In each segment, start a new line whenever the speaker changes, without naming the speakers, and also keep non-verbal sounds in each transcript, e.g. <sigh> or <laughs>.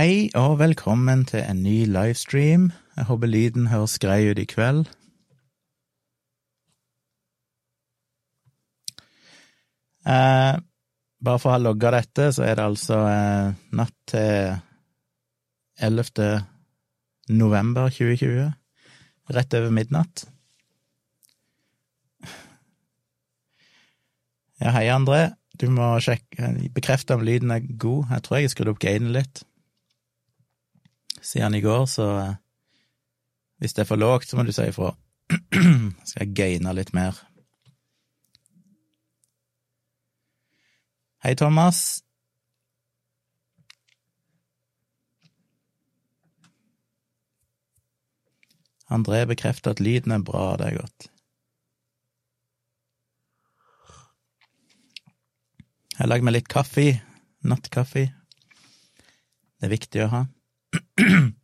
Hei og velkommen til en ny livestream. Jeg håper lyden høres grei ut i kveld. Eh, bare for å ha logga dette, så er det altså eh, natt til 11. november 2020. Rett over midnatt. Ja, hei, André. Du må sjekke, bekrefte om lyden er god. Jeg tror jeg har skrudd opp gainen litt siden i går, så eh, hvis det er for lågt, så må du si ifra. <clears throat> Skal jeg gaine litt mer. Hei, Thomas. André bekrefter at lyden er bra, det er godt. Jeg har lagd meg litt kaffe. Nattkaffe. Det er viktig å ha. <clears throat>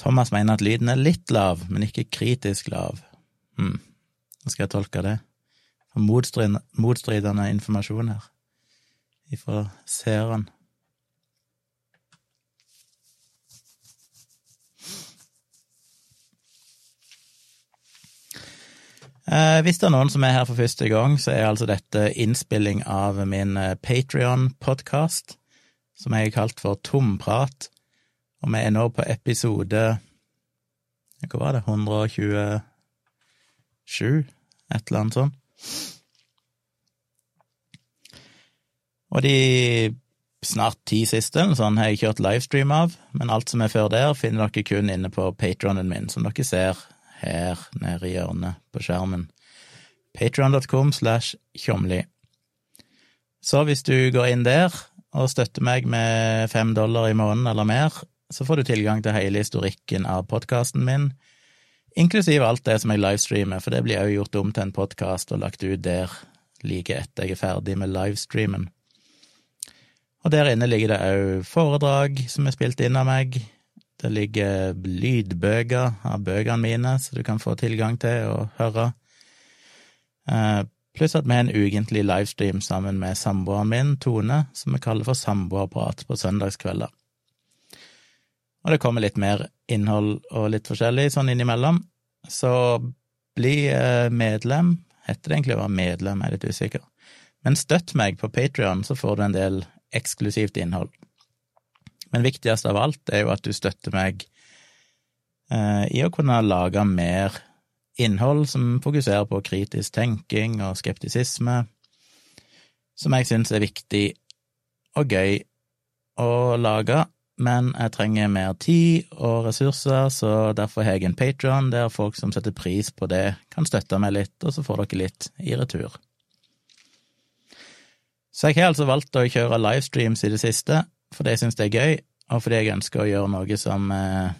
Thomas mener at lyden er litt lav, men ikke kritisk lav. Hm, skal jeg tolke det? Motstridende, motstridende informasjon her ifra seeren. Eh, hvis det er noen som er her for første gang, så er altså dette innspilling av min eh, Patrion-podkast, som jeg har kalt for Tomprat, og vi er nå på episode Hva var det? 127? Et eller annet sånt. Og de snart ti siste sånn, har jeg kjørt livestream av, men alt som er før der, finner dere kun inne på patronen min, som dere ser her nede i hjørnet på skjermen. Patron.com slash tjomli. Så hvis du går inn der og støtter meg med fem dollar i måneden eller mer, så får du tilgang til hele historikken av podkasten min, inklusiv alt det som jeg livestreamer, for det blir òg gjort om til en podkast og lagt ut der like etter jeg er ferdig med livestreamen. Og der inne ligger det òg foredrag som er spilt inn av meg, det ligger lydbøker av bøkene mine, så du kan få tilgang til å høre. Pluss at vi har en ukentlig livestream sammen med samboeren min, Tone, som vi kaller for Samboerprat på søndagskvelder. Og det kommer litt mer innhold og litt forskjellig sånn innimellom, så bli eh, medlem. Heter det egentlig å være medlem, er litt usikker. Men støtt meg på Patrion, så får du en del eksklusivt innhold. Men viktigst av alt er jo at du støtter meg eh, i å kunne lage mer innhold som fokuserer på kritisk tenking og skeptisisme, som jeg syns er viktig og gøy å lage, men jeg trenger mer tid og ressurser, så derfor har jeg en Patron der folk som setter pris på det, kan støtte meg litt, og så får dere litt i retur. Så jeg har altså valgt å kjøre livestreams i det siste, fordi jeg syns det er gøy, og fordi jeg ønsker å gjøre noe som eh,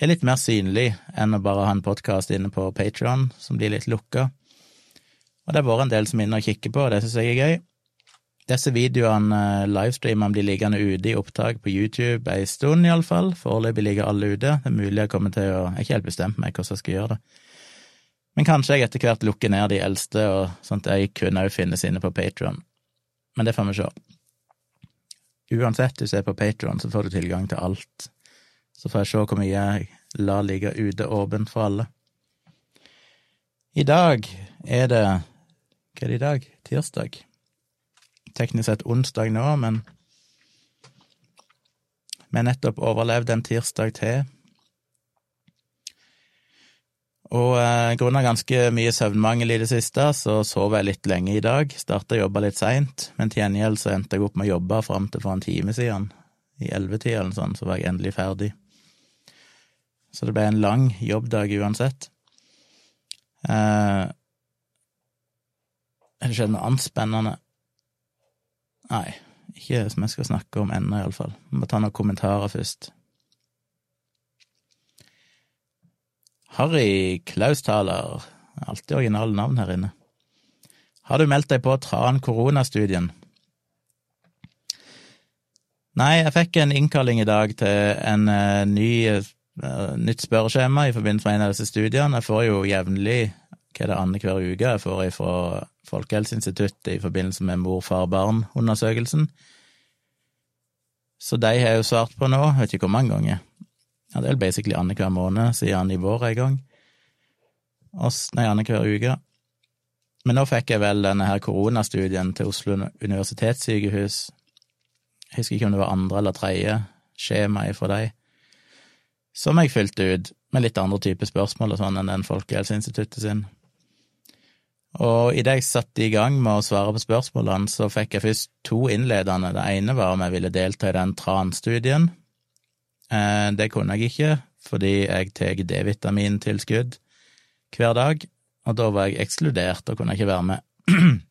er litt mer synlig enn å bare ha en podkast inne på Patron, som blir litt lukka. Og det har vært en del som er inne og kikker på, og det syns jeg er gøy. Disse videoene, eh, livestreamene, blir liggende ute i opptak på YouTube ei stund, iallfall. Foreløpig ligger alle ute. Det er mulig jeg kommer til å Jeg er ikke helt bestemt meg hvordan jeg skal gjøre det. Men kanskje jeg etter hvert lukker ned de eldste, og at jeg kunne òg finnes inne på Patron. Men det får vi se. Uansett, hvis du er på Patron, så får du tilgang til alt. Så får jeg se hvor mye jeg lar ligge ute åpent for alle. I dag er det Hva er det i dag? Tirsdag? Teknisk sett onsdag nå, men vi har nettopp overlevd en tirsdag til. Og eh, grunnet ganske mye søvnmangel i det siste, så sov jeg litt lenge i dag. Starta å jobbe litt seint, men til gjengjeld så endte jeg opp med å jobbe fram til for en time siden. I ellevetida eller sånn, så var jeg endelig ferdig. Så det ble en lang jobbdag uansett. Eh, har det skjedd noe annet spennende? Nei, ikke som jeg skal snakke om ennå, iallfall. Må ta noen kommentarer først. Harry Klaustaler, alltid originale navn her inne. Har du meldt deg på Tran koronastudien? Nei, jeg fikk en innkalling i dag til en uh, ny, nytt spørreskjema i forbindelse med en av disse studiene. Jeg får jo jevnlig hva er det annenhver uke jeg får fra Folkehelseinstituttet i forbindelse med mor-far-barn-undersøkelsen. Så de har jeg jo svart på nå, jeg vet ikke hvor mange ganger. Ja, det er vel basically annenhver måned siden i vår en gang. Nei, annenhver uke. Men nå fikk jeg vel denne her koronastudien til Oslo universitetssykehus. Jeg husker ikke om det var andre eller tredje skjema fra dem, som jeg fylte ut med litt andre typer spørsmål og sånn enn den Folkehelseinstituttet sin. Og idet jeg satte i gang med å svare på spørsmålene, så fikk jeg først to innledende. Det ene var om jeg ville delta i den TRAN-studien. Eh, det kunne jeg ikke, fordi jeg tar D-vitamintilskudd hver dag, og da var jeg ekskludert og kunne ikke være med. <clears throat>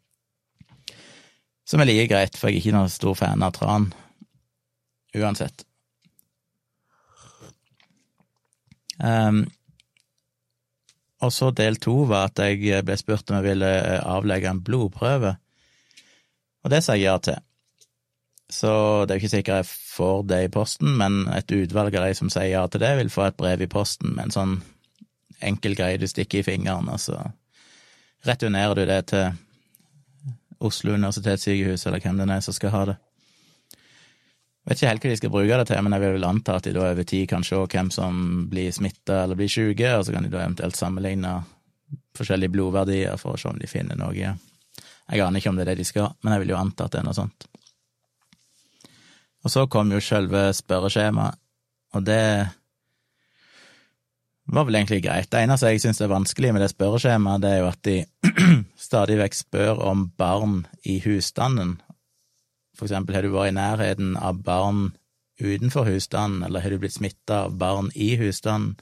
Som er like greit, for jeg er ikke noen stor fan av tran. Uansett. Um, og så del to var at jeg ble spurt om jeg ville avlegge en blodprøve, og det sa jeg ja til. Så det er jo ikke sikkert jeg får det i posten, men et utvalg av de som sier ja til det, vil få et brev i posten med en sånn enkel greie du stikker i fingeren, og så returnerer du det til Oslo universitetssykehus, eller hvem det er som skal ha det. Vet ikke helt hva de skal bruke det til, men jeg vil vel anta at de da over tid kan se hvem som blir smitta eller blir syke, og så kan de da eventuelt sammenligne forskjellige blodverdier for å se om de finner noe. Jeg aner ikke om det er det de skal, men jeg vil jo anta at det er noe sånt. Og så kom jo selve spørreskjemaet, og det var vel egentlig greit. Det eneste jeg syns er vanskelig med det spørreskjemaet, det er jo at de <clears throat> stadig vekk spør om barn i husstanden, for eksempel, har du vært i nærheten av barn utenfor husstanden, eller har du blitt smitta av barn i husstanden?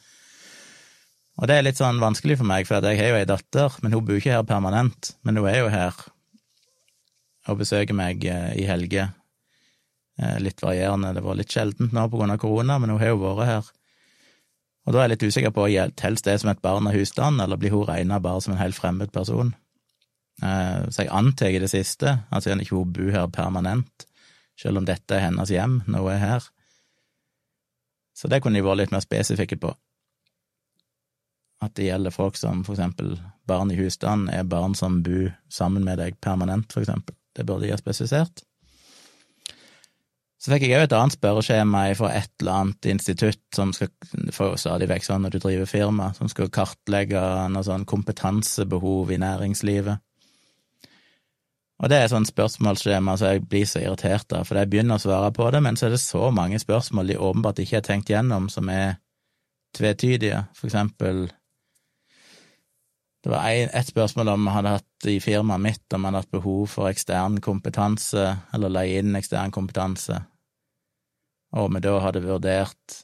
Og det er litt sånn vanskelig for meg, for jeg har jo ei datter, men hun bor ikke her permanent, men hun er jo her og besøker meg eh, i helger. Eh, litt varierende, det var litt sjeldent nå på grunn av korona, men hun har jo vært her. Og da er jeg litt usikker på telles det som et barn av husstanden, eller blir hun regna bare som en helt fremmed person? Eh, så jeg antar det siste, at siden ikke hun bor her permanent, selv om dette er hennes hjem når hun er her. Så det kunne de vært litt mer spesifikke på. At det gjelder folk som for eksempel barn i husstanden er barn som bor sammen med deg permanent, for eksempel. Det burde de ha spesifisert. Så fikk jeg òg et annet spørreskjema fra et eller annet institutt som skal få stadig vekk sånn når du driver firma, som skal kartlegge noe sånn kompetansebehov i næringslivet. Og det er sånn spørsmålsskjema så jeg blir så irritert av, for jeg begynner å svare på det, men så er det så mange spørsmål de åpenbart ikke har tenkt gjennom, som er tvetydige. For eksempel Det var ett spørsmål om vi hadde hatt i firmaet mitt om vi hadde hatt behov for ekstern kompetanse, eller leie inn ekstern kompetanse, og vi da hadde vurdert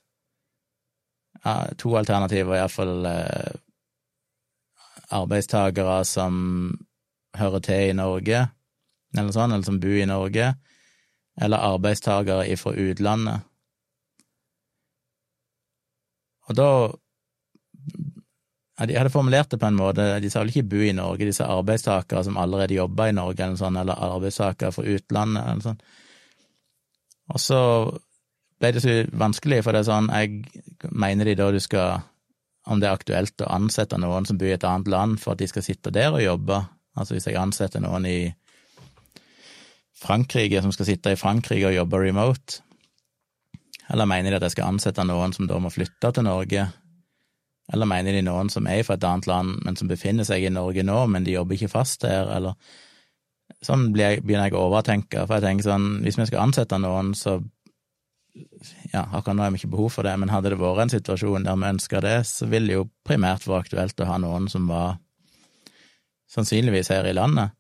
ja, to alternativer, iallfall eh, arbeidstakere som hører til i Norge, eller sånn, eller som bor i Norge, eller arbeidstakere fra utlandet. Og da ja, De hadde formulert det på en måte, de sa vel ikke bo i Norge, disse arbeidstakere som allerede jobber i Norge, eller sånn, eller arbeidstakere fra utlandet, eller sånn. Og så ble det så vanskelig, for det er sånn, jeg mener de da du skal, om det er aktuelt å ansette noen som bor i et annet land for at de skal sitte der og jobbe, altså hvis jeg ansetter noen i Frankrike, som skal sitte i Frankrike og jobbe remote? Eller mener de at jeg skal ansette noen som da må flytte til Norge? Eller mener de noen som er fra et annet land, men som befinner seg i Norge nå, men de jobber ikke fast her, eller Sånn begynner jeg å overtenke, for jeg tenker sånn, hvis vi skal ansette noen, så ja, akkurat nå har vi ikke behov for det, men hadde det vært en situasjon der vi ønska det, så ville det jo primært vært aktuelt å ha noen som var sannsynligvis her i landet.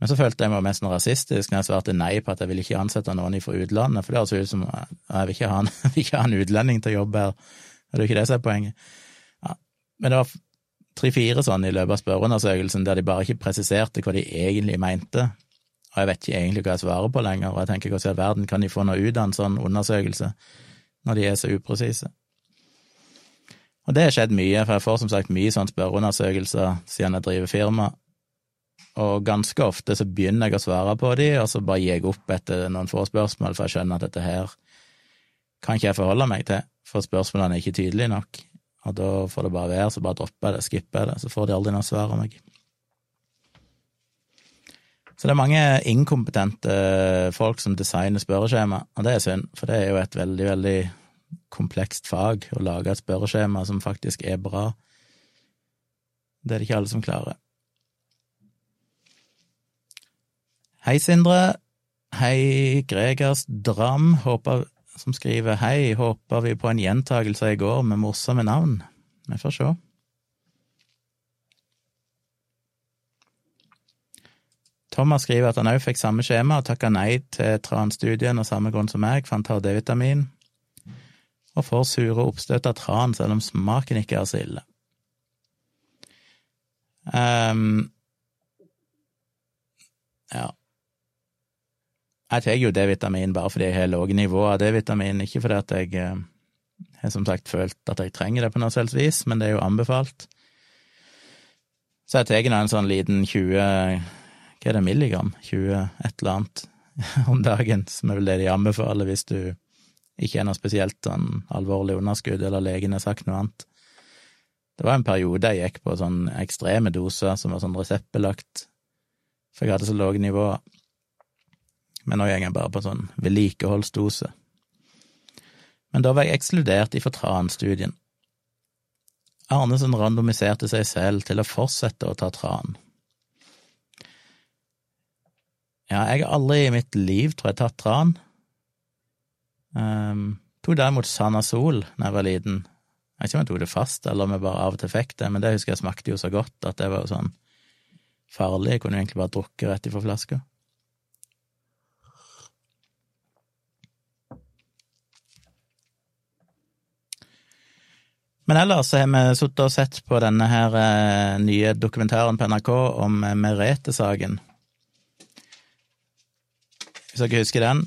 Men så følte jeg meg mest rasistisk når jeg svarte nei på at jeg ville ikke ansette noen fra utlandet, for det høres ut som jeg vil ikke, ha en, <laughs> vil ikke ha en utlending til å jobbe her, det er jo ikke det som er poenget. Ja. Men det var tre-fire sånne i løpet av spørreundersøkelsen der de bare ikke presiserte hva de egentlig mente, og jeg vet ikke egentlig hva jeg svarer på lenger, og jeg tenker hvordan i all verden kan de få noe ut av en sånn undersøkelse når de er så upresise? Og det har skjedd mye, for jeg får som sagt mye sånne spørreundersøkelser siden jeg driver firma, og ganske ofte så begynner jeg å svare på de, og så bare gir jeg opp etter noen få spørsmål, for jeg skjønner at dette her kan ikke jeg forholde meg til, for spørsmålene er ikke tydelige nok. Og da får det bare være, så bare dropper jeg det, skipper jeg det, så får de aldri noe svar av meg. Så det er mange inkompetente folk som designer spørreskjema, og det er synd, for det er jo et veldig, veldig komplekst fag å lage et spørreskjema som faktisk er bra. Det er det ikke alle som klarer. Hei, Sindre. Hei, Gregers Dram, håper, som skriver hei, håper vi på en gjentagelse i går med morsomme navn. Vi får se. Thomas skriver at han òg fikk samme skjema og takka nei til transtudien av samme grunn som meg, for han tar D-vitamin, og får sure oppstøt av tran selv om smaken ikke er så ille. Um, ja. Jeg tar jo D-vitamin bare fordi jeg har lave nivå av D-vitamin, ikke fordi at jeg eh, har som sagt følt at jeg trenger det på noe selvs vis, men det er jo anbefalt. Så jeg tar nå en sånn liten 20 hva er det, milligram? 20 et eller annet <laughs> om dagen, som er vel det de anbefaler hvis du ikke er noe spesielt sånn alvorlig underskudd, eller legen har sagt noe annet. Det var en periode jeg gikk på sånn ekstreme doser som var sånn reseptbelagt, for jeg hadde så lave nivåer. Men nå går jeg bare på sånn vedlikeholdsdose. Men da var jeg ekskludert i Fortran-studien. Arnesen randomiserte seg selv til å fortsette å ta tran. Ja, jeg har aldri i mitt liv, tror jeg, tatt tran. Um, tok derimot Sanasol da jeg var liten. Jeg vet ikke om jeg tok det fast, eller om jeg bare av og til fikk det, men det husker jeg smakte jo så godt at det var jo sånn farlig. Jeg kunne jo egentlig bare drukke rett ifra flaska. Men ellers har vi sittet og sett på denne her eh, nye dokumentaren på NRK om eh, Merete-saken. Hvis dere husker den.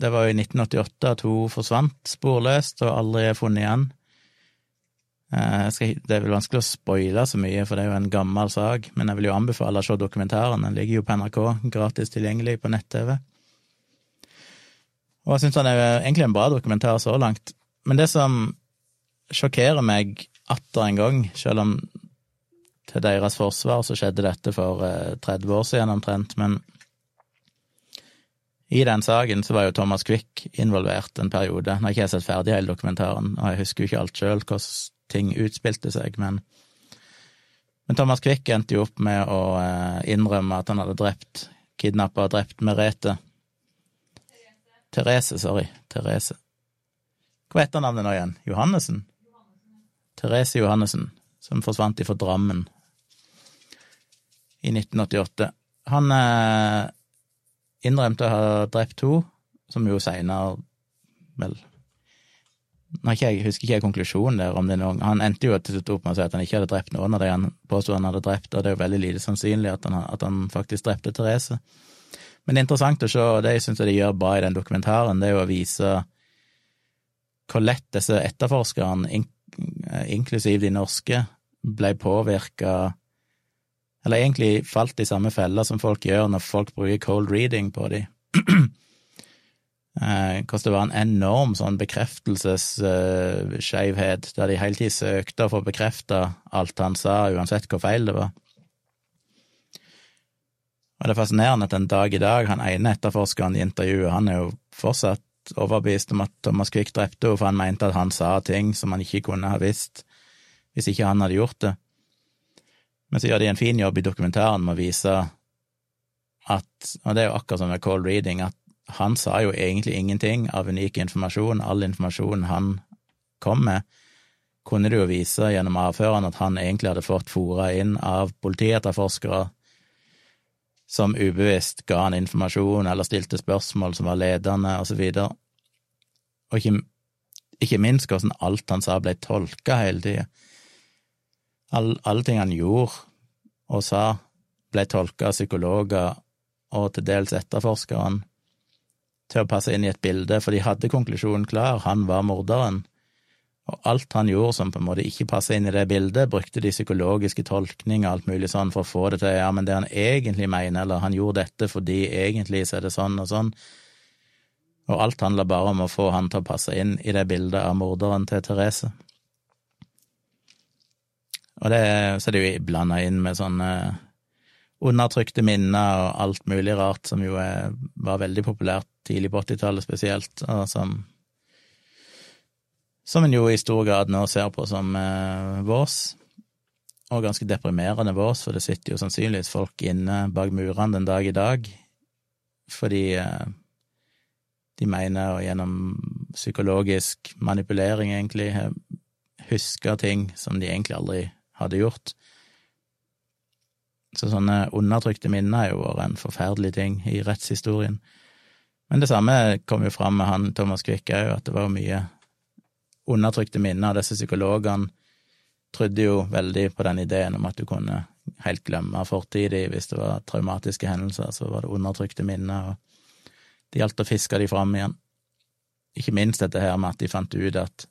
Det var jo i 1988 at hun forsvant sporløst og aldri er funnet igjen. Eh, det er vel vanskelig å spoile så mye, for det er jo en gammel sak, men jeg vil jo anbefale å se dokumentaren. Den ligger jo på NRK, gratis tilgjengelig på nett-TV. Og jeg syns den er egentlig en bra dokumentar så langt. Men det som sjokkerer meg atter en gang, selv om til deres forsvar så skjedde dette for 30 eh, år siden omtrent, men i den saken så var jo Thomas Quick involvert en periode. Nå har ikke jeg sett ferdig hele dokumentaren, og jeg husker jo ikke alt sjøl hvordan ting utspilte seg, men Men Thomas Quick endte jo opp med å eh, innrømme at han hadde drept, kidnappa og drept Merete. Therese, sorry. Therese. Hva heter navnet nå igjen? Johannessen? Therese Johannessen, som forsvant ifra Drammen i 1988. Han eh, innrømte å ha drept to, som jo seinere vel jeg husker ikke jeg konklusjonen der, om det noen Han endte jo til slutt opp med å si at han ikke hadde drept noen av de han påsto han hadde drept, og det er jo veldig lite sannsynlig at han, at han faktisk drepte Therese. Men det er interessant å se, og det jeg syns de gjør bra i den dokumentaren, det er jo å vise hvor lett disse etterforskerne, inklusiv de norske, ble påvirka eller egentlig falt i samme fella som folk gjør når folk bruker cold reading på dem. <clears throat> Eh, hvordan det var en enorm sånn bekreftelsesskeivhet, der de hele tiden søkte å få bekrefta alt han sa, uansett hvor feil det var. Og det er fascinerende at en dag i dag, han ene etterforskeren i intervjuet, han er jo fortsatt overbevist om at Thomas Quick drepte henne, for han mente at han sa ting som han ikke kunne ha visst hvis ikke han hadde gjort det. Men så gjør de en fin jobb i dokumentaren med å vise at, og det er jo akkurat som med cold reading, at han sa jo egentlig ingenting av unik informasjon. All informasjon han kom med, kunne det jo vise gjennom avhørene at han egentlig hadde fått fora inn av politietterforskere som ubevisst ga han informasjon eller stilte spørsmål som var ledende, og så videre. Og ikke, ikke minst hvordan alt han sa, ble tolka hele tida. All, alle ting han gjorde og sa, ble tolka av psykologer og til dels etterforskeren til å passe inn i et bilde, for de hadde konklusjonen klar, han var morderen. Og alt han gjorde som på en måte ikke passa inn i det bildet, brukte de psykologiske tolkninger og alt mulig sånn for å få det til ja, men det han egentlig mener, eller han gjorde dette fordi egentlig så er det sånn og sånn. Og alt handla bare om å få han til å passe inn i det bildet av morderen til Therese. Og det, så er det jo blanda inn med sånne undertrykte minner og alt mulig rart, som jo er, var veldig populært tidlig på 80-tallet spesielt, og som som en jo i stor grad nå ser på som eh, vårs, og ganske deprimerende vårs, for det sitter jo sannsynligvis folk inne bak murene den dag i dag, fordi eh, de mener, og gjennom psykologisk manipulering, egentlig, husker ting som de egentlig aldri hadde gjort. Så sånne undertrykte minner har jo vært en forferdelig ting i rettshistorien. Men det samme kom jo fram med han Thomas Quick òg, at det var mye undertrykte minner. Disse psykologene trodde jo veldig på den ideen om at du kunne helt glemme fortidig hvis det var traumatiske hendelser, så var det undertrykte minner, og det gjaldt å fiske de fram igjen. Ikke minst dette her med at de fant ut at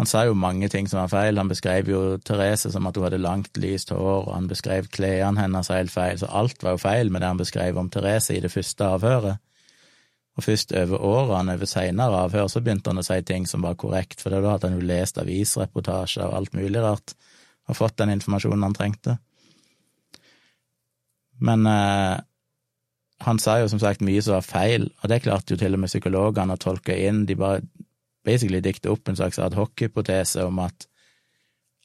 han sa jo mange ting som var feil. Han beskrev jo Therese som at hun hadde langt, lyst hår, og han beskrev klærne hennes helt feil, så alt var jo feil med det han beskrev om Therese i det første avhøret. Og først over årene, over seinere avhør, så begynte han å si ting som var korrekt, for da hadde han jo lest avisreportasjer og alt mulig rart, og fått den informasjonen han trengte. Men eh, han sa jo som sagt mye som var feil, og det klarte jo til og med psykologene å tolke inn. De bare basically dikte opp en slags adhoc-hypotese om at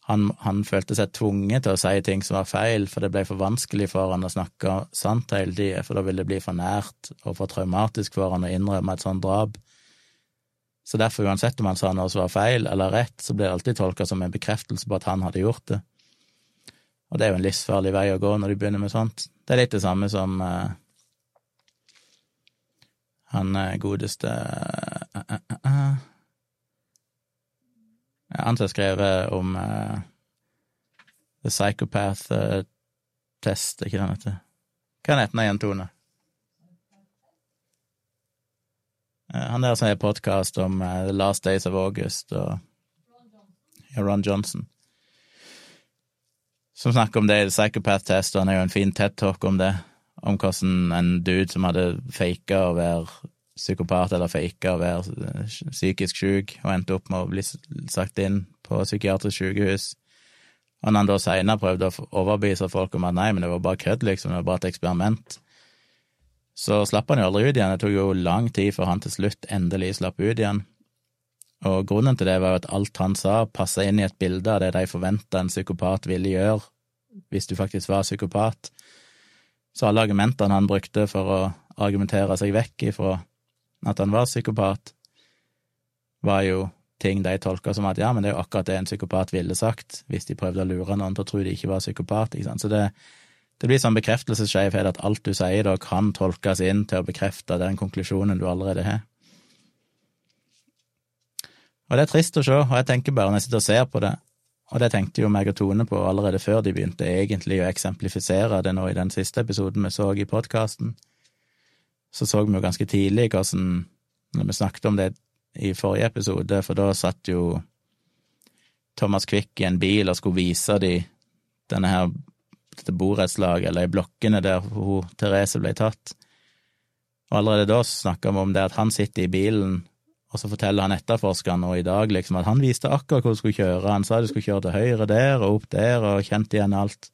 han, han, følte seg tvunget til å si ting som var feil, for det ble for vanskelig for han å snakke sant hele tida, for da ville det bli for nært og for traumatisk for han å innrømme et sånt drap. Så derfor, uansett om han sa noe som var feil eller rett, så ble det alltid tolka som en bekreftelse på at han hadde gjort det. Og det er jo en livsfarlig vei å gå når du begynner med sånt. Det er litt det samme som uh, han eh, godeste uh, uh, han som har skrevet om uh, The Psychopath uh, Test, ikke den heter? Hva heter den igjen, Tone? Uh, han der som har podkast om The Last Days of August og ja, Ron Johnson. Som snakker om det i The Psychopath Test, og han har jo en fin TED-talk om det. Om hvordan en dude som hadde faka å være psykopat eller faker å være eh, psykisk syk, og endte opp med å bli sagt inn på psykiatrisk sykehus. Og når han da seinere prøvde å overbevise folk om at nei, men det var bare kødd, liksom, det var bare et eksperiment, så slapp han jo aldri ut igjen. Det tok jo lang tid før han til slutt endelig slapp ut igjen. Og grunnen til det var jo at alt han sa, passa inn i et bilde av det de forventa en psykopat ville gjøre hvis du faktisk var psykopat. Så alle argumentene han brukte for å argumentere seg vekk ifra at han var psykopat, var jo ting de tolka som at ja, men det er jo akkurat det en psykopat ville sagt, hvis de prøvde å lure noen til å tro de ikke var psykopat, ikke. Så det, det blir sånn bekreftelsesskjevhet at alt du sier da kan tolkes inn til å bekrefte den konklusjonen du allerede har. Og det er trist å se, og jeg tenker bare når jeg sitter og ser på det, og det tenkte jo meg og Tone på allerede før de begynte egentlig å eksemplifisere det nå i den siste episoden vi så i podkasten, så så vi jo ganske tidlig hvordan Når vi snakket om det i forrige episode, for da satt jo Thomas Quick i en bil og skulle vise de denne her dette borettslaget, eller i blokkene der hun, Therese ble tatt. Og allerede da snakka vi om det at han sitter i bilen, og så forteller han etterforskeren nå i dag liksom at han viste akkurat hvor du skulle kjøre, han sa du skulle kjøre til høyre der og opp der, og kjente igjen alt.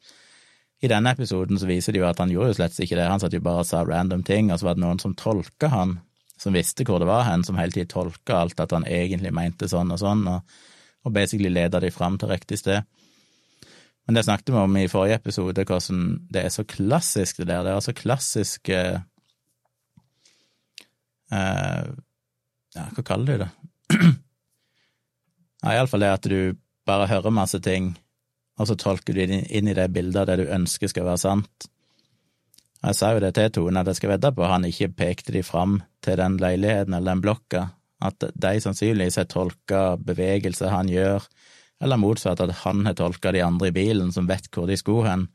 I denne episoden så viser det jo at han gjorde jo slett ikke det, han satt jo bare og sa random ting, og så var det noen som tolka han, som visste hvor det var hen, som hele tiden tolka alt at han egentlig mente sånn og sånn, og, og basically leda de fram til riktig sted. Men det snakket vi om i forrige episode, hvordan det er så klassisk, det der. Det er så klassisk eh, Ja, hva kaller du det? <clears throat> ja, iallfall det at du bare hører masse ting og så tolker du inn i det bildet det du ønsker skal være sant. Jeg sa jo det til Tone, at jeg skal vedde på han ikke pekte de fram til den leiligheten eller den blokka, at de sannsynligvis har tolka bevegelser han gjør, eller motsatt, at han har tolka de andre i bilen som vet hvor de skulle hen,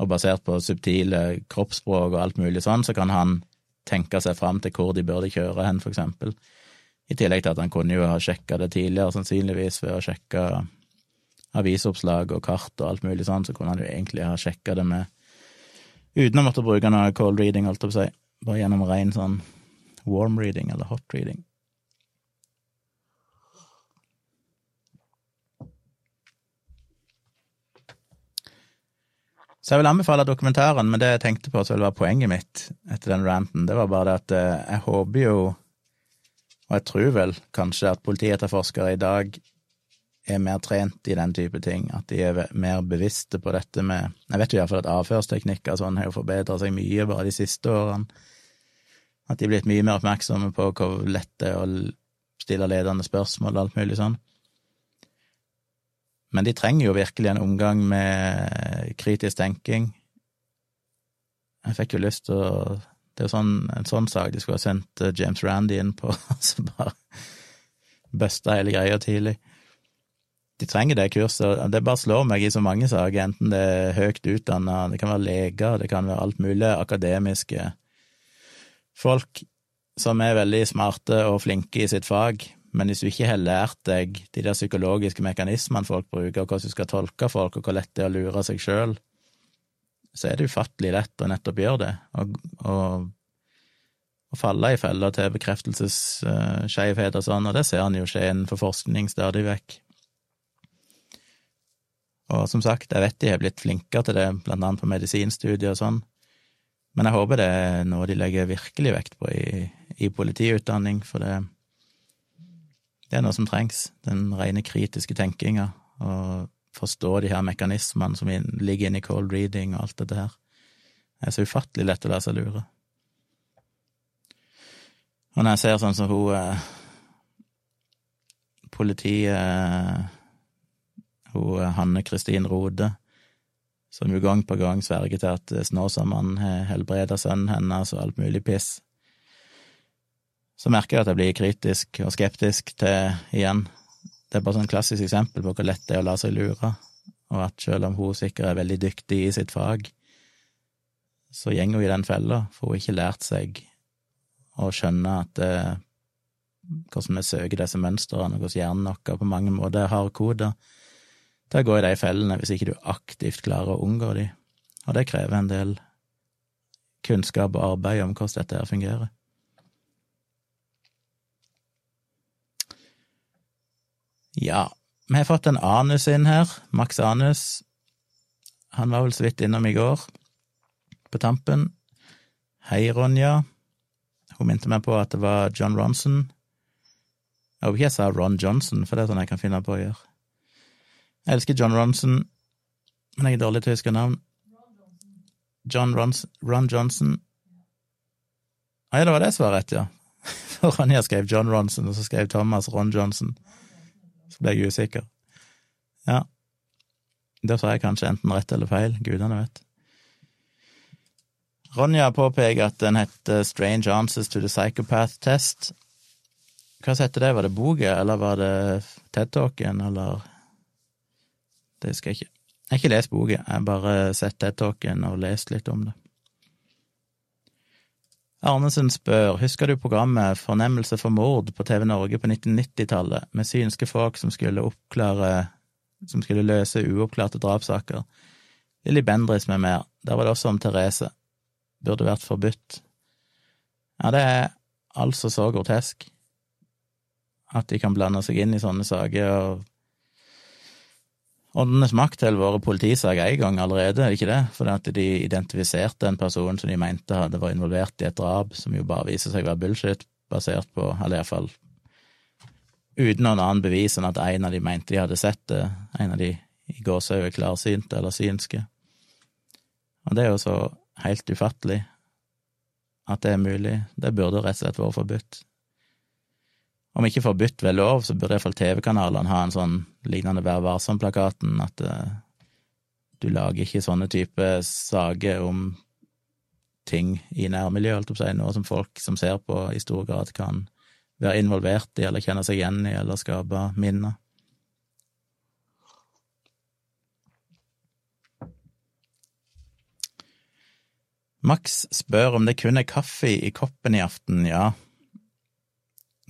og basert på subtile kroppsspråk og alt mulig sånn, så kan han tenke seg fram til hvor de burde kjøre hen, for eksempel. I tillegg til at han kunne jo ha sjekka det tidligere, sannsynligvis ved å sjekke avisoppslag og kart og alt mulig sånn, så kunne han jo egentlig ha sjekka det med uten å måtte bruke noe cold reading, holdt jeg på å si, bare gjennom ren sånn warm reading eller hot reading. Så jeg vil anbefale dokumentaren, men det jeg tenkte på som var poenget mitt etter den ranten, det var bare det at eh, jeg håper jo, og jeg tror vel kanskje at politietterforskere i dag er mer trent i den type ting, at de er mer bevisste på dette med Jeg vet jo iallfall at avførsteknikker og sånn har jo forbedra seg mye bare de siste årene. At de er blitt mye mer oppmerksomme på hvor lett det er å stille ledende spørsmål og alt mulig sånn. Men de trenger jo virkelig en omgang med kritisk tenking. Jeg fikk jo lyst til å Det er jo sånn, en sånn sak de skulle ha sendt eh, James Randy inn på, <laughs> så bare busta hele greia tidlig. De trenger det kurset. Det bare slår meg i så mange saker, enten det er høyt utdanna, det kan være leger, det kan være alt mulig akademiske folk som er veldig smarte og flinke i sitt fag, men hvis du ikke har lært deg de der psykologiske mekanismene folk bruker, og hvordan du skal tolke folk, og hvor lett det er å lure seg sjøl, så er det ufattelig lett å nettopp gjøre det, og, og, og falle i feller til bekreftelsesskeivhet og sånn, og det ser en jo skje innenfor forskning stadig vekk. Og som sagt, jeg vet de har blitt flinkere til det, blant annet på medisinstudier og sånn, men jeg håper det er noe de legger virkelig vekt på i, i politiutdanning, for det, det er noe som trengs, den rene kritiske tenkinga, og forstå de her mekanismene som ligger inne i cold reading og alt dette her. Det er så ufattelig lett å la seg lure. Og når jeg ser sånn som hun eh, Politiet eh, Hun eh, Hanne Kristin Rode, som jo gang på gang sverger til at Snåsamannen har helbreda sønnen hennes og alt mulig piss så merker jeg at jeg blir kritisk og skeptisk til igjen. Det er bare sånn klassisk eksempel på hvor lett det er å la seg lure, og at selv om hun sikkert er veldig dyktig i sitt fag, så går hun i den fella, for hun har ikke lært seg å skjønne at eh, hvordan vi søker disse mønstrene, hvordan hjernen vår på mange måter har hardkoda til å gå i de fellene hvis ikke du aktivt klarer å unngå de, og det krever en del kunnskap og arbeid om hvordan dette her fungerer. Ja, vi har fått en Anus inn her, Max Anus. Han var vel så vidt innom i går, på tampen. Hei, Ronja. Hun minte meg på at det var John Ronson. Jeg håper ikke jeg sa Ron Johnson, for det er sånn jeg kan finne på å gjøre. Jeg elsker John Ronson, men jeg er dårlig til å huske navn. John Ronson, Ron Johnson. Å ja, det var det som var rett, ja. <laughs> For Ronja skrev John Ronson, og så skrev Thomas Ron Johnson. Så ble jeg usikker. Ja, da sa jeg kanskje enten rett eller feil, gudene vet. Ronja påpeker at den heter Strange Answers to the Psychopath Test. Hva heter det, var det boka, eller var det TED-talken, eller Det husker jeg ikke. Jeg har ikke lest boka, jeg har bare sett TED-talken og lest litt om det. Arnesen spør, husker du programmet Fornemmelse for mord på TV Norge på 1990-tallet, med synske folk som skulle oppklare som skulle løse uoppklarte drapssaker? Lilly Bendriss med mer, der var det også om Therese. Burde vært forbudt. Ja, det er altså så grotesk at de kan blande seg inn i sånne saker og Åndenes makt har vært politisak en gang allerede, er det ikke det? Fordi at de identifiserte en person som de mente hadde vært involvert i et drap, som jo bare viser seg å være bullshit, basert på, eller iallfall uten noen annen bevis enn at en av de mente de hadde sett det, en av de i gåsehudet klarsynte eller synske. Og det er jo så helt ufattelig at det er mulig. Det burde rett og slett vært forbudt om ikke forbudt ved lov, så burde iallfall TV-kanalene ha en sånn lignende Vær varsom-plakaten, at uh, du lager ikke sånne type saker om ting i nærmiljøet, holdt jeg på å si, noe som folk som ser på, i stor grad kan være involvert i, eller kjenne seg igjen i, eller skape minner. Max spør om det kun er kaffe i koppen i aften. Ja,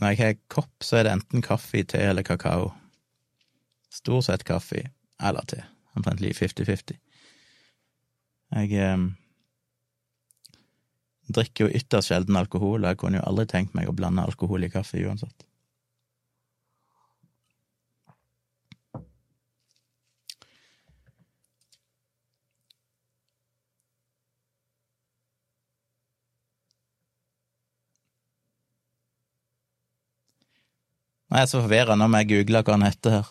når jeg har kopp, så er det enten kaffe, te eller kakao. Stort sett kaffe eller te. Omtrentlig 50-50. Jeg eh, drikker jo ytterst sjelden alkohol, og jeg kunne jo aldri tenkt meg å blande alkohol i kaffe uansett. Nå er så forvirra, nå må jeg google hva han heter her.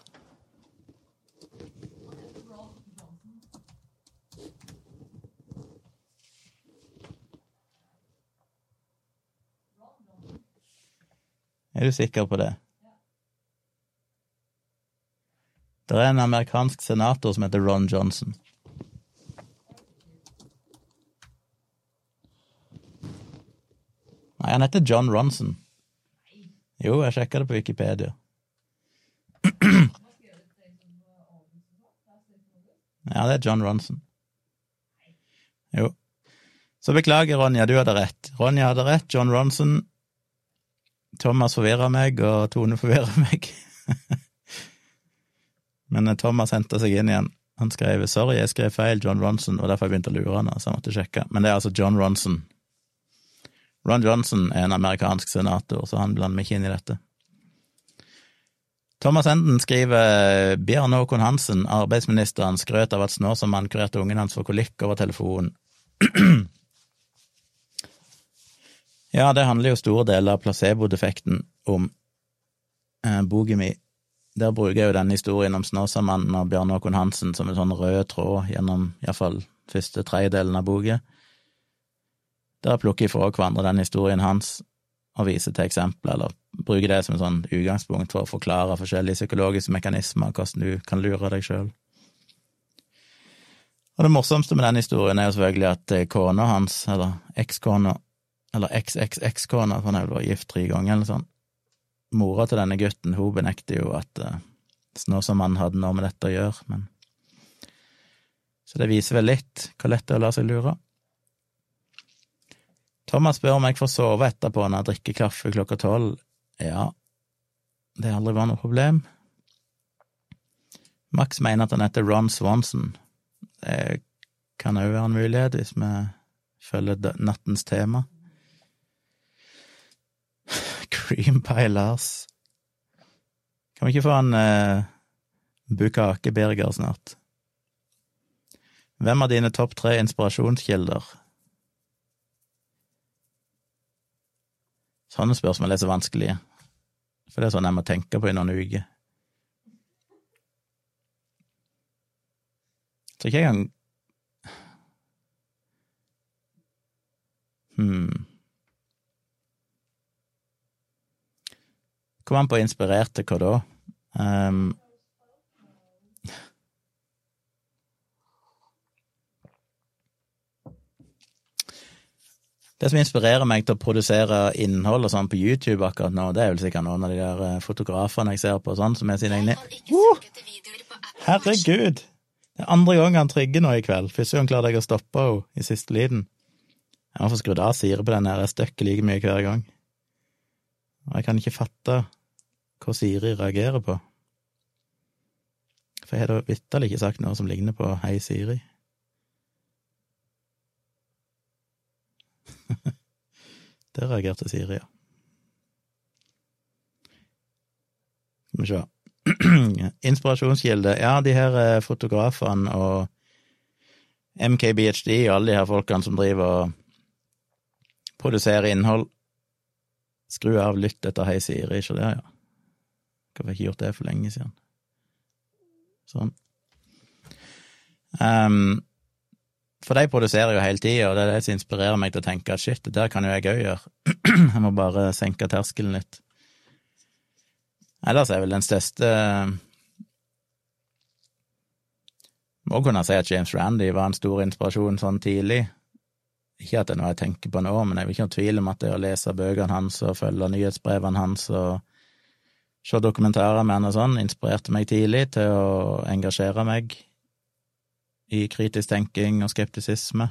Er du sikker på det? Det er en amerikansk senator som heter Ron Johnson. Nei, han heter John Ronson. Jo, jeg sjekka det på Wikipedia. Ja, det er John Ronson. Jo. Så beklager, Ronja, du hadde rett. Ronja hadde rett, John Ronson. Thomas forvirra meg, og Tone forvirra meg. <laughs> Men eh, Thomas henta seg inn igjen. Han skrev 'sorry, jeg skrev feil, John Ronson', og derfor jeg begynte å lure han, så jeg måtte sjekke. Men det er altså John Ronson. Ron Johnson er en amerikansk senator, så han blander meg ikke inn i dette. Thomas Enden skriver Bjørn Håkon Hansen, arbeidsministeren, skrøt av at Snåsamann kurerte ungen hans for kolikk over telefonen. <clears throat> ja, det handler jo store deler av placebo-defekten om. Eh, Bogimi. der bruker jeg jo denne historien om Snåsamannen og Bjørn Håkon Hansen som en sånn rød tråd gjennom iallfall første tredjedelen av boka. Der jeg plukker ifra hverandre den historien hans og viser til eksempler, eller bruker det som et sånn utgangspunkt for å forklare forskjellige psykologiske mekanismer, hvordan du kan lure deg sjøl. Og det morsomste med den historien er jo selvfølgelig at eh, kona hans, eller ekskona, eller XXX-kona, for han var gift tre ganger eller sånn, mora til denne gutten, hun benekter jo at uh, Snåsamannen hadde noe med dette å gjøre, men Så det viser vel litt hvor lett det er å la seg lure. Thomas spør om jeg får sove etterpå når jeg drikker kaffe klokka tolv. Ja, det har aldri vært noe problem. Max mener at han heter Ron Swanson. Det kan òg være en mulighet, hvis vi følger nattens tema. <sighs> Cream Pie Lars. Kan vi ikke få en bukake-birger snart? Hvem av dine topp tre inspirasjonskilder? Sånne spørsmål er så vanskelige, for det er sånn jeg må tenke på i noen uker. Tror ikke jeg kan Hmm. Kom an på inspirert til hva da? Um, det som inspirerer meg til å produsere innhold og sånn på YouTube akkurat nå, det er vel sikkert noen av de der fotograferne fotografene jeg ser på sånn, som er sine egne uh! Herregud! Det er andre gang han trigger nå i kveld. Første gang klarte jeg å stoppe henne i siste liten. Jeg må få skrudd av Siri på den her, jeg støkker like mye hver gang. Og jeg kan ikke fatte hva Siri reagerer på. For jeg har da vitterlig ikke sagt noe som ligner på Hei, Siri. <laughs> Det reagerte Siri, ja. Skal vi se. <clears throat> Inspirasjonskilde. Ja, de her eh, fotografene og MKBHD og alle de her folkene som driver og produserer innhold. Skru av lytt etter Hei Siri, ikke det, ja. Hvorfor har ikke gjort det for lenge siden? Sånn. Um, for de produserer jo hele tida, og det er det som inspirerer meg til å tenke at shit, det der kan jo jeg òg gjøre. <clears throat> jeg må bare senke terskelen litt. Ellers er vel den største Må kunne si at James Randy var en stor inspirasjon sånn tidlig. Ikke at det er noe jeg tenker på nå, men jeg vil ikke ha tvil om at det å lese bøkene hans og følge nyhetsbrevene hans og se dokumentarer med han og sånn, inspirerte meg tidlig til å engasjere meg i kritisk tenking og skeptisisme.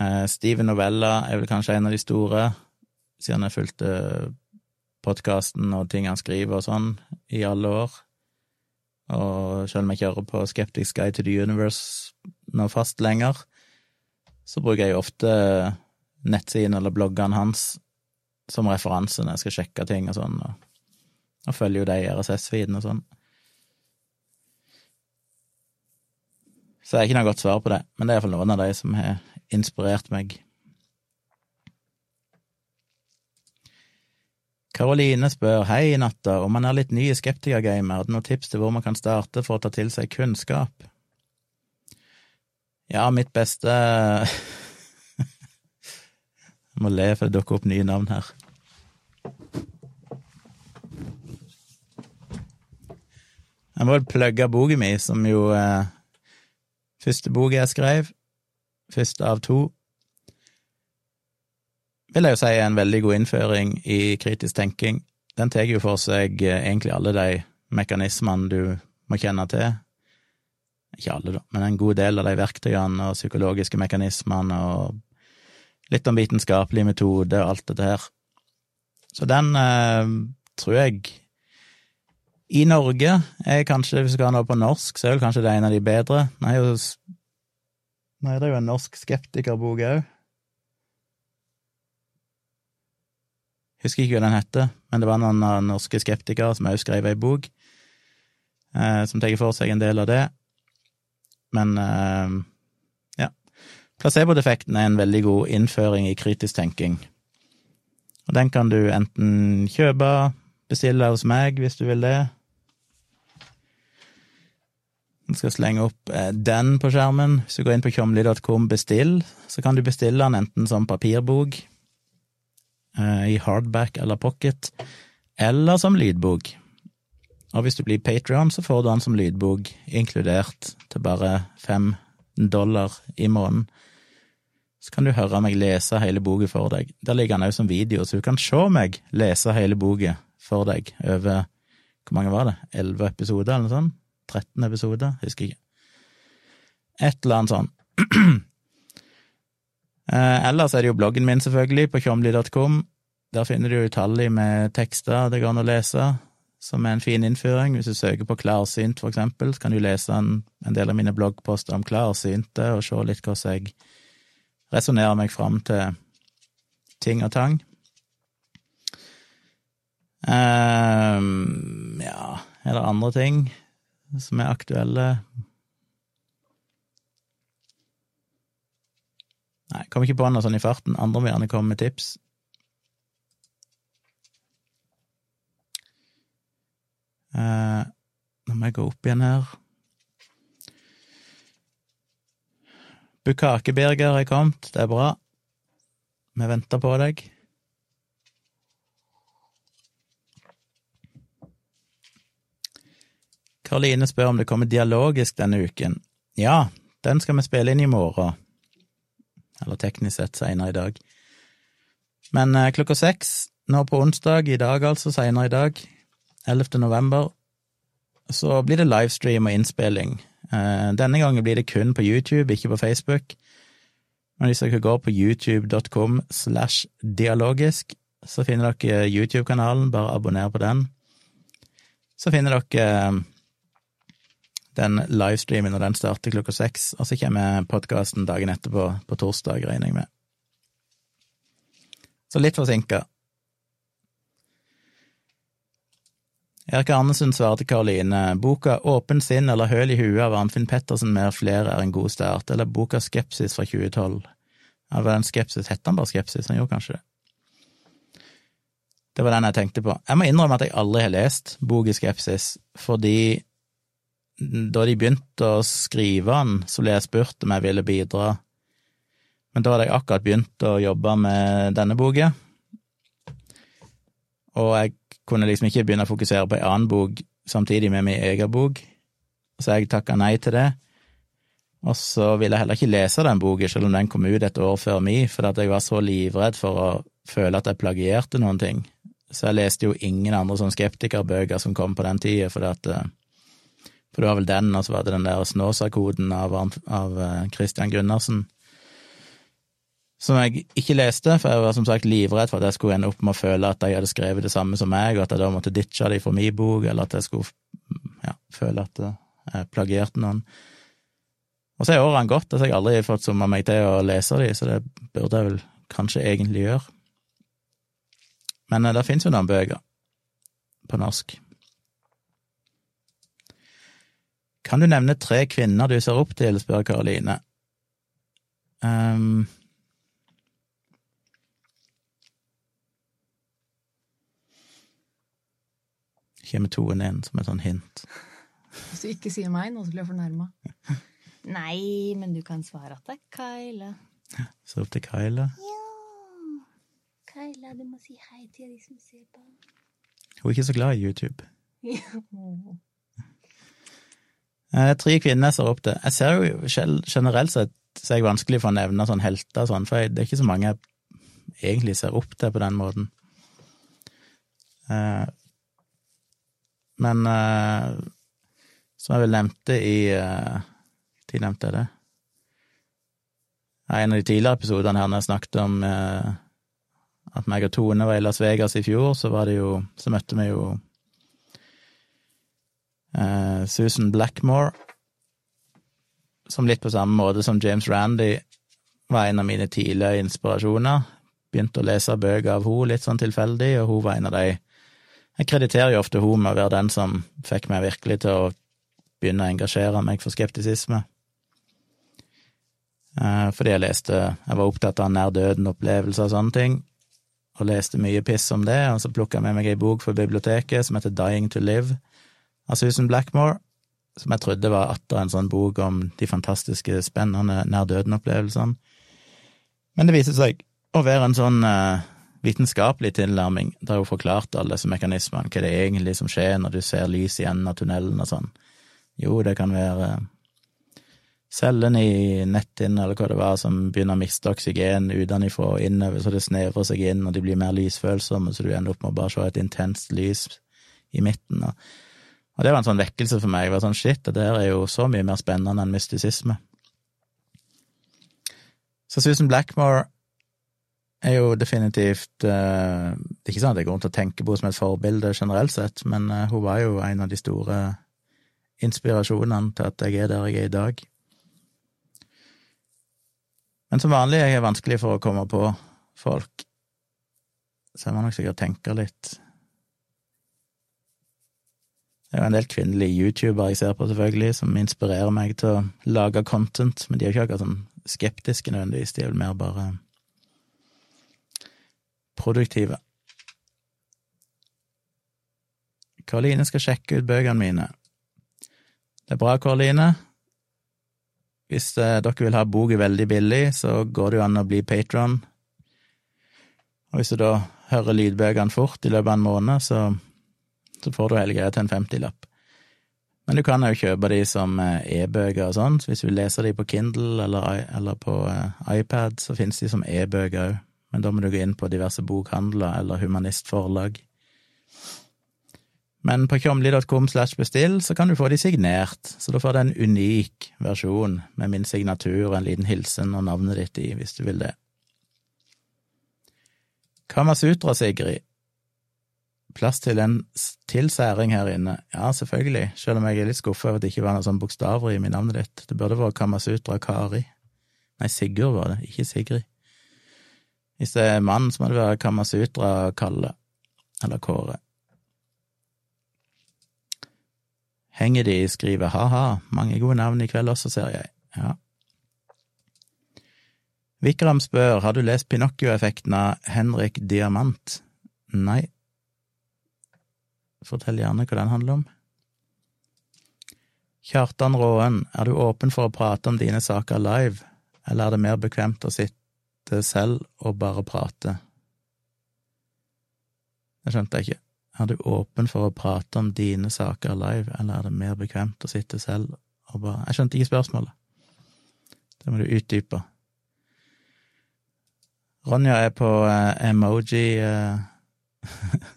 Eh, Steven Novella er vel kanskje en av de store, siden jeg fulgte podkasten og ting han skriver og sånn i alle år. Og selv om jeg kjører på Skeptics Guide to the Universe nå fast lenger, så bruker jeg jo ofte nettsiden eller bloggene hans som referanse når jeg skal sjekke ting og sånn, og, og følger jo de RSS-feedene og sånn. Så jeg har ikke noe godt svar på det, men det er iallfall noen av de som har inspirert meg. Karoline spør hei, i Natta, om man er litt ny i Skeptikergamet, har du noen tips til hvor man kan starte for å ta til seg kunnskap? Ja, mitt beste Jeg <laughs> må le, for det dukker opp nye navn her. Jeg må vel plugge boka mi, som jo eh, Første bok jeg skrev, første av to, vil jeg jo si er en veldig god innføring i kritisk tenking. Den tar jo for seg eh, egentlig alle de mekanismene du må kjenne til. Ikke alle, da, men en god del av de verktøyene og psykologiske mekanismene og litt om vitenskapelig metode og alt dette her. Så den eh, tror jeg i Norge er kanskje, hvis du skal ha noe på norsk, så er vel kanskje det en av de bedre. Nei, nei det er jo en norsk skeptikerbok òg. Husker ikke hva den heter, men det var noen norske skeptikere som òg skrev ei bok, eh, som tar for seg en del av det. Men eh, ja. Placebo-defekten er en veldig god innføring i kritisk tenking. Og den kan du enten kjøpe, bestille hos meg hvis du vil det, jeg skal slenge opp eh, den på skjermen. Hvis du går inn på tjomli.com bestill, så kan du bestille den enten som papirbok, eh, i hardback eller pocket, eller som lydbok. Og hvis du blir Patrion, så får du den som lydbok, inkludert til bare fem dollar i måneden. Så kan du høre meg lese hele boka for deg. Der ligger den òg som video, så du kan se meg lese hele boka for deg over Hvor mange var det? Elleve episoder, eller noe sånt? 13 episoder, husker ikke. Et eller annet sånn. <clears throat> ellers er det jo bloggen min, selvfølgelig, på tjomli.com. Der finner du utallig med tekster det går an å lese, som er en fin innføring. Hvis du søker på klarsynt, for eksempel, så kan du lese en, en del av mine bloggposter om klarsynte, og se litt hvordan jeg resonnerer meg fram til ting og tang. Um, ja, er det andre ting? Som er aktuelle. Nei, kommer ikke på noe sånn i farten. Andre må gjerne komme med tips. Uh, nå må jeg gå opp igjen her. Bukakeberger er kommet, det er bra. Vi venter på deg. Karoline spør om det kommer dialogisk denne uken. Ja, den skal vi spille inn i morgen. Eller teknisk sett seinere i dag. Men eh, klokka seks nå på onsdag, i dag altså, seinere i dag, 11. november, så blir det livestream og innspilling. Eh, denne gangen blir det kun på YouTube, ikke på Facebook. Men hvis dere går på youtube.com slash dialogisk, så finner dere YouTube-kanalen, bare abonner på den. Så finner dere eh, den livestreamen når den starter klokka seks, og så kommer podkasten dagen etterpå, på torsdag, regner jeg med. Så litt forsinka. Erik Arnesen til Karoline boka Åpen sinn eller Høl i huet av Arnfinn Pettersen med flere er en god start, eller boka Skepsis fra 2012. Ja, var den Skepsis, het han bare Skepsis? Han gjorde kanskje det. Det var den jeg tenkte på. Jeg må innrømme at jeg aldri har lest bok i Skepsis, fordi da de begynte å skrive den, så ble jeg spurt om jeg ville bidra, men da hadde jeg akkurat begynt å jobbe med denne boka, og jeg kunne liksom ikke begynne å fokusere på en annen bok samtidig med min egen bok, så jeg takka nei til det. Og så ville jeg heller ikke lese den boka, selv om den kom ut et år før mi, fordi jeg var så livredd for å føle at jeg plagierte noen ting. Så jeg leste jo ingen andre sånn skeptikerbøker som kom på den tida, fordi at eh, for det var vel den, og så var det den der Snåsa-koden av, av eh, Christian Gundersen, som jeg ikke leste, for jeg var som sagt livredd for at jeg skulle ende opp med å føle at de hadde skrevet det samme som meg, og at jeg da måtte ditche de for min bok, eller at jeg skulle ja, føle at jeg plagierte noen. Og så er årene gått, så jeg har aldri fått summa meg til å lese de, så det burde jeg vel kanskje egentlig gjøre. Men eh, det fins jo noen bøker på norsk. Kan du nevne tre kvinner du ser opp til, spør Karoline. Um, kommer toen inn som et sånn hint.
Hvis du ikke sier meg, nå så blir jeg fornærma. <laughs> Nei, men du kan svare at det er Kyla.
Så opp til Kyla.
Ja. Kyla, du må si hei til de som ser på.
Hun er ikke så glad i YouTube. <laughs>
Ja.
er tre kvinner jeg ser opp til. Jeg ser jo gen- generelt sett så er jeg vanskelig for å nevne sånn helter sånn, for det er ikke så mange jeg egentlig ser opp til på den måten. Eh, men eh, som jeg vel nevnte i Når nevnte jeg det? En av de tidligere episodene her når jeg snakket om eh, at meg og Tone var i Las Vegas i fjor, så var det jo Så møtte vi jo eh, Susan Blackmore, som litt på samme måte som James Randy var en av mine tidlige inspirasjoner. Begynte å lese bøker av henne litt sånn tilfeldig, og hun var en av de Jeg krediterer jo ofte hun med å være den som fikk meg virkelig til å begynne å engasjere meg for skeptisisme. Eh, fordi jeg leste Jeg var opptatt av nær døden-opplevelser og sånne ting, og leste mye piss om det, og så plukka jeg med meg ei bok fra biblioteket som heter Dying to Live av Susan Blackmore, som jeg trodde var atter en sånn bok om de fantastiske, spennende nær døden-opplevelsene. Men det viser seg å være en sånn eh, vitenskapelig tilnærming, der hun forklarte alle disse mekanismene, hva det er egentlig som skjer når du ser lys i enden av tunnelen og sånn. Jo, det kan være cellene i netthinnen eller hva det var, som begynner å miste oksygen utenfra og innover, så det snevrer seg inn, og de blir mer lysfølsomme, så du ender opp med å bare se et intenst lys i midten. Og, og det var en sånn vekkelse for meg. Jeg var sånn shit, det der er jo så mye mer spennende enn mystisisme. Så Susan Blackmore er jo definitivt eh, Det er ikke sånn at jeg går rundt og tenker på henne som et forbilde generelt sett, men eh, hun var jo en av de store inspirasjonene til at jeg er der jeg er i dag. Men som vanlig er jeg vanskelig for å komme på folk, så jeg må nok sikkert tenke litt. Det er jo en del kvinnelige youtubere jeg ser på, selvfølgelig, som inspirerer meg til å lage content, men de er jo ikke akkurat sånn skeptiske nødvendigvis, de er vel mer bare produktive. Karoline skal sjekke ut bøkene mine. Det er bra, Karoline. Hvis eh, dere vil ha boka veldig billig, så går det jo an å bli patron. Og hvis du da hører lydbøkene fort i løpet av en måned, så, så får du hele greia til en 50-lapp. Men du kan jo kjøpe de som eh, e-bøker og sånn, så hvis du leser de på Kindle eller, eller på eh, iPad, så finnes de som e-bøker òg. Men da må du gå inn på diverse bokhandler eller humanistforlag. Men på tjomli.com slash bestill så kan du få de signert, så da får du en unik versjon med min signatur og en liten hilsen og navnet ditt i, hvis du vil det. Kamasutra, Sigrid. Plass til en tilsæring her inne. Ja, selvfølgelig, selv om jeg er litt skuffa over at det ikke var noe sånn bokstaver i navnet ditt. Det burde vært Kamasutra Kari. Nei, Sigurd var det, ikke Sigrid. Hvis det er mann, så må det være Kamasutra Kalle, eller Kåre. Henger de skriver ha-ha, mange gode navn i kveld også, ser jeg. Ja. Vikram spør, har du lest Pinocchio-effekten av Henrik Diamant? Nei. Fortell gjerne hva den handler om. Kjartan Råen, er du åpen for å prate om dine saker live, eller er det mer bekvemt å sitte selv og bare prate? Det skjønte jeg ikke. Er du åpen for å prate om dine saker live, eller er det mer bekvemt å sitte selv og bare Jeg skjønte ikke spørsmålet. Det må du utdype. Ronja er på eh, emoji eh, <laughs>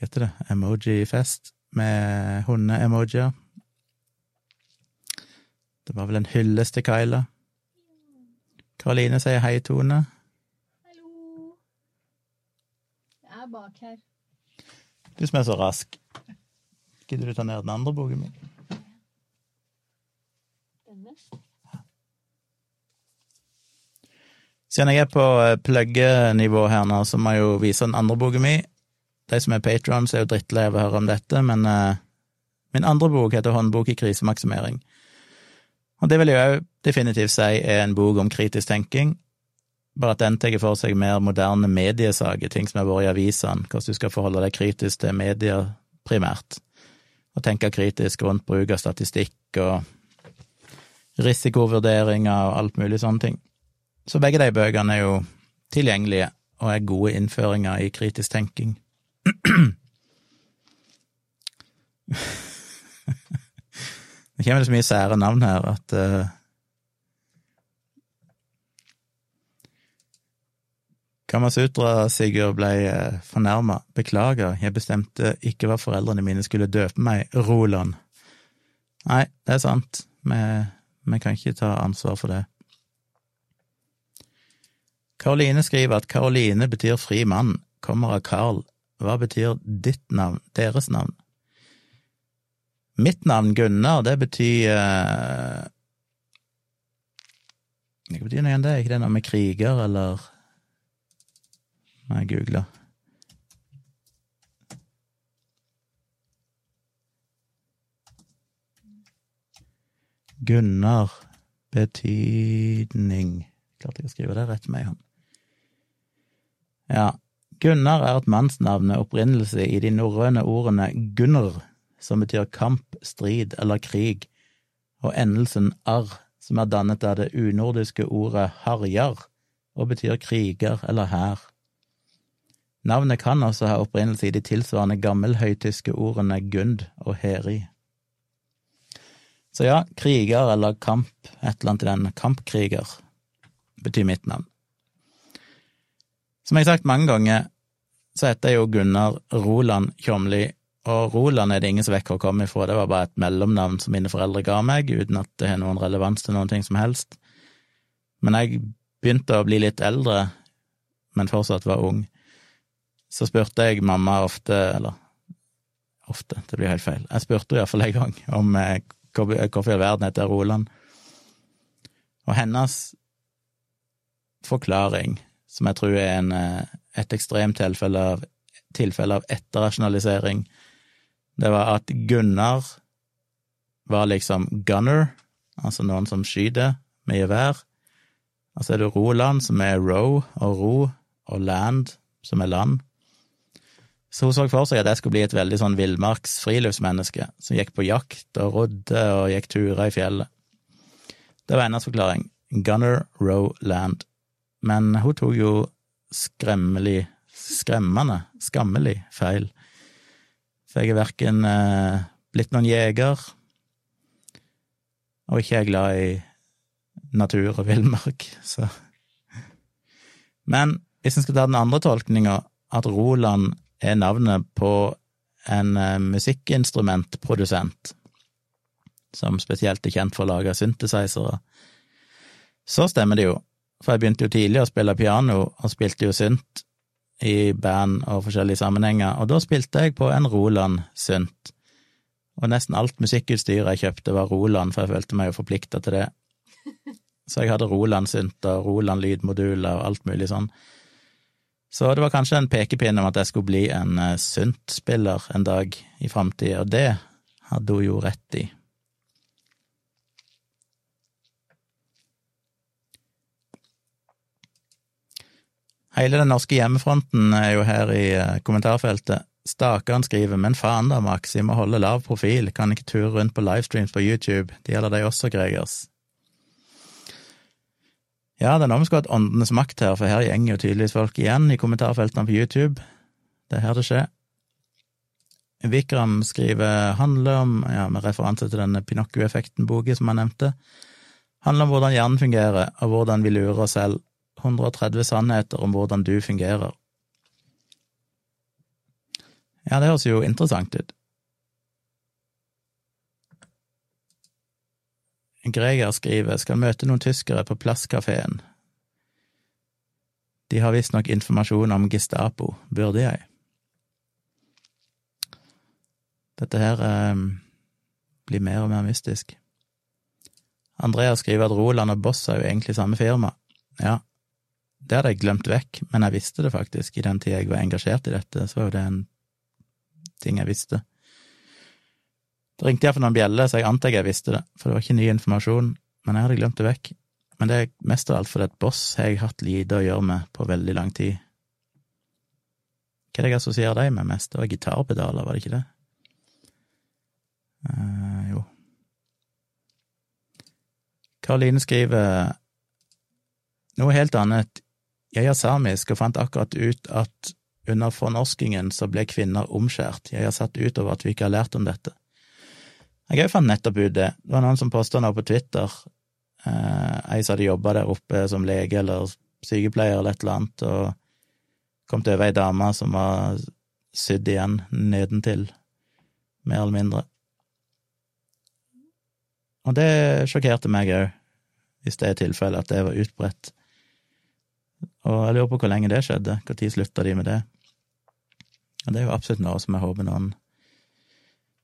heter det? Emoji-fest med hunde-emojier. Det var vel en hyllest til Kyla. Karoline sier hei, Tone.
Hallo. Jeg er bak her.
Du som er så rask. Gidder du ta ned den andre boken min? Siden jeg er på eh, pluggenivå her nå, så må jeg jo vise den andre boken mi. De som er patrons, er jo drittlei av å høre om dette, men uh, min andre bok heter Håndbok i krisemaksimering. Og det vil jeg òg definitivt si er en bok om kritisk tenking, bare at den tar for seg mer moderne mediesaker, ting som har vært i avisene, hvordan du skal forholde deg kritisk til media primært, og tenke kritisk rundt bruk av statistikk og risikovurderinger og alt mulig sånne ting. Så begge de bøkene er jo tilgjengelige og er gode innføringer i kritisk tenking. Det kommer så mye sære navn her at uh, Kamasutra Sigurd ble uh, fornærma. Beklager, jeg bestemte ikke hva foreldrene mine skulle døpe meg, Roland. Nei, det er sant, vi, vi kan ikke ta ansvar for det. Karoline skriver at Karoline betyr fri mann, kommer av Carl. Hva betyr ditt navn, deres navn? Mitt navn, Gunnar, det betyr Hva betyr noe igjen det? Er ikke det noe med kriger, eller Nei, jeg google. Gunnar betydning Klarte jeg å skrive det rett med en hånd. Ja, Gunnar er et mannsnavn med opprinnelse i de norrøne ordene Gunnar, som betyr kamp, strid eller krig, og endelsen arr, som er dannet av det unordiske ordet harjar, og betyr kriger eller hær. Navnet kan også ha opprinnelse i de tilsvarende gammelhøytyske ordene gund og heri. Så ja, kriger eller kamp, et eller annet i den, kampkriger, betyr mitt navn. Som jeg har sagt mange ganger, så heter jeg jo Gunnar Roland Tjomli, og Roland er det ingen som vet hvor kommer ifra, det var bare et mellomnavn som mine foreldre ga meg, uten at det har noen relevans til noen ting som helst. Men jeg begynte å bli litt eldre, men fortsatt var ung, så spurte jeg mamma ofte, eller ofte, det blir helt feil, jeg spurte henne iallfall en gang om eh, hvorfor i verden heter Roland, og hennes forklaring, som jeg tror er en, eh, et ekstremt tilfelle av, tilfelle av etterrasjonalisering, det var at Gunnar var liksom gunner, altså noen som skyter med gevær. Og så er det Roland, som er row og ro, og land, som er land. Så hun så for seg at jeg skulle bli et veldig sånn villmarks friluftsmenneske, som gikk på jakt og rodde og gikk turer i fjellet. Det var hennes forklaring. Gunner, row, land. Men hun tok jo skremmelig, skremmende, skammelig feil. For jeg er verken eh, blitt noen jeger, og ikke er glad i natur og villmark, <laughs> så Men hvis en skal ta den andre tolkninga, at Roland er navnet på en eh, musikkinstrumentprodusent som spesielt er kjent for å lage synthesizere, så stemmer det jo, for jeg begynte jo tidlig å spille piano, og spilte jo synt i band og forskjellige sammenhenger, og da spilte jeg på en Roland synt, og nesten alt musikkutstyret jeg kjøpte var Roland, for jeg følte meg jo forplikta til det. <laughs> Så jeg hadde Roland synt og alt mulig sånn. Så det var kanskje en pekepinn om at jeg skulle bli en uh, syntspiller en dag i framtida, og det hadde hun jo rett i. Hele den norske hjemmefronten er jo her i uh, kommentarfeltet. Stakan skriver, men faen da, Max, vi må holde lav profil, kan ikke ture rundt på livestreams på YouTube, det gjelder deg også, Gregers. Ja, skulle hatt åndenes makt her, for her gjenger jo tydeligvis folk igjen i kommentarfeltene på YouTube. Det er her det skjer. Vikram skriver handler om, ja, med referanse til denne Pinocchio-effekten-boka som han nevnte, handler om hvordan hjernen fungerer, og hvordan vi lurer oss selv. 130 sannheter om hvordan du fungerer. Ja, det høres jo interessant ut. Greger skriver skal møte noen tyskere på Plasskafeen. De har visstnok informasjon om Gestapo. Burde jeg? Dette her eh, blir mer og mer mystisk. Andrea skriver at Roland og Boss er jo egentlig samme firma. Ja, det hadde jeg glemt vekk, men jeg visste det faktisk. I den tida jeg var engasjert i dette, så var det en ting jeg visste. Det ringte iallfall noen bjeller, så jeg antar jeg visste det, for det var ikke ny informasjon, men jeg hadde glemt det vekk. Men det er mest av alt fordi et boss har jeg hatt lite å gjøre med på veldig lang tid. Hva er det jeg assosierer deg med mest? Det var gitarpedaler, var det ikke det? Uh, jo. Karoline skriver noe helt annet. Jeg er samisk og fant akkurat ut at under fornorskingen så ble kvinner omskjært. Jeg har satt ut over at vi ikke har lært om dette. Jeg fant nettopp ut det. Det var noen som posta noe på Twitter. Eh, ei som hadde jobba der oppe som lege eller sykepleier eller et eller annet, og kom til over ei dame som var sydd igjen nedentil, mer eller mindre. Og det sjokkerte meg òg, hvis det er tilfellet at det var utbredt. Og jeg lurer på hvor lenge det skjedde, når slutta de med det? Og det er jo absolutt noe som jeg håper noen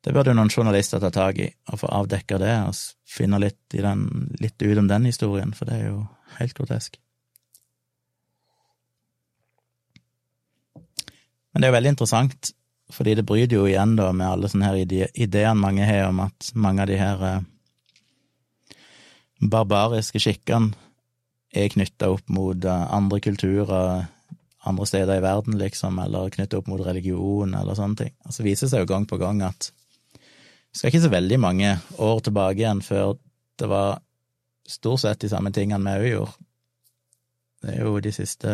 Det burde jo noen journalister ta tak i, og få avdekka det, og finne litt, den, litt ut om den historien, for det er jo helt grotesk. Men det er jo veldig interessant, fordi det bryter jo igjen da med alle sånne her ideene mange har om at mange av de her eh, barbariske skikkene er knytta opp mot eh, andre kulturer andre steder i verden, liksom, eller knytta opp mot religion, eller sånne ting. Og så viser det seg jo gang på gang at det skal ikke så veldig mange år tilbake igjen før det var stort sett de samme tingene vi òg gjorde. Det er jo de siste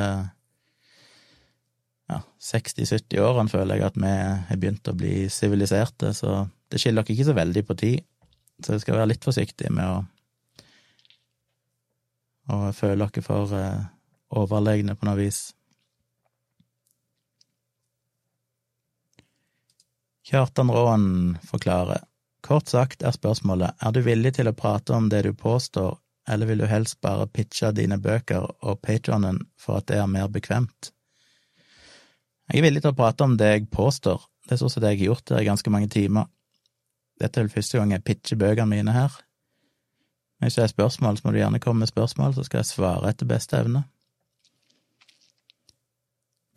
ja, 60-70 årene, føler jeg, at vi har begynt å bli siviliserte, så det skiller dere ikke så veldig på tid. Så jeg skal være litt forsiktige med å, å føler dere for uh, overlegne på noe vis. Kjartan Råen forklarer. Kort sagt er spørsmålet, er du villig til å prate om det du påstår, eller vil du helst bare pitche dine bøker og patronen for at det er mer bekvemt? Jeg er villig til å prate om det jeg påstår, det er sånn som det jeg har gjort her i ganske mange timer. Dette er vel første gang jeg pitcher bøkene mine her. Hvis det er spørsmål, så må du gjerne komme med spørsmål, så skal jeg svare etter beste evne.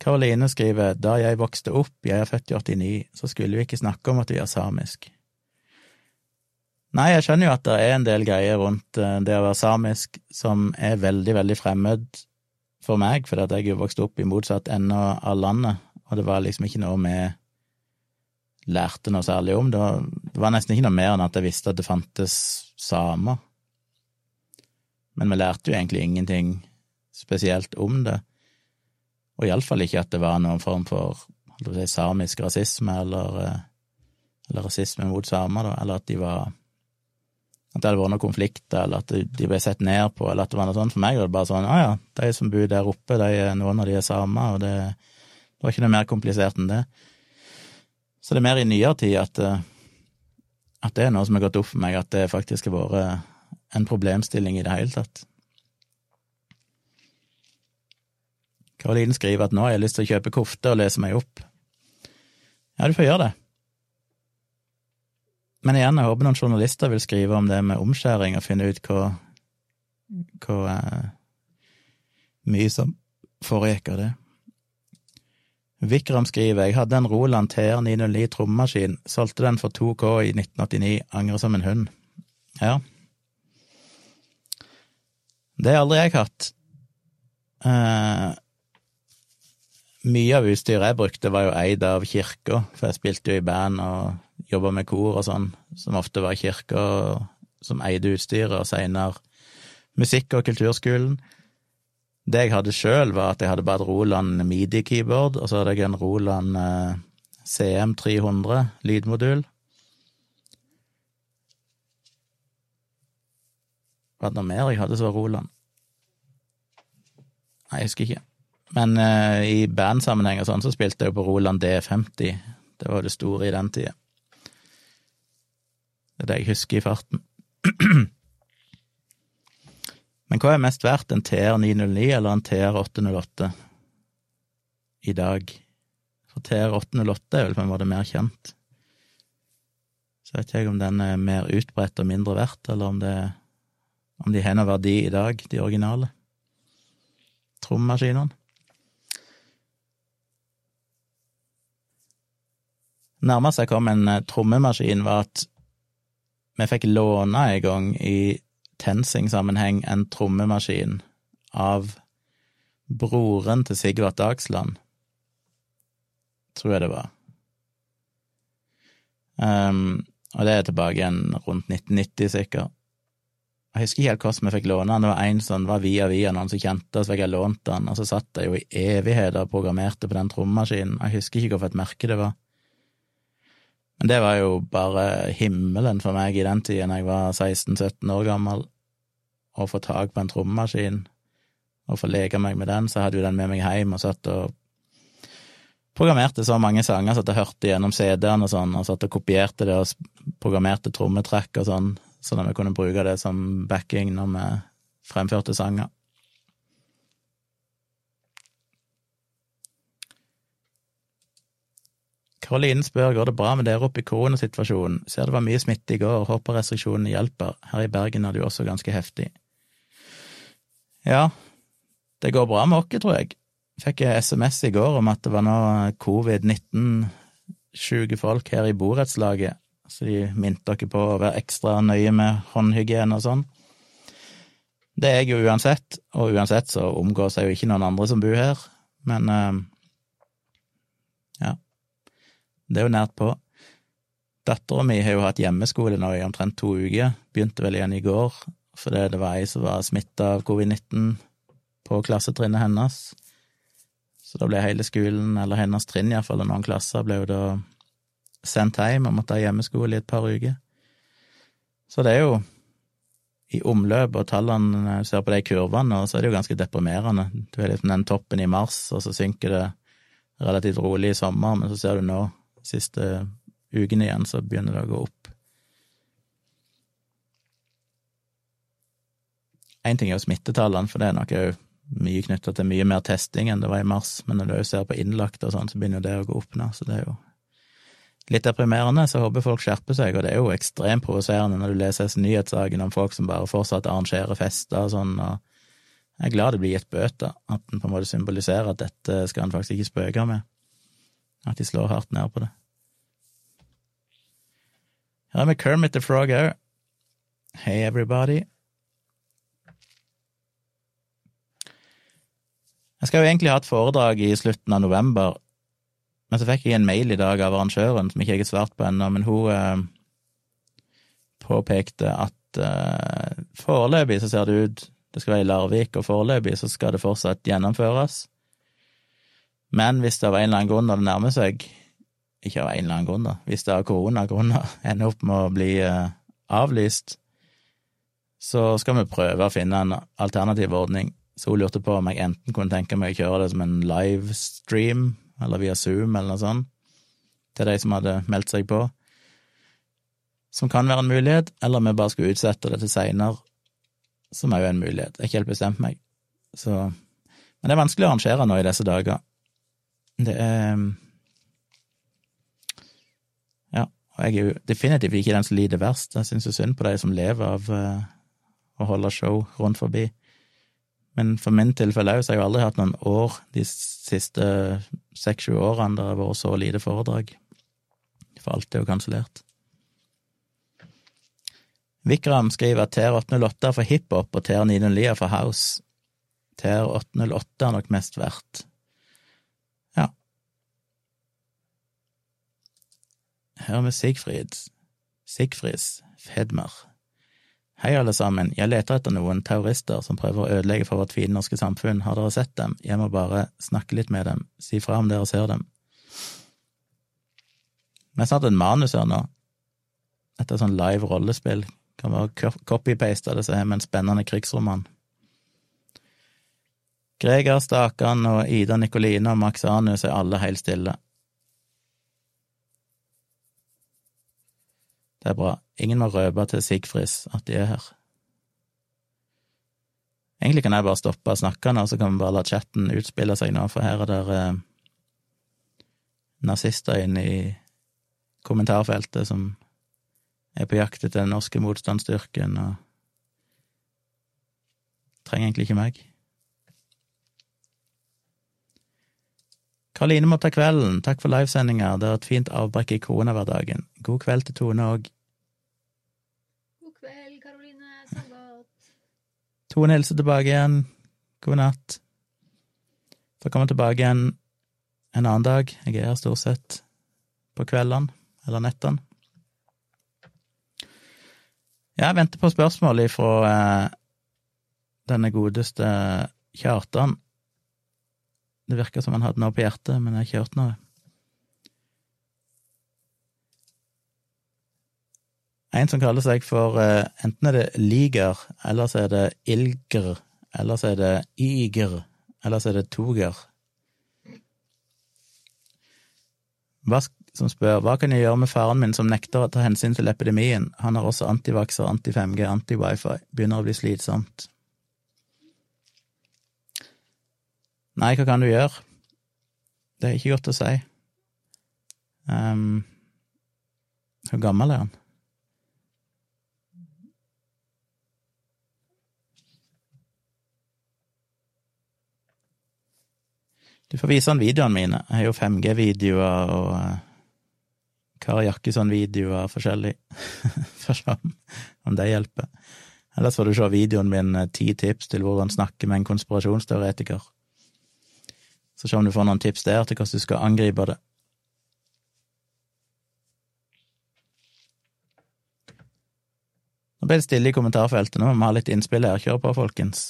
Karoline skriver da jeg vokste opp, jeg er født i 89, så skulle vi ikke snakke om at vi er samisk. Nei, jeg skjønner jo at det er en del greier rundt eh, det å være samisk som er veldig, veldig fremmed for meg, fordi at jeg jo vokste opp i motsatt ende av landet, og det var liksom ikke noe vi lærte noe særlig om. Det var, det var nesten ikke noe mer enn at jeg visste at det fantes samer. Men vi lærte jo egentlig ingenting spesielt om det. Og iallfall ikke at det var noen form for si, samisk rasisme, eller, eh, eller rasisme mot samer, da, eller at de var At det hadde vært noen konflikter, eller at de ble sett ned på, eller at det var noe sånt. For meg var det bare sånn ja ja, de som bor der oppe, de, noen av de er samer, og det, det, var ikke noe mer komplisert enn det. Så det er mer i nyere tid at, eh, at det er noe som har gått opp for meg, at det faktisk har vært en problemstilling i det hele tatt. Karoline skriver at nå har jeg lyst til å kjøpe kofte og lese meg opp. Ja, du får gjøre det. Men igjen, jeg håper noen journalister vil skrive om det med omskjæring og finne ut hva, hva eh, mye som foregikk av det. Vikram skriver jeg hadde en Roland TR909 trommemaskin, solgte den for 2K i 1989, angrer som en hund. Ja. Det har aldri jeg hatt. Eh, mye av utstyret jeg brukte, var jo eid av kirka, for jeg spilte jo i band og jobba med kor og sånn, som ofte var kirka som eide utstyret, og seinere musikk- og kulturskolen. Det jeg hadde sjøl, var at jeg hadde bare et Roland midi-keyboard, og så hadde jeg en Roland eh, CM300 lydmodul. Var det noe mer jeg hadde som var Roland? Nei, jeg husker ikke. Men uh, i bandsammenheng og sånn så spilte jeg jo på Roland D50. Det var det store i den tida. Det er det jeg husker i farten. <clears throat> Men hva er mest verdt, en TR909 eller en TR808 i dag? For TR808 er vel på en måte mer kjent. Så vet jeg om den er mer utbredt og mindre verdt, eller om, det, om de har noen verdi i dag, de originale trommaskinene. Nærmest jeg kom en eh, trommemaskin, var at vi fikk låne en gang i TenSing-sammenheng en trommemaskin av broren til Sigvart Dagsland, tror jeg det var. Um, og det er tilbake igjen rundt 1990, sikkert. Jeg husker ikke helt hvordan vi fikk låne den, det var en som var via via noen som kjente oss, fikk jeg lånt den, og så satt jeg jo i evigheter og programmerte på den trommemaskinen, jeg husker ikke hvilket merke det var. Men det var jo bare himmelen for meg i den tiden jeg var 16-17 år gammel, å få tak på en trommemaskin og få leke meg med den, så hadde jo den med meg hjem og satt og programmerte så mange sanger, satt og hørte gjennom CD-en og sånn, og satt og kopierte det og programmerte trommetrekk og sånn, sånn at vi kunne bruke det som backing når vi fremførte sanger. Karoline spør går det bra med dere oppe i koronasituasjonen, ser det var mye smitte i går, håper restriksjonene hjelper, her i Bergen er det jo også ganske heftig. Ja, det går bra med oss, tror jeg. Fikk jeg SMS i går om at det var nå covid-19-sjuke folk her i borettslaget, så de minte dere på å være ekstra nøye med håndhygiene og sånn. Det er jeg jo uansett, og uansett så omgås jeg jo ikke noen andre som bor her, men uh, ja, det er jo nært på. Dattera mi har jo hatt hjemmeskole nå i omtrent to uker, begynte vel igjen i går, fordi det var ei som var smitta av covid-19 på klassetrinnet hennes. Så da ble hele skolen, eller hennes trinn iallfall, og noen klasser, ble jo da sendt hjem og måtte ha hjemmeskole i et par uker. Så det er jo i omløp, og tallene ser på de kurvene, så er det jo ganske deprimerende. Du har liksom den toppen i mars, og så synker det relativt rolig i sommer, men så ser du nå, siste ukene igjen, så begynner det å gå opp. Én ting er jo smittetallene, for det er nok òg mye knytta til mye mer testing enn det var i mars, men når du òg ser på innlagte og sånn, så begynner jo det å gå opp nå, så det er jo litt deprimerende, så håper folk skjerper seg, og det er jo ekstremt provoserende når du leser nyhetssaken om folk som bare fortsatt arrangerer fester og sånn, og jeg er glad det blir gitt bøter, at en på en måte symboliserer at dette skal en faktisk ikke spøke med, at de slår hardt ned på det. Her er vi Kermit the Frog òg. Hey everybody. Jeg skal jo egentlig ha et foredrag i slutten av november, men så fikk jeg en mail i dag av arrangøren som ikke jeg har svart på ennå, men hun eh, påpekte at eh, foreløpig så ser det ut det skal være i Larvik, og foreløpig så skal det fortsatt gjennomføres. Men hvis det av en eller annen grunn når det nærmer seg, ikke av en eller annen grunn, da, hvis det av koronagrunner <laughs> ender opp med å bli eh, avlyst, så skal vi prøve å finne en alternativ ordning så hun lurte på om jeg enten kunne tenke meg å kjøre det som en livestream, eller via Zoom, eller noe sånt, til de som hadde meldt seg på, som kan være en mulighet, eller om vi bare skulle utsette det til seinere, som er jo en mulighet. Jeg har ikke helt bestemt meg. Så Men det er vanskelig å arrangere nå i disse dager. Det er Ja, og jeg er jo definitivt ikke den som lider verst. Jeg syns jo synd på de som lever av uh, å holde show rundt forbi. Men for min tilfelle òg, så har jeg jo aldri hatt noen år de siste seks-sju årene der det har vært så lite foredrag. For alt er jo kansellert. Vikram skriver at TR808 er for hiphop og TR909 er for house. TR808 er nok mest verdt. Ja. Her er vi Sigfrid. Sigfrids Fedmer. Hei, alle sammen, jeg leter etter noen terrorister som prøver å ødelegge for vårt fine norske samfunn. Har dere sett dem? Jeg må bare snakke litt med dem. Si fra om dere ser dem. Vi har snart et manus her nå. Etter sånn live rollespill. Kan være copy-paste det, som er med en spennende krigsroman. Greger Stakan og Ida Nikoline og Max Anus er alle helt stille. Det er bra. Ingen må røpe til Sigfris at de er her. Egentlig kan jeg bare stoppe å snakke nå, så kan vi bare la chatten utspille seg nå, for her er det eh, nazister inne i kommentarfeltet som er på jakt etter den norske motstandsstyrken og trenger egentlig ikke meg. Karoline må ta kvelden, takk for livesendinga, det er et fint avbrekk i koronahverdagen. God kveld til Tone òg.
God kveld, Karoline. Sov godt.
Tone hilser tilbake igjen. God natt. Så kommer jeg tilbake igjen en annen dag. Jeg er her stort sett på kveldene eller nettene. Jeg venter på spørsmål ifra eh, denne godeste Kjartan. Det virker som han hadde noe på hjertet, men jeg har ikke hørt noe. En som kaller seg for eh, enten er det Liger, eller så er det Ilger, eller så er det Yger, eller så er det Toger. Hva, som spør hva kan jeg gjøre med faren min som nekter å ta hensyn til epidemien, han har også antivakser, anti-5G, anti-wifi, begynner å bli slitsomt. Nei, hva kan du gjøre? Det er ikke godt å si. Um, hvor gammel er han? Du får vise han videoene mine. Jeg har jo 5G-videoer og uh, Kari Jakkesson-videoer forskjellig. <laughs> For sånn, om, om det hjelper. Ellers får du se videoen min eh, ti tips til hvordan snakke med en konspirasjonsteoretiker. Så se om du får noen tips der til hvordan du skal angripe det. Nå ble det stille i kommentarfeltet. Nå må vi ha litt innspill her. Kjør på, folkens.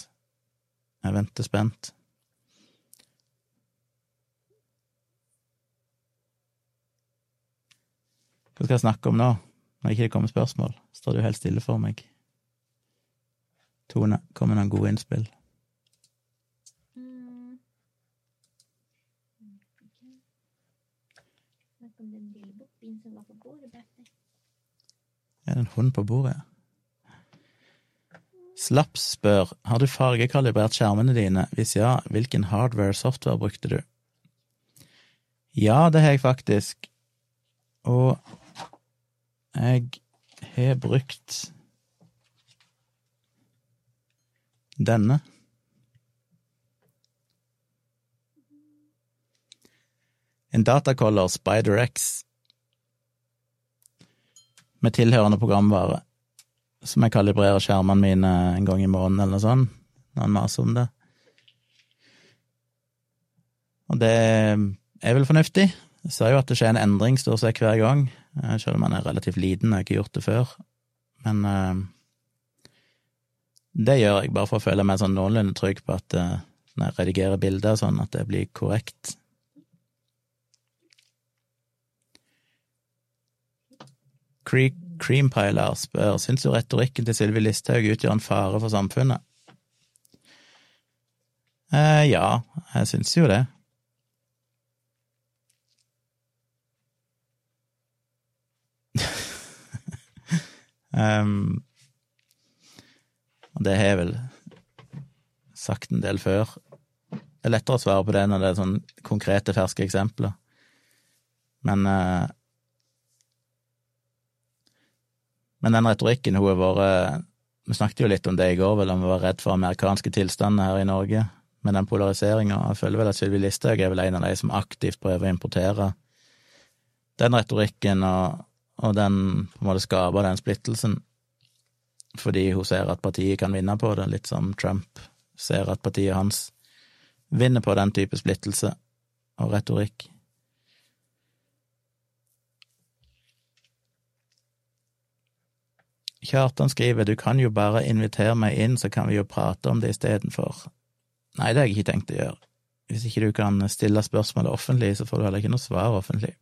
Jeg venter spent. Hva skal jeg snakke om nå, når ikke det kommer spørsmål? Står det jo helt stille for meg. Tone, kom med noen gode innspill. Er det en hund på bordet? Slaps spør har du fargekalibrert skjermene dine, hvis ja, hvilken hardware-software brukte du? Ja, det har jeg faktisk, og jeg har brukt denne. En datacaller SpiderX med tilhørende programvare, som jeg kalibrerer skjermene mine en gang i måneden eller noe sånt, når han maser om det. Og det er vel fornuftig. Jeg ser jo at det skjer en endring stort sett hver gang, selv om han er relativt liten, har ikke gjort det før. Men uh, det gjør jeg bare for å føle meg sånn noenlunde trygg på at uh, når jeg redigerer bilder sånn, at det blir korrekt. Creampiler spør syns du retorikken til Sylvi Listhaug utgjør en fare for samfunnet? Uh, ja, jeg syns jo det. Um, det har jeg vel sagt en del før. Det er lettere å svare på det når det er sånn konkrete, ferske eksempler. Men uh, Men den retorikken hun har vært Vi snakket jo litt om det i går, vel, om vi var redd for amerikanske tilstander her i Norge, med den polariseringa. Jeg føler vel at Sylvi Listhaug er vel en av de som aktivt prøver å importere den retorikken og, og den på en måte skaper den splittelsen, fordi hun ser at partiet kan vinne på det, litt som Trump ser at partiet hans vinner på den type splittelse og retorikk. Kjartan skriver du kan jo bare invitere meg inn, så kan vi jo prate om det istedenfor. Nei, det har jeg ikke tenkt å gjøre. Hvis ikke du kan stille spørsmålet offentlig, så får du heller ikke noe svar offentlig.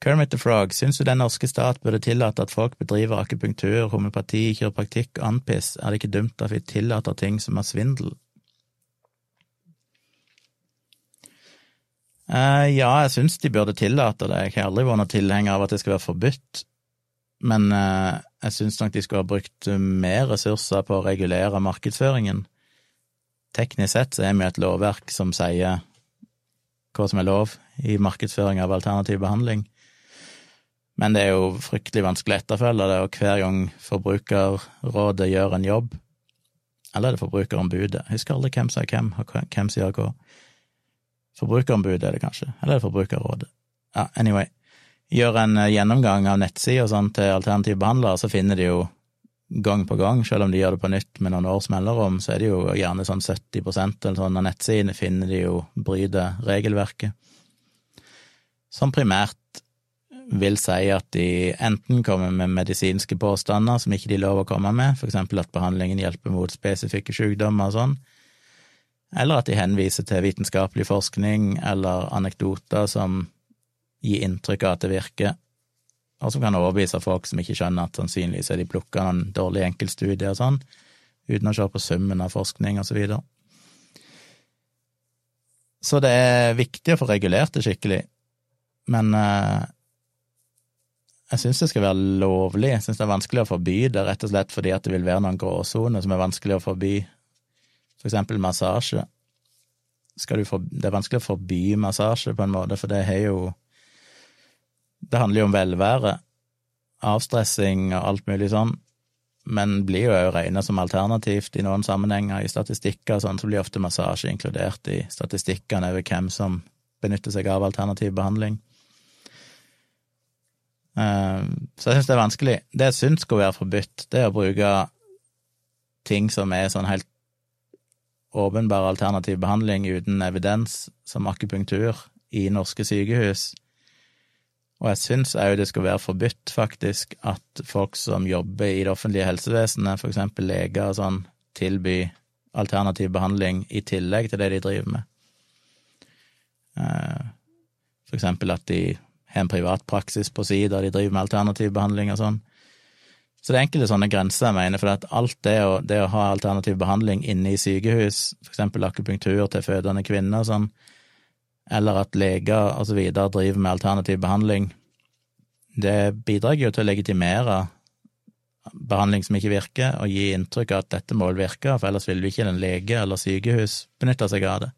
Kermit the Frog, syns du den norske stat burde tillate at folk bedriver akupunktur, homopati, kiropraktikk og andpiss, er det ikke dumt at vi tillater ting som er svindel? Uh, ja, jeg syns de burde tillate det. Jeg har aldri vært noen tilhenger av at det skal være forbudt. Men uh, jeg syns nok de skulle ha brukt mer ressurser på å regulere markedsføringen. Teknisk sett så er vi et lovverk som sier hva som er lov i markedsføring av alternativ behandling. Men det er jo fryktelig vanskelig å etterfølge det, og hver gang Forbrukerrådet gjør en jobb, eller er det Forbrukerombudet, jeg husker aldri hvem som er hvem, og hvem som gjør hva. Forbrukerombudet er det kanskje, eller er det Forbrukerrådet? Ja, anyway. Gjør en eh, gjennomgang av nettsida sånn til alternative behandlere, så finner de jo gang på gang, selv om de gjør det på nytt med noen års mellomrom, så er det jo gjerne sånn 70% eller sånn av nettsidene finner de jo bryter regelverket. Som primært vil si at de enten kommer med medisinske påstander som ikke de lover å komme med, for eksempel at behandlingen hjelper mot spesifikke sykdommer og sånn, eller at de henviser til vitenskapelig forskning eller anekdoter som gir inntrykk av at det virker, og som kan overbevise folk som ikke skjønner at sannsynligvis er de plukka noen dårlige enkeltstudier og sånn, uten å se på summen av forskning og så videre. Så det er viktig å få regulert det skikkelig, men eh, jeg syns det skal være lovlig. Jeg syns det er vanskelig å forby det, rett og slett fordi at det vil være noen gråsoner som er vanskelig å forby, for eksempel massasje. For, det er vanskelig å forby massasje, på en måte, for det har jo det handler jo om velvære, avstressing og alt mulig sånn, men blir jo òg regna som alternativt i noen sammenhenger. I statistikker og sånn så blir ofte massasje inkludert i statistikkene over hvem som benytter seg av alternativ behandling. Eh, så jeg syns det er vanskelig. Det jeg syns skulle være forbudt, det er å bruke ting som er sånn helt åpenbar alternativ behandling uten evidens, som akupunktur, i norske sykehus. Og jeg syns òg det skal være forbudt, faktisk, at folk som jobber i det offentlige helsevesenet, for eksempel leger og sånn, tilby alternativ behandling i tillegg til det de driver med. Eh, for eksempel at de har en privat praksis på si der de driver med alternativ behandling og sånn. Så det er enkelte sånne grenser, jeg mener, for at alt det å, det å ha alternativ behandling inne i sykehus, for eksempel akupunktur til fødende kvinner og sånn, eller at leger og så videre driver med alternativ behandling, det bidrar jo til å legitimere behandling som ikke virker, og gi inntrykk av at dette må virke, for ellers ville ikke en lege eller sykehus benytte seg av det.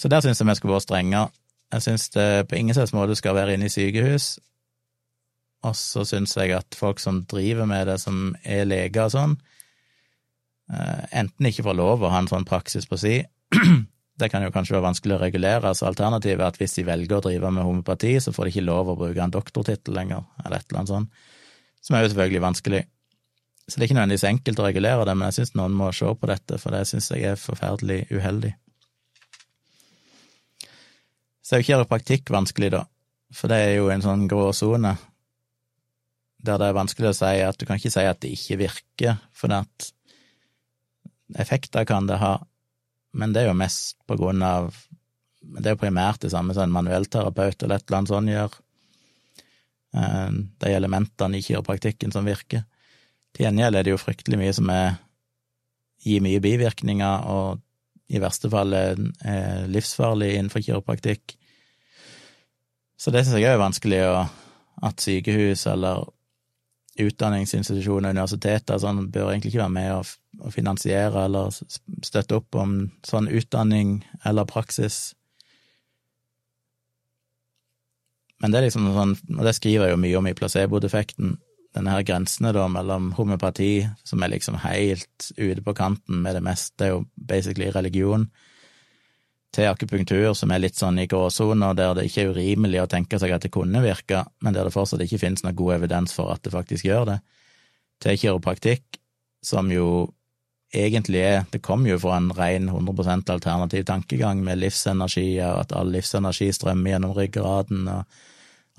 Så der syns jeg vi skulle vært strengere. Jeg syns det på ingen slags måte skal være inne i sykehus, og så syns jeg at folk som driver med det, som er leger og sånn, eh, enten ikke får lov å ha en sånn praksis på si, <clears throat> Det kan jo kanskje være vanskelig å regulere, så alternativet er at hvis de velger å drive med homopati, så får de ikke lov å bruke en doktortittel lenger, eller et eller annet sånt, som er jo selvfølgelig vanskelig. Så det er ikke nødvendigvis enkelt å regulere det, men jeg syns noen må se på dette, for det syns jeg er forferdelig uheldig. Så er jo kiropraktikk vanskelig, da, for det er jo en sånn grå sone der det er vanskelig å si at du kan ikke si at det ikke virker, for at effekter kan det ha, men det er jo mest på grunn av Det er jo primært det samme som en manuellterapeut eller et eller annet sånt gjør. Eh, de elementene i kiropraktikken som virker. Til gjengjeld er det jo fryktelig mye som er, gir mye bivirkninger, og i verste fall er, livsfarlig innenfor kiropraktikk. Så det syns jeg er vanskelig, at sykehus eller utdanningsinstitusjoner, universiteter sånn, bør egentlig ikke være med å, å finansiere eller støtte opp om sånn utdanning eller praksis. Men det er liksom sånn, og det skriver jeg jo mye om i placebo-defekten, denne her grensene da mellom homopati, som er liksom helt ute på kanten med det meste, det er jo basically religion, til akupunktur, som er litt sånn i gråsona, der det ikke er urimelig å tenke seg at det kunne virke, men der det fortsatt ikke finnes noe god evidens for at det faktisk gjør det, til kiropraktikk, som jo egentlig er Det kommer jo fra en ren 100% alternativ tankegang med livsenergi, og at all livsenergi strømmer gjennom ryggraden, og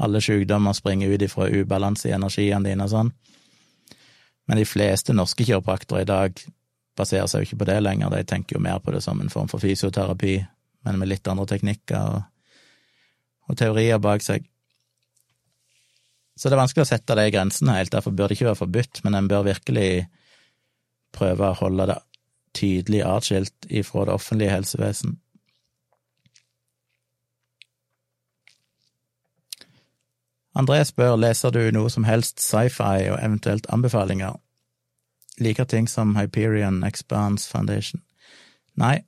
alle sykdommer springer ut ifra ubalanse i energiene dine og sånn. Men de fleste norske kiropraktere i dag baserer seg jo ikke på det lenger, de tenker jo mer på det som en form for fysioterapi, men med litt andre teknikker og, og teorier bak seg. Så det er vanskelig å sette de grensene helt, derfor bør det ikke være forbudt, men en bør virkelig prøve å holde det tydelig atskilt ifra det offentlige helsevesen. André spør leser du noe som helst sci-fi og eventuelt anbefalinger. Liker ting som Hyperion Expanse Foundation. Nei,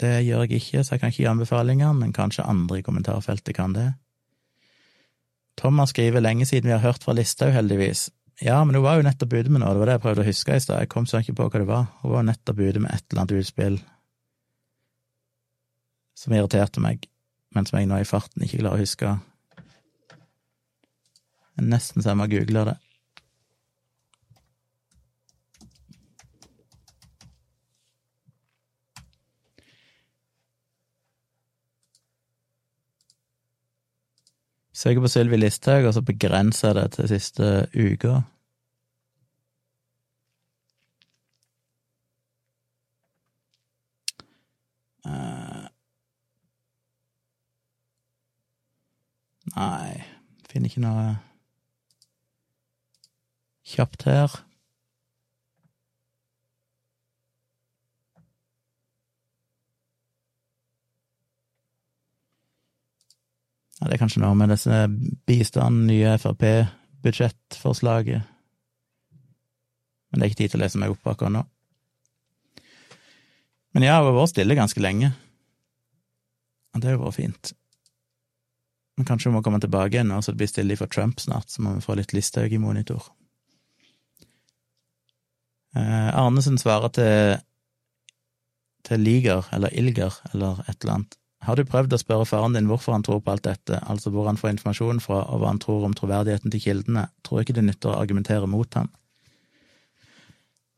det gjør jeg ikke, så jeg kan ikke gi anbefalinger, men kanskje andre i kommentarfeltet kan det. Thomas skriver lenge siden vi har hørt fra Listhaug, heldigvis. Ja, men hun var jo nettopp ute med noe, det var det jeg prøvde å huske i stad, jeg kom så ikke på hva det var. Hun var jo nettopp ute med et eller annet utspill som irriterte meg, men som jeg nå i farten ikke klarer å huske. Det er nesten så jeg må google det. Søker på Sylvi Listhaug, og så begrenser jeg det til siste uka. Eh. Nei, finner ikke noe kjapt her. Ja, det er kanskje noe med disse bistanden, nye Frp-budsjettforslaget. Men det er ikke tid til å lese meg opp akkurat nå. Men ja, hun har vært stille ganske lenge. Og det har jo vært fint. Men kanskje hun må komme tilbake igjen nå, så det blir stille for Trump snart, så må vi få litt Listhaug i monitor. Eh, Arnesen svarer til til Liger, eller Ilger, eller et eller annet. Har du prøvd å spørre faren din hvorfor han tror på alt dette, altså hvor han får informasjon fra, og hva han tror om troverdigheten til kildene? Tror ikke det nytter å argumentere mot ham.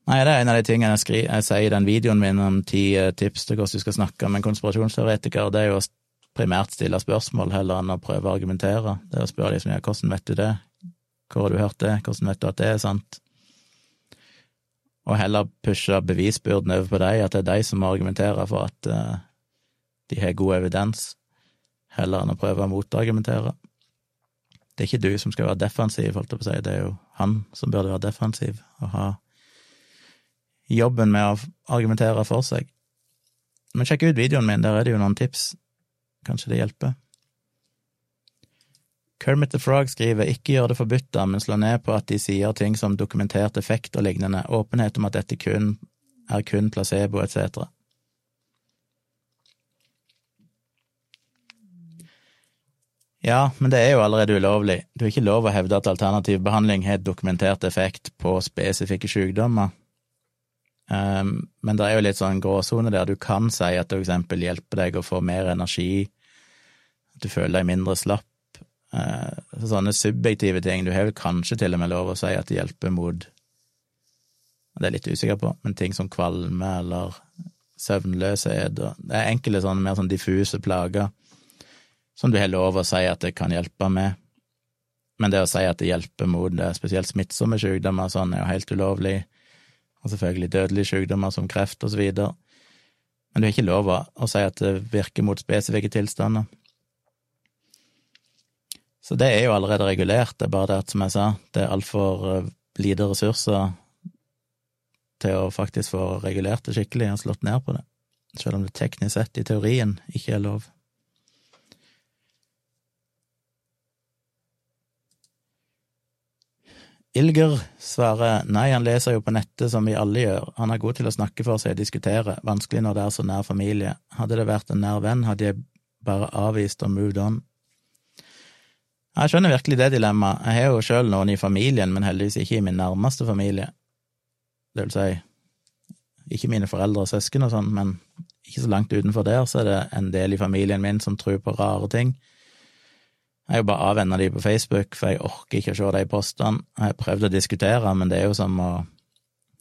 Nei, det er en av de tingene jeg, skri, jeg sier i den videoen min om ti eh, tips til hvordan du skal snakke med en konspirasjonsteoretiker, det er jo å primært stille spørsmål heller enn å prøve å argumentere. Det er å spørre liksom, ja, hvordan vet du det, hvor har du hørt det, hvordan vet du at det er sant? Og heller pushe bevisbyrden over på deg, at det er de som må argumentere for at uh, de har god evidens, heller enn å prøve å motargumentere. Det er ikke du som skal være defensiv, holdt jeg på å si, det er jo han som burde være defensiv og ha jobben med å argumentere for seg. Men sjekk ut videoen min, der er det jo noen tips. Kanskje det hjelper. Kermit the Frog skriver ikke gjør det forbudte, men slå ned på at de sier ting som dokumentert effekt og lignende, åpenhet om at dette kun er kun placebo etc. Ja, men det er jo allerede ulovlig. Du har ikke lov å hevde at alternativ behandling har dokumentert effekt på spesifikke sykdommer. Um, men det er jo litt sånn gråsone der. Du kan si at det f.eks. hjelper deg å få mer energi, at du føler deg mindre slapp. Uh, sånne subjektive ting. Du har vel kanskje til og med lov å si at det hjelper mot Det er jeg litt usikker på, men ting som kvalme eller søvnløshet og Det er enkelte sånne mer sånn diffuse plager som du har lov å si at det kan hjelpe med. Men det å si at det hjelper mot det, spesielt smittsomme sykdommer, sånn er jo helt ulovlig og selvfølgelig dødelige sykdommer som kreft og så videre. Men du har ikke lov å si at det virker mot spesifikke tilstander. Så det er jo allerede regulert, det er bare det at, som jeg sa, det er altfor lite ressurser til å faktisk få regulert det skikkelig og slått ned på det, selv om det teknisk sett, i teorien, ikke er lov. Ilger svarer nei, han leser jo på nettet som vi alle gjør, han er god til å snakke for seg og diskutere, vanskelig når det er så nær familie. Hadde det vært en nær venn, hadde jeg bare avvist og moved on. Jeg skjønner virkelig det dilemmaet, jeg har jo sjøl noen i familien, men heldigvis ikke i min nærmeste familie. Det vil si, ikke mine foreldre og søsken og sånn, men ikke så langt utenfor der så er det en del i familien min som tror på rare ting. Jeg har jo bare avvenna de på Facebook, for jeg orker ikke å se de postene. Jeg har prøvd å diskutere, men det er jo som å,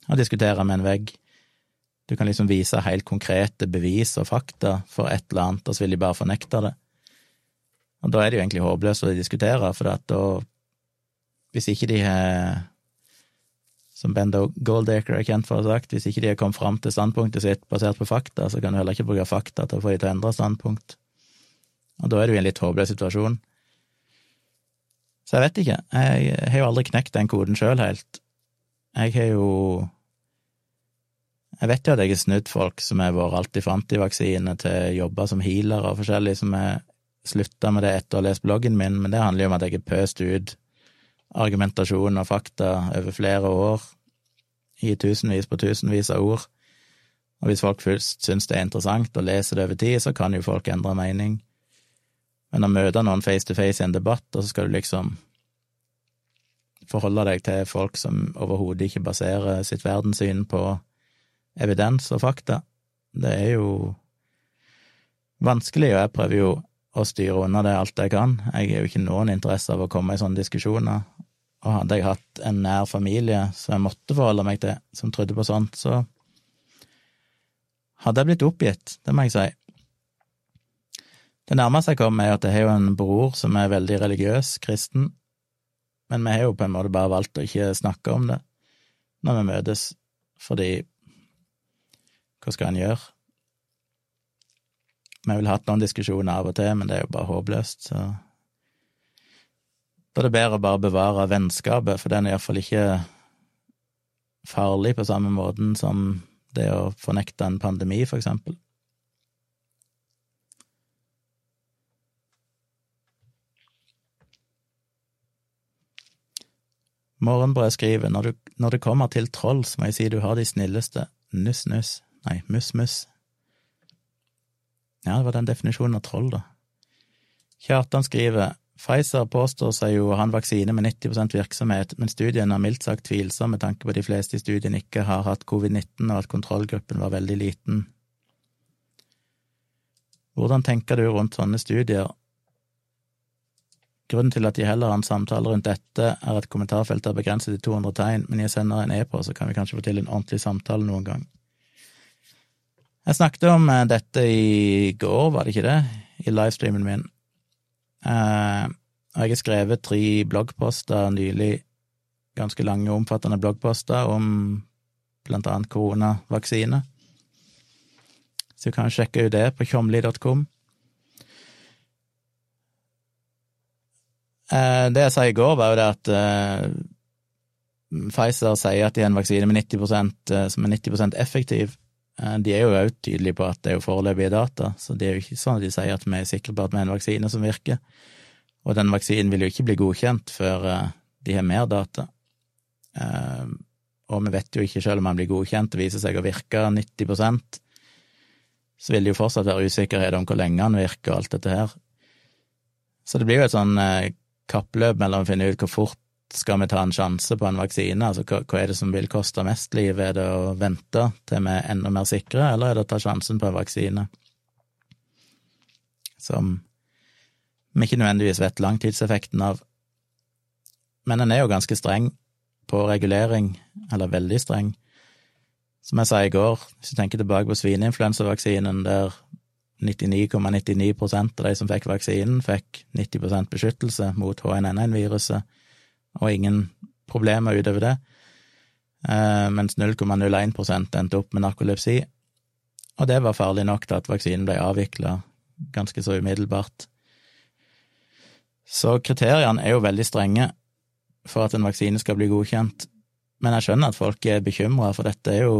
å diskutere med en vegg. Du kan liksom vise helt konkrete bevis og fakta for et eller annet, og så vil de bare fornekte det. Og da er det jo egentlig håpløst å diskutere, for at da Hvis ikke de har Som Ben Goldacre er kjent for å ha sagt, hvis ikke de har kommet fram til standpunktet sitt basert på fakta, så kan du heller ikke bruke fakta til å få de til å endre standpunkt. Og da er du i en litt håpløs situasjon. Så jeg vet ikke. Jeg har jo aldri knekt den koden sjøl helt. Jeg har jo Jeg vet jo at jeg har snudd folk som har vært alltid for antivaksine, til jobber som healer og forskjellig, som har slutta med det etter å ha lest bloggen min, men det handler jo om at jeg har pøst ut argumentasjon og fakta over flere år, i tusenvis på tusenvis av ord. Og hvis folk først syns det er interessant å lese det over tid, så kan jo folk endre mening. Men å møte noen face to face i en debatt, og så skal du liksom forholde deg til folk som overhodet ikke baserer sitt verdenssyn på evidens og fakta, det er jo vanskelig, og jeg prøver jo å styre unna det alt jeg kan. Jeg har jo ikke noen interesse av å komme i sånne diskusjoner, og hadde jeg hatt en nær familie som jeg måtte forholde meg til, som trodde på sånt, så hadde jeg blitt oppgitt, det må jeg si. Det nærmeste jeg kommer, er at jeg har jo en bror som er veldig religiøs, kristen, men vi har jo på en måte bare valgt å ikke snakke om det når vi møtes, fordi hva skal en gjøre? Vi vel hatt noen diskusjoner av og til, men det er jo bare håpløst, så da er det bedre å bare bevare vennskapet, for den er iallfall ikke farlig på samme måten som det å fornekte en pandemi, for eksempel. Morgenbrød skriver når, du, når det kommer til troll, så må jeg si du har de snilleste nuss-nuss, nei, muss-muss. Ja, det var den definisjonen av troll, da. Kjartan skriver Pfizer påstår seg jo å ha en vaksine med 90% virksomhet, men studien er mildt sagt tvilsom med tanke på at de fleste i studien ikke har hatt covid-19, og at kontrollgruppen var veldig liten. Hvordan tenker du rundt sånne studier? Grunnen til at de heller har en samtale rundt dette, er at kommentarfeltet er begrenset til 200 tegn, men jeg sender en e-post, så kan vi kanskje få til en ordentlig samtale noen gang. Jeg snakket om eh, dette i går, var det ikke det, i livestreamen min. Eh, og jeg har skrevet tre bloggposter nylig, ganske lange, og omfattende bloggposter om blant annet koronavaksine. Så du kan sjekke ut det på tjomli.com. det jeg sa i går, var jo det at eh, Pfizer sier at de har en vaksine med 90% som er 90% effektiv. De er jo òg tydelige på at det er jo foreløpige data, så det er jo ikke sånn at de sier at vi er sikre på at vi har en vaksine som virker. Og den vaksinen vil jo ikke bli godkjent før de har mer data. Og vi vet jo ikke, selv om den blir godkjent og viser seg å virke 90% så vil det jo fortsatt være usikkerhet om hvor lenge den virker og alt dette her. Så det blir jo et sånn kappløp mellom å finne ut hvor fort skal vi ta en sjanse på en vaksine, altså hva, er det som vil koste mest liv, er det å vente til vi er enda mer sikre, eller er det å ta sjansen på en vaksine som vi ikke nødvendigvis vet langtidseffekten av. Men en er jo ganske streng på regulering, eller veldig streng. Som jeg sa i går, hvis du tenker tilbake på svineinfluensavaksinen, der 99,99% av de som fikk vaksinen, fikk 90% beskyttelse mot H1N1-viruset, og ingen problemer utover det, eh, mens 0,01% endte opp med narkolepsi, og det var farlig nok til at vaksinen ble avvikla ganske så umiddelbart. Så kriteriene er jo veldig strenge for at en vaksine skal bli godkjent, men jeg skjønner at folk er bekymra, for dette er jo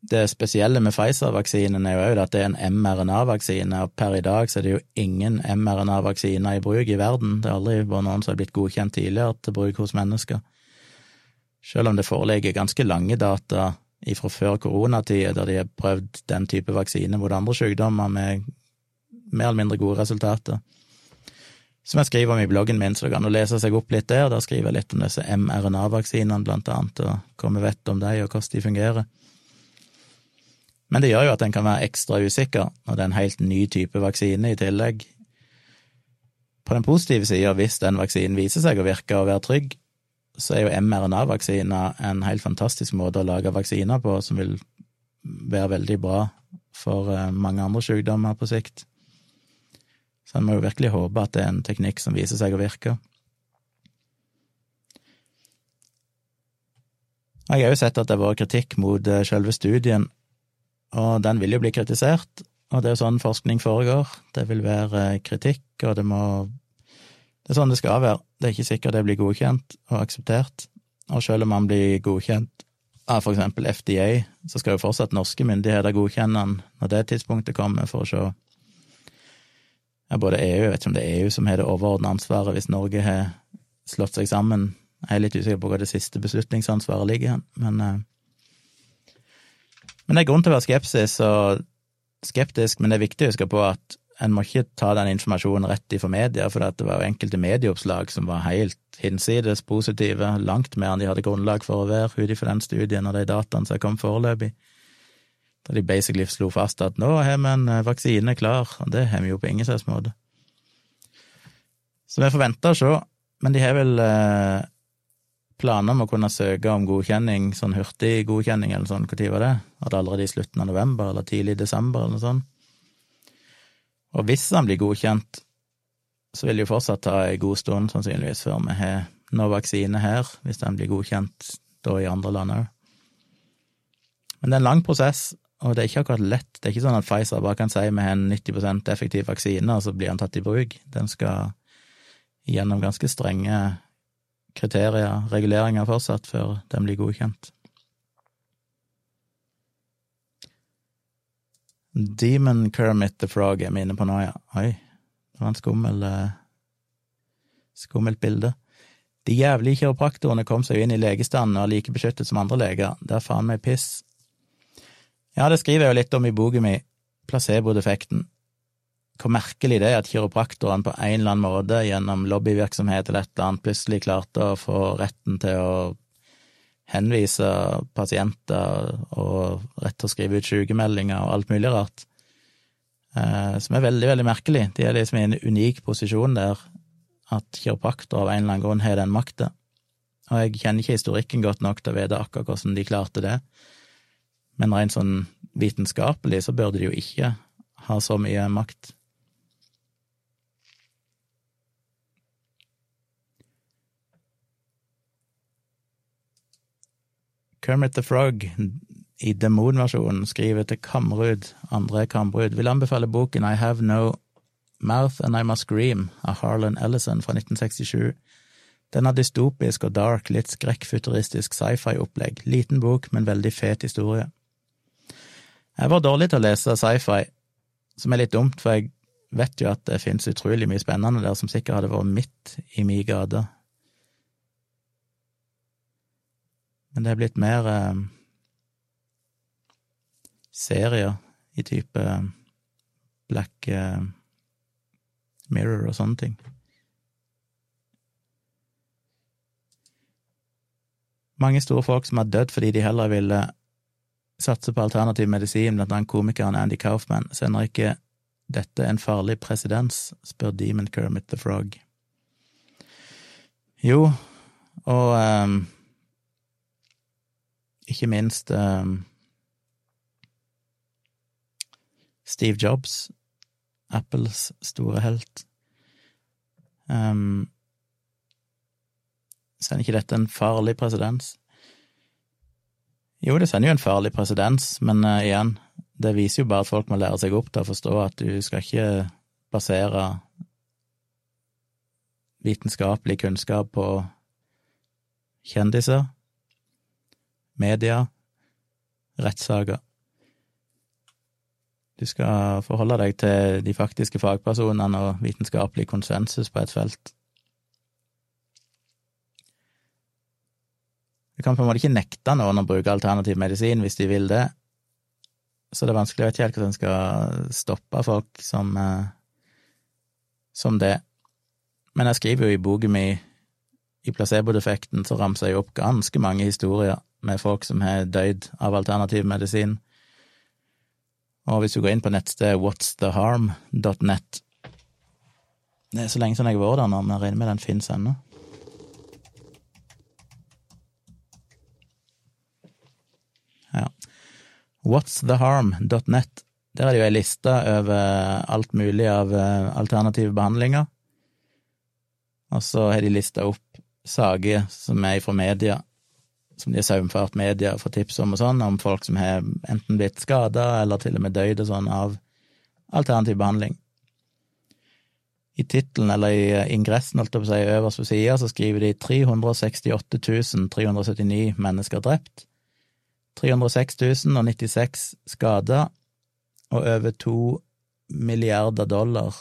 det spesielle med Pfizer-vaksinen er jo at det er en mRNA-vaksine, og per i dag så er det jo ingen mRNA-vaksiner i bruk i verden. Det har aldri vært noen som har blitt godkjent tidligere til bruk hos mennesker. Selv om det foreligger ganske lange data fra før koronatida, der de har prøvd den type vaksine mot andre sykdommer med mer eller mindre gode resultater. Som jeg skriver om i bloggen min, så det kan du lese seg opp litt der. Der skriver jeg litt om disse mRNA-vaksinene, blant annet, og hva vi vet om dem, og hvordan de fungerer. Men det gjør jo at en kan være ekstra usikker når det er en helt ny type vaksine i tillegg. På den positive sida, hvis den vaksinen viser seg å virke og være trygg, så er jo mRNA-vaksiner en helt fantastisk måte å lage vaksiner på, som vil være veldig bra for eh, mange andre sykdommer på sikt. Så en må jo virkelig håpe at det er en teknikk som viser seg å virke. Jeg har jo sett at det har vært kritikk mot eh, selve studien og den vil jo bli kritisert, og det er jo sånn forskning foregår. Det vil være kritikk, og det må Det er sånn det skal være. Det er ikke sikkert det blir godkjent og akseptert, og selv om man blir godkjent av for eksempel FDA, så skal jo fortsatt norske myndigheter godkjenne den når det tidspunktet kommer, for å se ja, både EU, jeg vet ikke om det er EU som har det overordna ansvaret hvis Norge har slått seg sammen. Jeg er litt usikker på hvor det siste beslutningsansvaret ligger, men eh, men det er grunn til å være skepsis og skeptisk, men det er viktig å huske på at en må ikke ta den informasjonen rett ifra media, for det var jo enkelte medieoppslag som var helt hinsides positive, langt mer enn de hadde grunnlag for å være, ut ifra den studien og de dataene som kom foreløpig. Da de basically slo fast at nå har vi en eh, vaksine klar, og det har vi jo på ingen slags måte. Så vi får vente og se, men de har vel eh, planer om å kunne søke om godkjenning, sånn hurtig godkjenning eller sånn, når var det? Var det allerede i slutten av november eller tidlig i desember eller noe sånt? Og hvis han blir godkjent, så vil det jo fortsatt ta en god stund, sannsynligvis, før vi har noe vaksine her, hvis den blir godkjent da i andre land òg. Men det er en lang prosess, og det er ikke akkurat lett. Det er ikke sånn at Pfizer bare kan si vi har en 90% effektiv vaksine, og så blir den tatt i bruk. Den skal gjennom ganske strenge kriterier, reguleringer fortsatt, før den blir godkjent. Demon Kermit the Frog er vi inne på nå, ja. Oi, det var en skummel eh, skummelt bilde. De jævlige kiropraktorene kom seg jo inn i legestanden og er like beskyttet som andre leger. Det er faen meg piss. Ja, det skriver jeg jo litt om i boken mi, placebo-defekten. Hvor merkelig det er at kiropraktorene på en eller annen måte, gjennom lobbyvirksomhet eller et eller annet, plutselig klarte å få retten til å henvise pasienter og rett til å skrive ut sykemeldinger og alt mulig rart. Eh, som er veldig, veldig merkelig. De er liksom i en unik posisjon der at kiropraktor av en eller annen grunn har den makta. Og jeg kjenner ikke historikken godt nok til å vite akkurat hvordan de klarte det, men rent sånn vitenskapelig så burde de jo ikke ha så mye makt. Kermit the Frog i demonversjonen skriver til Kamrud, André Kamrud, vil anbefale boken I Have No Mouth and I Must Scream av Harlan Ellison fra 1967. Den er dystopisk og dark, litt skrekkfuturistisk sci-fi-opplegg. Liten bok, men veldig fet historie. Jeg var dårlig til å lese sci-fi, som er litt dumt, for jeg vet jo at det finnes utrolig mye spennende der som sikkert hadde vært midt i mi gate. Men det er blitt mer eh, serier i type eh, Black eh, Mirror og sånne ting. Mange store folk som har dødd fordi de heller ville satse på alternativ medisin, blant annet komikeren Andy Kaufman, sender ikke dette en farlig presedens, spør Demon Kermit the Frog. Jo, og um, ikke minst um, Steve Jobs Apples store helt. Um, sender ikke dette en farlig presedens? Jo, det sender jo en farlig presedens, men uh, igjen, det viser jo bare at folk må lære seg opp til å forstå at du skal ikke basere vitenskapelig kunnskap på kjendiser, media, rettssaker. Du skal forholde deg til de faktiske fagpersonene og vitenskapelig konsensus på et felt. Du kan på en måte ikke nekte noen å bruke alternativ medisin hvis de vil det, så det er vanskelig, jeg vet ikke helt hvordan en skal stoppe folk som, eh, som det. Men jeg skriver jo i boken min i placebo-defekten, så ramser jeg opp ganske mange historier med folk som har dødd av alternativ medisin og hvis du går inn på nettstedet whatstheharm.net Det er så lenge siden jeg har vært der nå, men jeg regner med den finnes ennå. Ja. Whatstheharm.net. Der er det jo ei liste over alt mulig av eh, alternative behandlinger. Og så har de lista opp saker som er fra media, som de har saumfart media får tips om og sånn, om folk som har enten blitt skada eller til og med døyd og sånn av alternativ behandling. I tittelen, eller i ingressen, holdt jeg på å si, øverst på sida, så skriver de 368 379 mennesker drept, 306 096 skada og over to milliarder dollar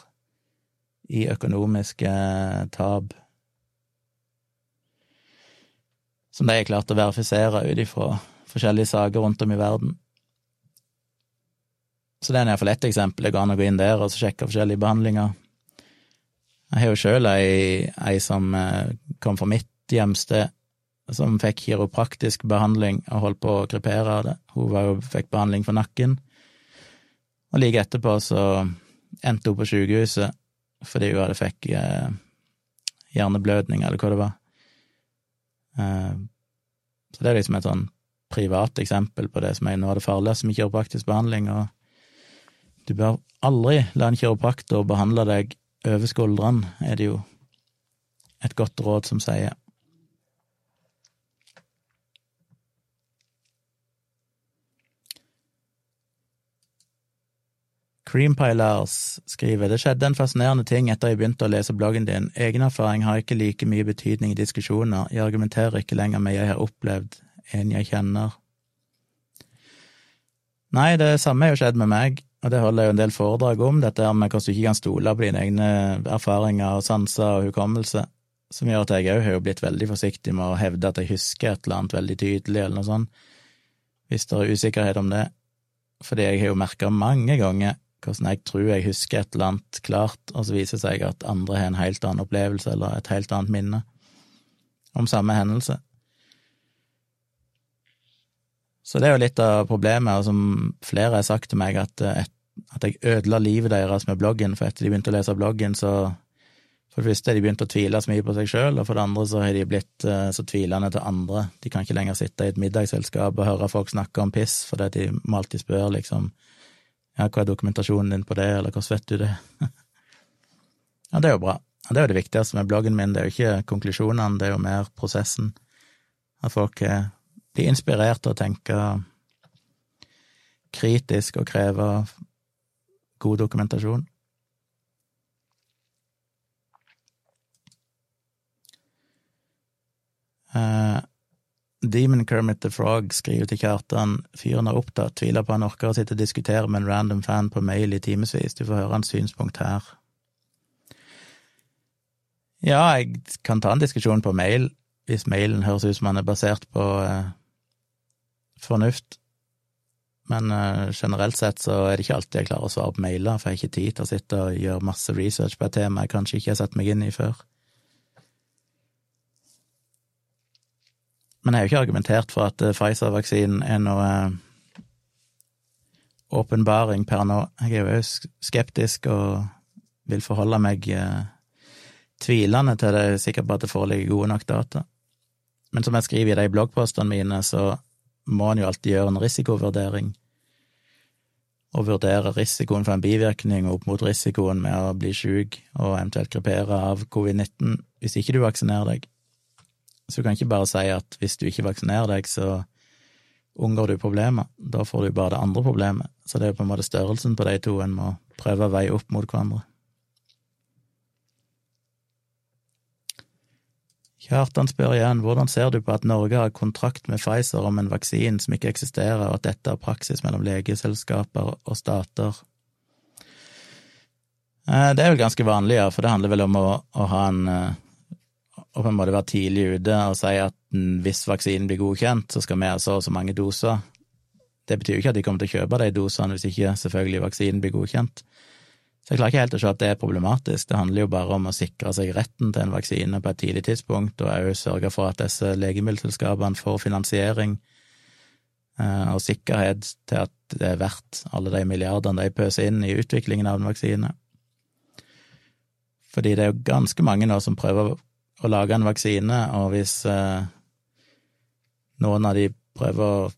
i økonomiske tap som de har klart å verifisere ut ifra forskjellige saker rundt om i verden. Så det er iallfall ett eksempel. Det går an å gå inn der og sjekke forskjellige behandlinger. Jeg har jo sjøl ei, ei som eh, kom fra mitt hjemsted, som fikk kiropraktisk behandling og holdt på å krepere av det. Hun jo, fikk behandling for nakken, og like etterpå så endte hun på sykehuset fordi hun hadde fikk eh, hjerneblødning, eller hva det var. Eh, så det er liksom et sånn privat eksempel på det som er noe av det farligste med kiropraktisk behandling, og Du bør aldri la en kiropraktor behandle deg over skuldrene, er det jo et godt råd som sier. Creampie Lars skriver det skjedde en fascinerende ting etter jeg begynte å lese bloggen din. Egen erfaring har ikke like mye betydning i diskusjoner, jeg argumenterer ikke lenger med jeg har opplevd, en jeg kjenner. Nei, det samme har jo skjedd med meg, og det holder jeg jo en del foredrag om, dette her med hvordan du ikke kan stole på dine egne erfaringer og sanser og hukommelse, som gjør at jeg òg har blitt veldig forsiktig med å hevde at jeg husker et eller annet veldig tydelig, eller noe sånt, hvis det er usikkerhet om det, fordi jeg har jo merka mange ganger hvordan jeg tror jeg husker et eller annet klart, og så viser det seg at andre har en helt annen opplevelse eller et helt annet minne om samme hendelse. Så det er jo litt av problemet, og som flere har sagt til meg, at, at jeg ødela livet deres med bloggen, for etter de begynte å lese bloggen, så for det første har de begynt å tvile så mye på seg sjøl, og for det andre så har de blitt så tvilende til andre. De kan ikke lenger sitte i et middagsselskap og høre folk snakke om piss, fordi de må alltid spørre liksom ja, hva er dokumentasjonen din på det, eller hvordan vet du det? <laughs> ja, det er jo bra. Og det er jo det viktigste med bloggen min, det er jo ikke konklusjonene, det er jo mer prosessen. At folk blir inspirert til å tenke kritisk og kreve god dokumentasjon. Demon Kermit the Frog skriver til Kjartan fyren er opptatt, tviler på han orker å sitte og diskutere med en random fan på mail i timevis, du får høre hans synspunkt her. Ja, jeg kan ta en diskusjon på mail, hvis mailen høres ut som han er basert på eh, fornuft, men eh, generelt sett så er det ikke alltid jeg klarer å svare på mailer, for jeg har ikke tid til å sitte og gjøre masse research på et tema jeg kanskje ikke har satt meg inn i før. Men jeg har jo ikke argumentert for at Pfizer-vaksinen er noe åpenbaring per nå. Jeg er jo skeptisk og vil forholde meg tvilende til det, sikkert på at det foreligger gode nok data. Men som jeg skriver i de bloggpostene mine, så må en jo alltid gjøre en risikovurdering. Og vurdere risikoen for en bivirkning opp mot risikoen med å bli syk og eventuelt krepere av covid-19 hvis ikke du vaksinerer deg. Så du kan ikke bare si at hvis du ikke vaksinerer deg, så unngår du problemet. Da får du bare det andre problemet. Så det er på en måte størrelsen på de to en må prøve å veie opp mot hverandre. Kjartan spør igjen, hvordan ser du på at Norge har kontrakt med Pfizer om en vaksine som ikke eksisterer, og at dette er praksis mellom legeselskaper og stater? Det er vel ganske vanlig, ja, for det handler vel om å, å ha en og på en måte være tidlig ute og si at hvis vaksinen blir godkjent, så skal vi ha så og så mange doser. Det betyr jo ikke at de kommer til å kjøpe de dosene hvis ikke selvfølgelig vaksinen blir godkjent. Så jeg klarer ikke helt å se at det er problematisk. Det handler jo bare om å sikre seg retten til en vaksine på et tidlig tidspunkt, og òg sørge for at disse legemiddelselskapene får finansiering og sikkerhet til at det er verdt alle de milliardene de pøser inn i utviklingen av en vaksine. Fordi det er jo ganske mange nå som prøver å lage en vaksine, og hvis eh, noen av de prøver å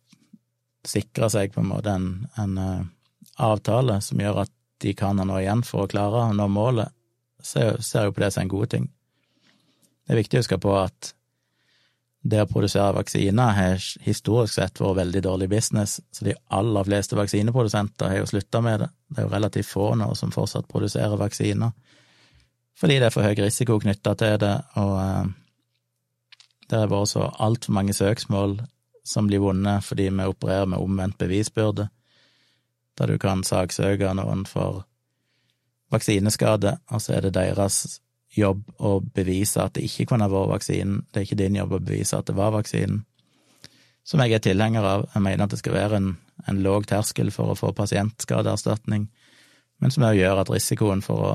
sikre seg på en måte en, en uh, avtale som gjør at de kan ha noe igjen for å klare å nå målet, så ser jo på det som en god ting. Det er viktig å huske på at det å produsere vaksiner har historisk sett vært veldig dårlig business, så de aller fleste vaksineprodusenter har jo slutta med det. Det er jo relativt få nå som fortsatt produserer vaksiner fordi det er for høy risiko knytta til det, og eh, det har vært så altfor mange søksmål som blir vunnet fordi vi opererer med omvendt bevisbyrde, der du kan saksøke noen for vaksineskade, og så er det deres jobb å bevise at det ikke kunne vært vaksinen, det er ikke din jobb å bevise at det var vaksinen, som jeg er tilhenger av. Jeg mener at det skal være en, en låg terskel for å få pasientskadeerstatning, men som òg gjør at risikoen for å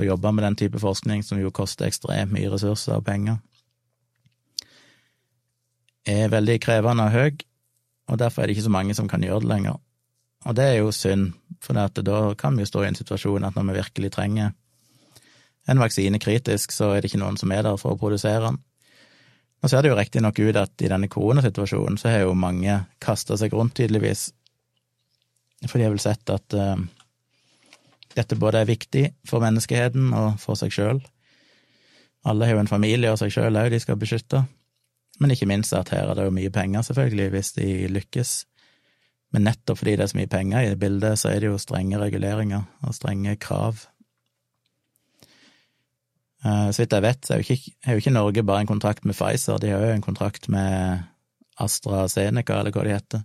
å jobbe med den type forskning, som jo koster ekstremt mye ressurser og penger, er veldig krevende og høy, og derfor er det ikke så mange som kan gjøre det lenger. Og det er jo synd, for da kan vi jo stå i en situasjon at når vi virkelig trenger en vaksine kritisk, så er det ikke noen som er der for å produsere den. Nå ser det jo riktignok ut at i denne koronasituasjonen så har jo mange kasta seg rundt, tydeligvis, for de har vel sett at uh, dette både er viktig for menneskeheten og for seg sjøl. Alle har jo en familie og seg sjøl òg de skal beskytte, men ikke minst at her er det jo mye penger, selvfølgelig, hvis de lykkes. Men nettopp fordi det er så mye penger i bildet, så er det jo strenge reguleringer og strenge krav. Eh, så vidt jeg vet, så er jo ikke, er jo ikke Norge bare en kontrakt med Pfizer, de har jo en kontrakt med AstraZeneca, eller hva de heter.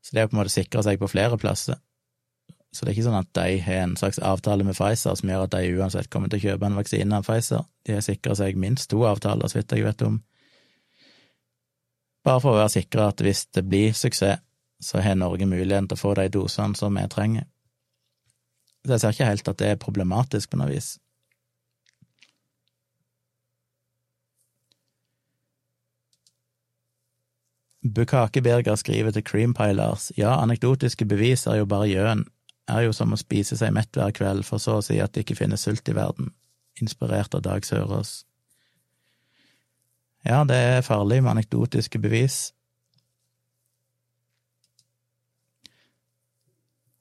Så det er jo på en måte sikra seg på flere plasser. Så det er ikke sånn at de har en slags avtale med Pfizer som gjør at de uansett kommer til å kjøpe en vaksine av Pfizer. De har sikra seg minst to avtaler, så vidt jeg vet om. Bare for å være sikra at hvis det blir suksess, så har Norge muligheten til å få de dosene som vi trenger. Så jeg ser ikke helt at det er problematisk på noe vis. Bukake Birger skriver til Creampilers ja, anekdotiske bevis er jo bare gjøn, er jo som å spise seg mett hver kveld, for så å si at det ikke finnes sult i verden, inspirert av Dag Sørås. Ja, det er farlig med anekdotiske bevis.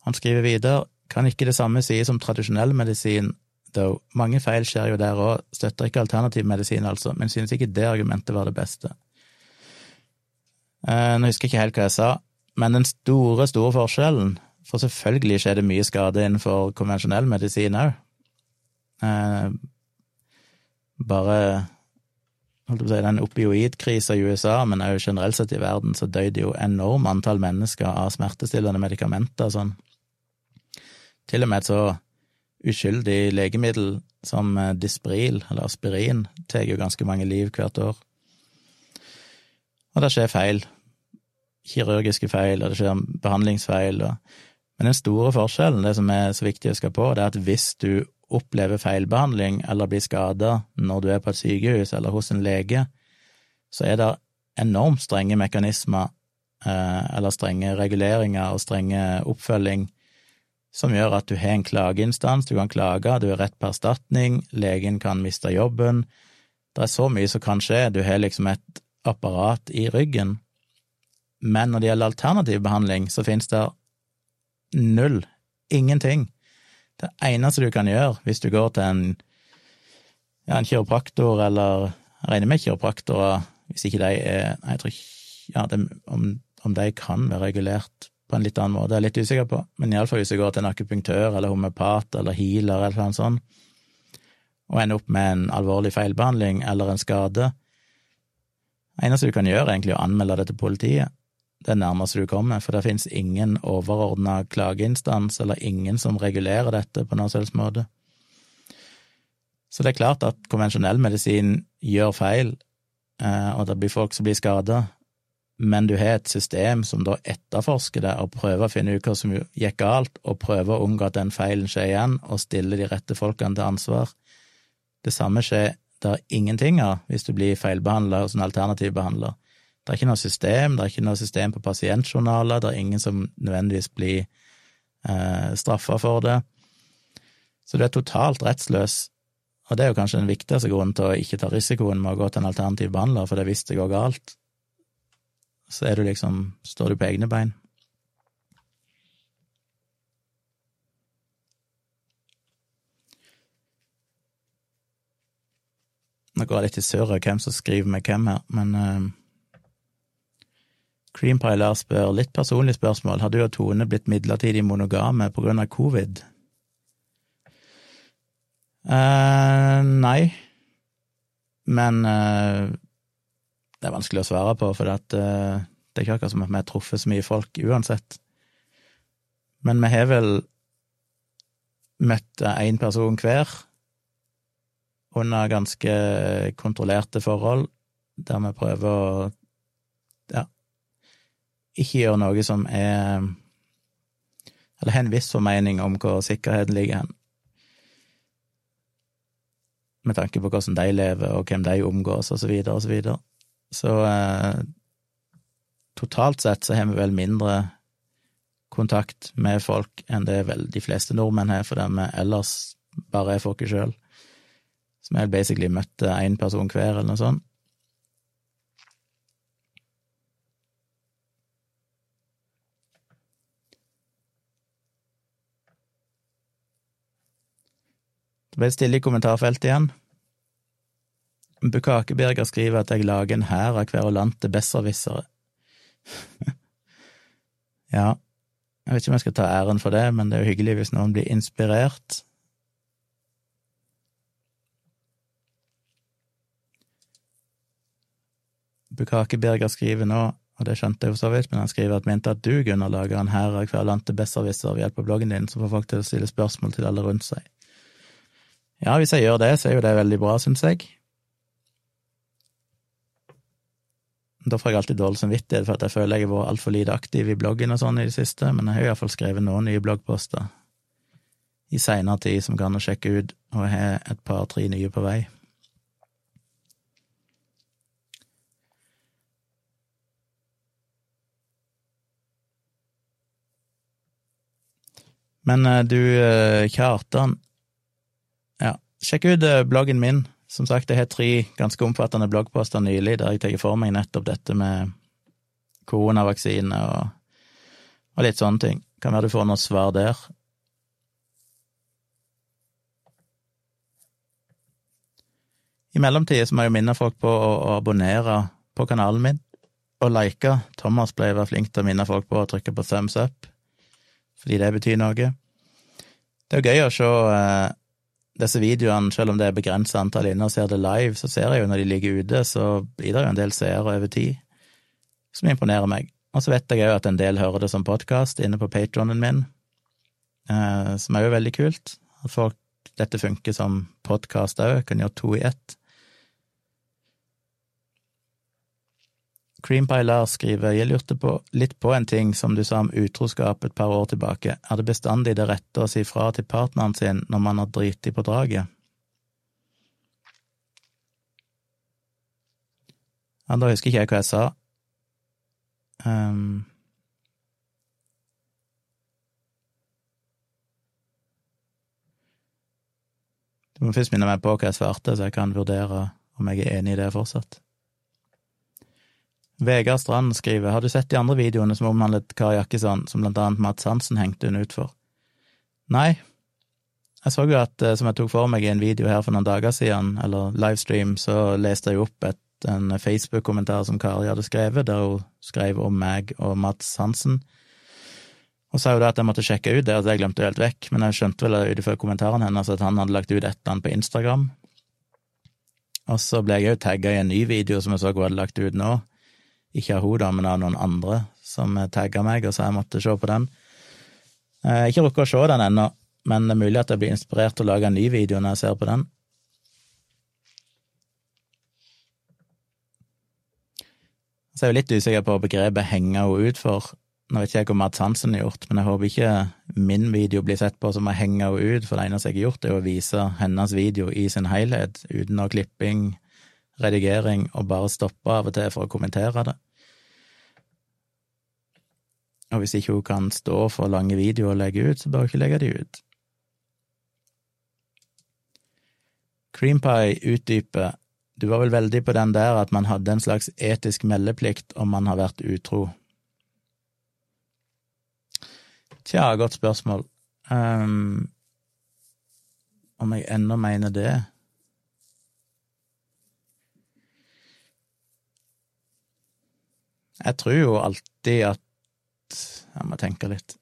Han skriver videre, kan ikke det samme sies om tradisjonell medisin, though. Mange feil skjer jo der òg, støtter ikke alternativ medisin, altså, men synes ikke det argumentet var det beste. Eh, nå husker jeg ikke helt hva jeg sa, men den store, store forskjellen For selvfølgelig skjer det mye skade innenfor konvensjonell medisin òg. Eh, bare holdt på å si, den opioidkrisa i USA, men òg generelt sett i verden, så døde jo enorm antall mennesker av smertestillende medikamenter sånn. Til og med et så uskyldig legemiddel som eh, Dispril, eller aspirin, tar jo ganske mange liv hvert år. Og det skjer feil. Kirurgiske feil, og det skjer behandlingsfeil. Og... Men den store forskjellen, det som er så viktig å huske på, det er at hvis du opplever feilbehandling eller blir skada når du er på et sykehus eller hos en lege, så er det enormt strenge mekanismer eh, eller strenge reguleringer og strenge oppfølging som gjør at du har en klageinstans, du kan klage, du har rett på erstatning, legen kan miste jobben. Det er så mye som kan skje, du har liksom et apparat i ryggen. Men når det gjelder alternativ behandling, så finnes det null, ingenting. Det eneste du kan gjøre hvis du går til en, ja, en kiropraktor, eller jeg regner med kiropraktorer, hvis ikke de er Jeg tror ikke ja, det, om, om de kan være regulert på en litt annen måte, jeg er litt usikker på, men iallfall hvis du går til en akupunktør eller homeopat eller healer eller noe sånt, og ender opp med en alvorlig feilbehandling eller en skade, eneste du kan gjøre, er egentlig å anmelde det til politiet. Det nærmeste du kommer, for det finnes ingen overordna klageinstans eller ingen som regulerer dette på noen selvs måte. Så det er klart at konvensjonell medisin gjør feil, eh, og det blir folk som blir skada, men du har et system som da etterforsker det og prøver å finne ut hva som gikk galt, og prøver å unngå at den feilen skjer igjen, og stille de rette folkene til ansvar. Det samme skjer det er ingenting av hvis du blir feilbehandla hos en alternativ behandler. Det er ikke noe system, det er ikke noe system på pasientjournaler, det er ingen som nødvendigvis blir eh, straffa for det. Så du er totalt rettsløs, og det er jo kanskje den viktigste grunnen til å ikke ta risikoen med å gå til en alternativ behandler, for det hvis det går galt, så er du liksom Står du på egne bein. Nå går jeg litt i surr hvem som skriver med hvem her, men Cream Pie spør litt personlig spørsmål. Har du og Tone blitt midlertidig monogame på grunn av covid? Uh, nei, men uh, det er vanskelig å svare på, for det, uh, det er ikke akkurat som at vi har truffet så mye folk uansett. Men vi har vel møtt én person hver, under ganske kontrollerte forhold, der vi prøver å ja, ikke gjør noe som er Eller har en viss formening om hvor sikkerheten ligger hen. Med tanke på hvordan de lever, og hvem de omgås, og så videre, og så videre. Så eh, totalt sett så har vi vel mindre kontakt med folk enn det vel de fleste nordmenn har, fordi vi ellers bare er folket sjøl. Så vi har basically møtt én person hver, eller noe sånt. Det ble stille i kommentarfeltet igjen. Bukakeberger skriver at jeg lager en hær av kverulante besserwissere. <laughs> ja, jeg vet ikke om jeg skal ta æren for det, men det er jo hyggelig hvis noen blir inspirert. Bukakeberger skriver nå, og det skjønte jeg for så vidt, men han skriver at mente at du, Gunnar, lager en hær av kverulante besserwissere ved hjelp av bloggen din, så får folk til å stille spørsmål til alle rundt seg. Ja, hvis jeg gjør det, så er jo det veldig bra, syns jeg. Da får jeg alltid dårlig samvittighet for at jeg føler jeg har vært altfor lite aktiv i bloggen og sånn i det siste, men jeg har iallfall skrevet noen nye bloggposter i seinere tid som kan sjekke ut, og jeg har et par-tre nye på vei. Men eh, du, eh, Kjartan, ja, sjekk ut eh, bloggen min. Som sagt, jeg har tre ganske omfattende bloggposter nylig der jeg tar for meg nettopp dette med koronavaksine og, og litt sånne ting. Kan være du får noe svar der. I mellomtida må jeg minne folk på å, å abonnere på kanalen min og like. Thomas ble være flink til å minne folk på å trykke på thumbs up, fordi det betyr noe. Det er jo gøy å se eh, disse videoene, selv om det er begrensa antall inne og ser det live, så ser jeg jo når de ligger ute, så blir det jo en del seere over tid, som imponerer meg. Og så vet jeg òg at en del hører det som podkast inne på patronen min, eh, som er jo veldig kult. At folk, dette funker som podkast òg, kan gjøre to i ett. Creampie Lars skriver jeg lurte på, litt på en ting som du sa om utroskap et par år tilbake. Er det bestandig det rette å si fra til partneren sin når man har driti på draget? Ja, da husker ikke jeg hva jeg sa. Um, du må først minne meg på hva jeg svarte, så jeg kan vurdere om jeg er enig i det fortsatt. Vegard Strand skriver Har du sett de andre videoene som omhandlet Kari Jakkesson, som blant annet Mats Hansen hengte hun ut for? Nei. Jeg så jo at, eh, som jeg tok for meg i en video her for noen dager siden, eller livestream, så leste jeg opp et, en Facebook-kommentar som Kari hadde skrevet, der hun skrev om meg og Mats Hansen. Og sa jo da at jeg måtte sjekke ut det, at jeg glemte helt vekk, men jeg skjønte vel ut ifra kommentaren hennes at han hadde lagt ut et eller annet på Instagram. Og så ble jeg jo tagga i en ny video som jeg så hun hadde lagt ut nå, ikke av henne, men av noen andre som tagga meg og sa jeg måtte se på den. Jeg har ikke rukket å se den ennå, men det er mulig at jeg blir inspirert til å lage en ny video når jeg ser på den. Så jeg er jo litt usikker på begrepet 'henge henne ut for'. Nå vet ikke jeg hvor Mads Hansen har gjort, men jeg håper ikke min video blir sett på som å henge henne ut, for det eneste jeg har gjort, er å vise hennes video i sin helhet, uten noe klipping, redigering og bare stoppe av og til for å kommentere det. Og hvis ikke hun kan stå for lange videoer og legge ut, så bør hun ikke legge de ut. Creampie utdyper du var vel veldig på den der at man hadde en slags etisk meldeplikt om man har vært utro. Tja, godt spørsmål. Um, om jeg ennå mener det? Jeg tror jo alltid at Jeg må tenke litt.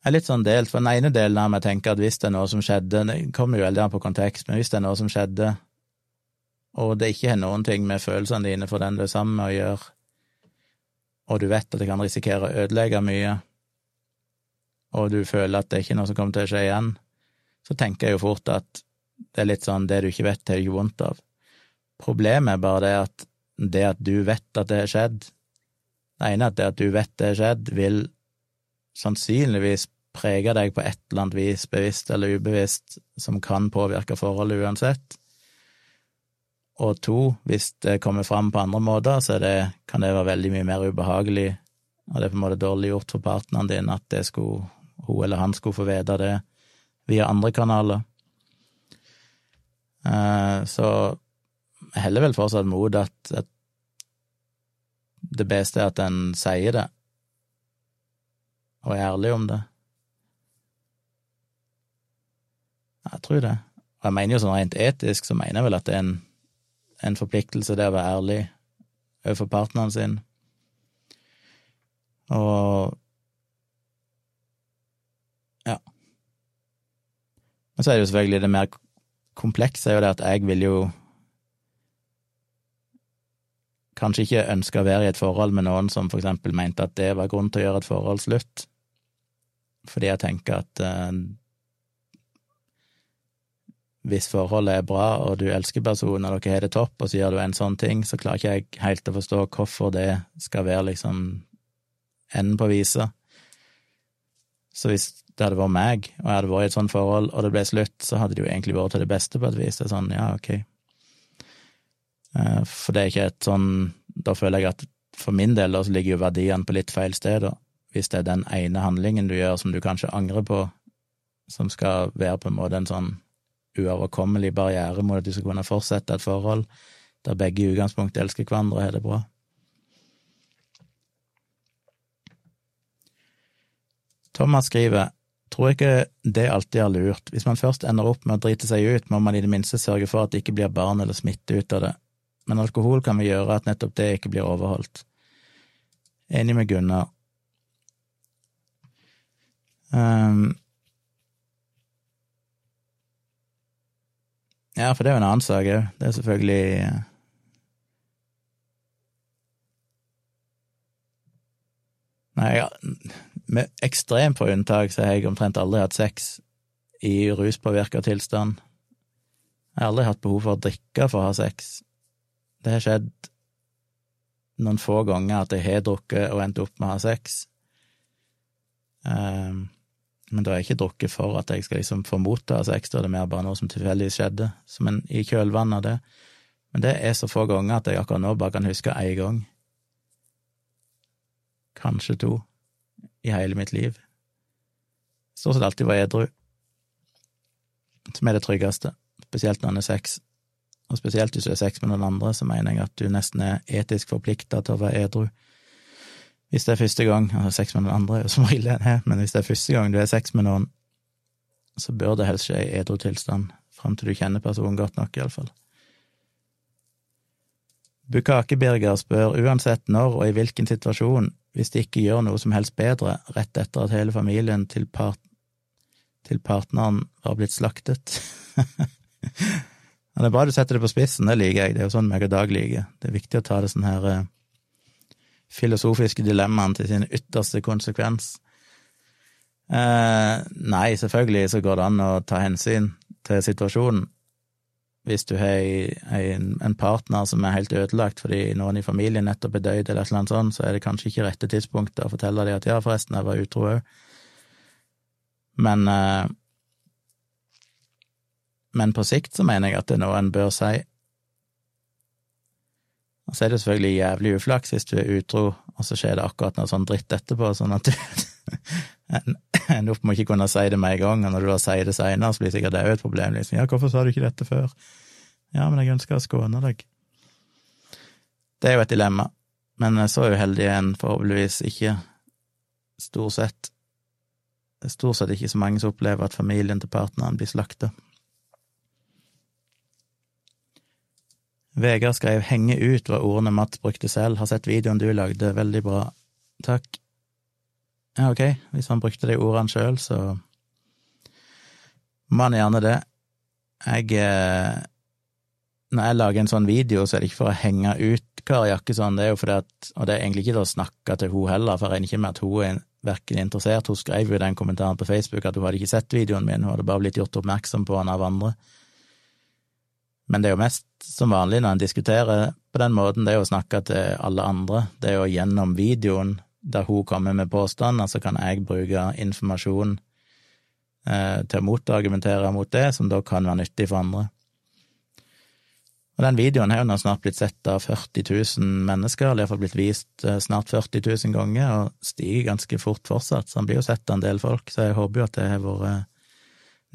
Jeg er litt sånn delt, for den ene delen av meg tenker at hvis det er noe som skjedde Det kommer jo veldig an på kontekst, men hvis det er noe som skjedde, og det ikke har noen ting med følelsene dine for den du er sammen med å gjøre, og du vet at det kan risikere å ødelegge mye, og du føler at det er ikke er noe som kommer til å skje igjen, så tenker jeg jo fort at det er litt sånn det du ikke vet, det er ikke vondt av. Problemet er bare det at det at du vet at det har skjedd Det ene er at det at du vet det har skjedd, vil sannsynligvis prege deg på et eller annet vis, bevisst eller ubevisst, som kan påvirke forholdet uansett. Og to, hvis det kommer fram på andre måter, så det, kan det være veldig mye mer ubehagelig, og det er på en måte dårlig gjort for partneren din at det skulle, hun eller han skulle få vite det via andre kanaler. Eh, så jeg heller vel fortsatt mot at, at det beste er at en sier det. og er ærlig om det. Jeg tror det. Og jeg mener jo sånn rent etisk, så mener jeg vel at det er en, en forpliktelse det å være ærlig overfor partneren sin. Og ja. Men så er det jo selvfølgelig det mer komplekse er jo det at jeg vil jo kanskje ikke ønske å være i et forhold med noen som for eksempel mente at det var grunn til å gjøre et forhold slutt, fordi jeg tenker at eh, hvis forholdet er bra, og du elsker personen, og dere har det topp, og så gjør du en sånn ting, så klarer ikke jeg helt å forstå hvorfor det skal være liksom enden på visa. Så hvis det hadde vært meg, og jeg hadde vært i et sånt forhold, og det ble slutt, så hadde det jo egentlig vært til det beste på et vis. Det er sånn, ja, ok. Eh, For det er ikke et sånn Da føler jeg at for min del så ligger jo verdiene på litt feil sted, da. Hvis det er den ene handlingen du gjør som du kanskje angrer på, som skal være på en måte en sånn uoverkommelig barriere mot at du skal kunne fortsette et forhold der begge i utgangspunktet elsker hverandre og har det bra. Thomas skriver Tror ikke det alltid er lurt. Hvis man først ender opp med å drite seg ut, må man i det minste sørge for at det ikke blir barn eller smitte ut av det. Men alkohol kan vi gjøre at nettopp det ikke blir overholdt. Enig med Gunnar. Um, ja, for det er jo en annen sak òg. Det er selvfølgelig eh, Nei, ja, med ekstremt på unntak så har jeg omtrent aldri hatt sex i ruspåvirka tilstand. Jeg har aldri hatt behov for å drikke for å ha sex. Det har skjedd noen få ganger at jeg har drukket og endt opp med å ha sex. Um, men da har jeg ikke drukket for at jeg skal liksom få motta sex, da er det mer bare noe som tilfeldigvis skjedde, som en i kjølvannet av det. Men det er så få ganger at jeg akkurat nå bare kan huske én gang. Kanskje to i hele mitt liv. Stort sett alltid var edru, som er det tryggeste, spesielt når en er sex. Og spesielt hvis du er sex med noen andre, så mener jeg at du nesten er etisk forplikta til å være edru. Hvis det er første gang altså Sex med noen andre er jo som regel det, men hvis det er første gang du er sex med noen, så bør det helst skje i edru tilstand, fram til du kjenner personen godt nok, iallfall. Bukakebirger spør uansett når og i hvilken situasjon, hvis de ikke gjør noe som helst bedre, rett etter at hele familien til, part til partneren var blitt slaktet. <laughs> Men det er bra du setter det på spissen, det liker jeg, det er jo sånn meg og Dag liker. Det er viktig å ta det sånn her eh, filosofiske dilemmaene til sin ytterste konsekvens. Eh, nei, selvfølgelig så går det an å ta hensyn til situasjonen. Hvis du har en, partner som er helt ødelagt fordi noen i familien nettopp er døyd, eller et eller annet sånt, så er det kanskje ikke rette tidspunktet å fortelle dem at ja, forresten, jeg var utro òg. Men eh, men på sikt så mener jeg at det er noe en bør si. Og så er det selvfølgelig jævlig uflaks hvis du er utro, og så skjer det akkurat noe sånn dritt etterpå, sånn at du <laughs> ender <laughs> opp med ikke kunne si det med en gang, og når du da sier det seinere, så blir sikkert det òg et problem. Liksom. Ja, hvorfor sa du ikke dette før? Ja, men jeg ønsker å skåne deg. Det er jo et dilemma, men så uheldig er en forhåpentligvis ikke stort sett Det stort sett ikke så mange som opplever at familien til partneren blir slakta. Vegard skrev 'henge ut' var ordene Mats brukte selv. Har sett videoen du lagde, veldig bra. Takk. Ja, ok, hvis han brukte de ordene sjøl, så må han gjerne det. Jeg eh, Når jeg lager en sånn video, så er det ikke for å henge ut Kari Jakkesson, det er jo fordi at Og det er egentlig ikke til å snakke til hun heller, for jeg regner ikke med at hun er verken interessert. Hun skrev jo den kommentaren på Facebook at hun hadde ikke sett videoen min, hun hadde bare blitt gjort oppmerksom på den av andre. Men det er jo mest som vanlig når en diskuterer på den måten, det er å snakke til alle andre. Det er jo gjennom videoen der hun kommer med påstander, så kan jeg bruke informasjon eh, til å motargumentere mot det, som da kan være nyttig for andre. Og den videoen har jo nå snart blitt sett av 40 000 mennesker, eller iallfall blitt vist eh, snart 40 000 ganger, og stiger ganske fort fortsatt, så han blir jo sett av en del folk, så jeg håper jo at det har vært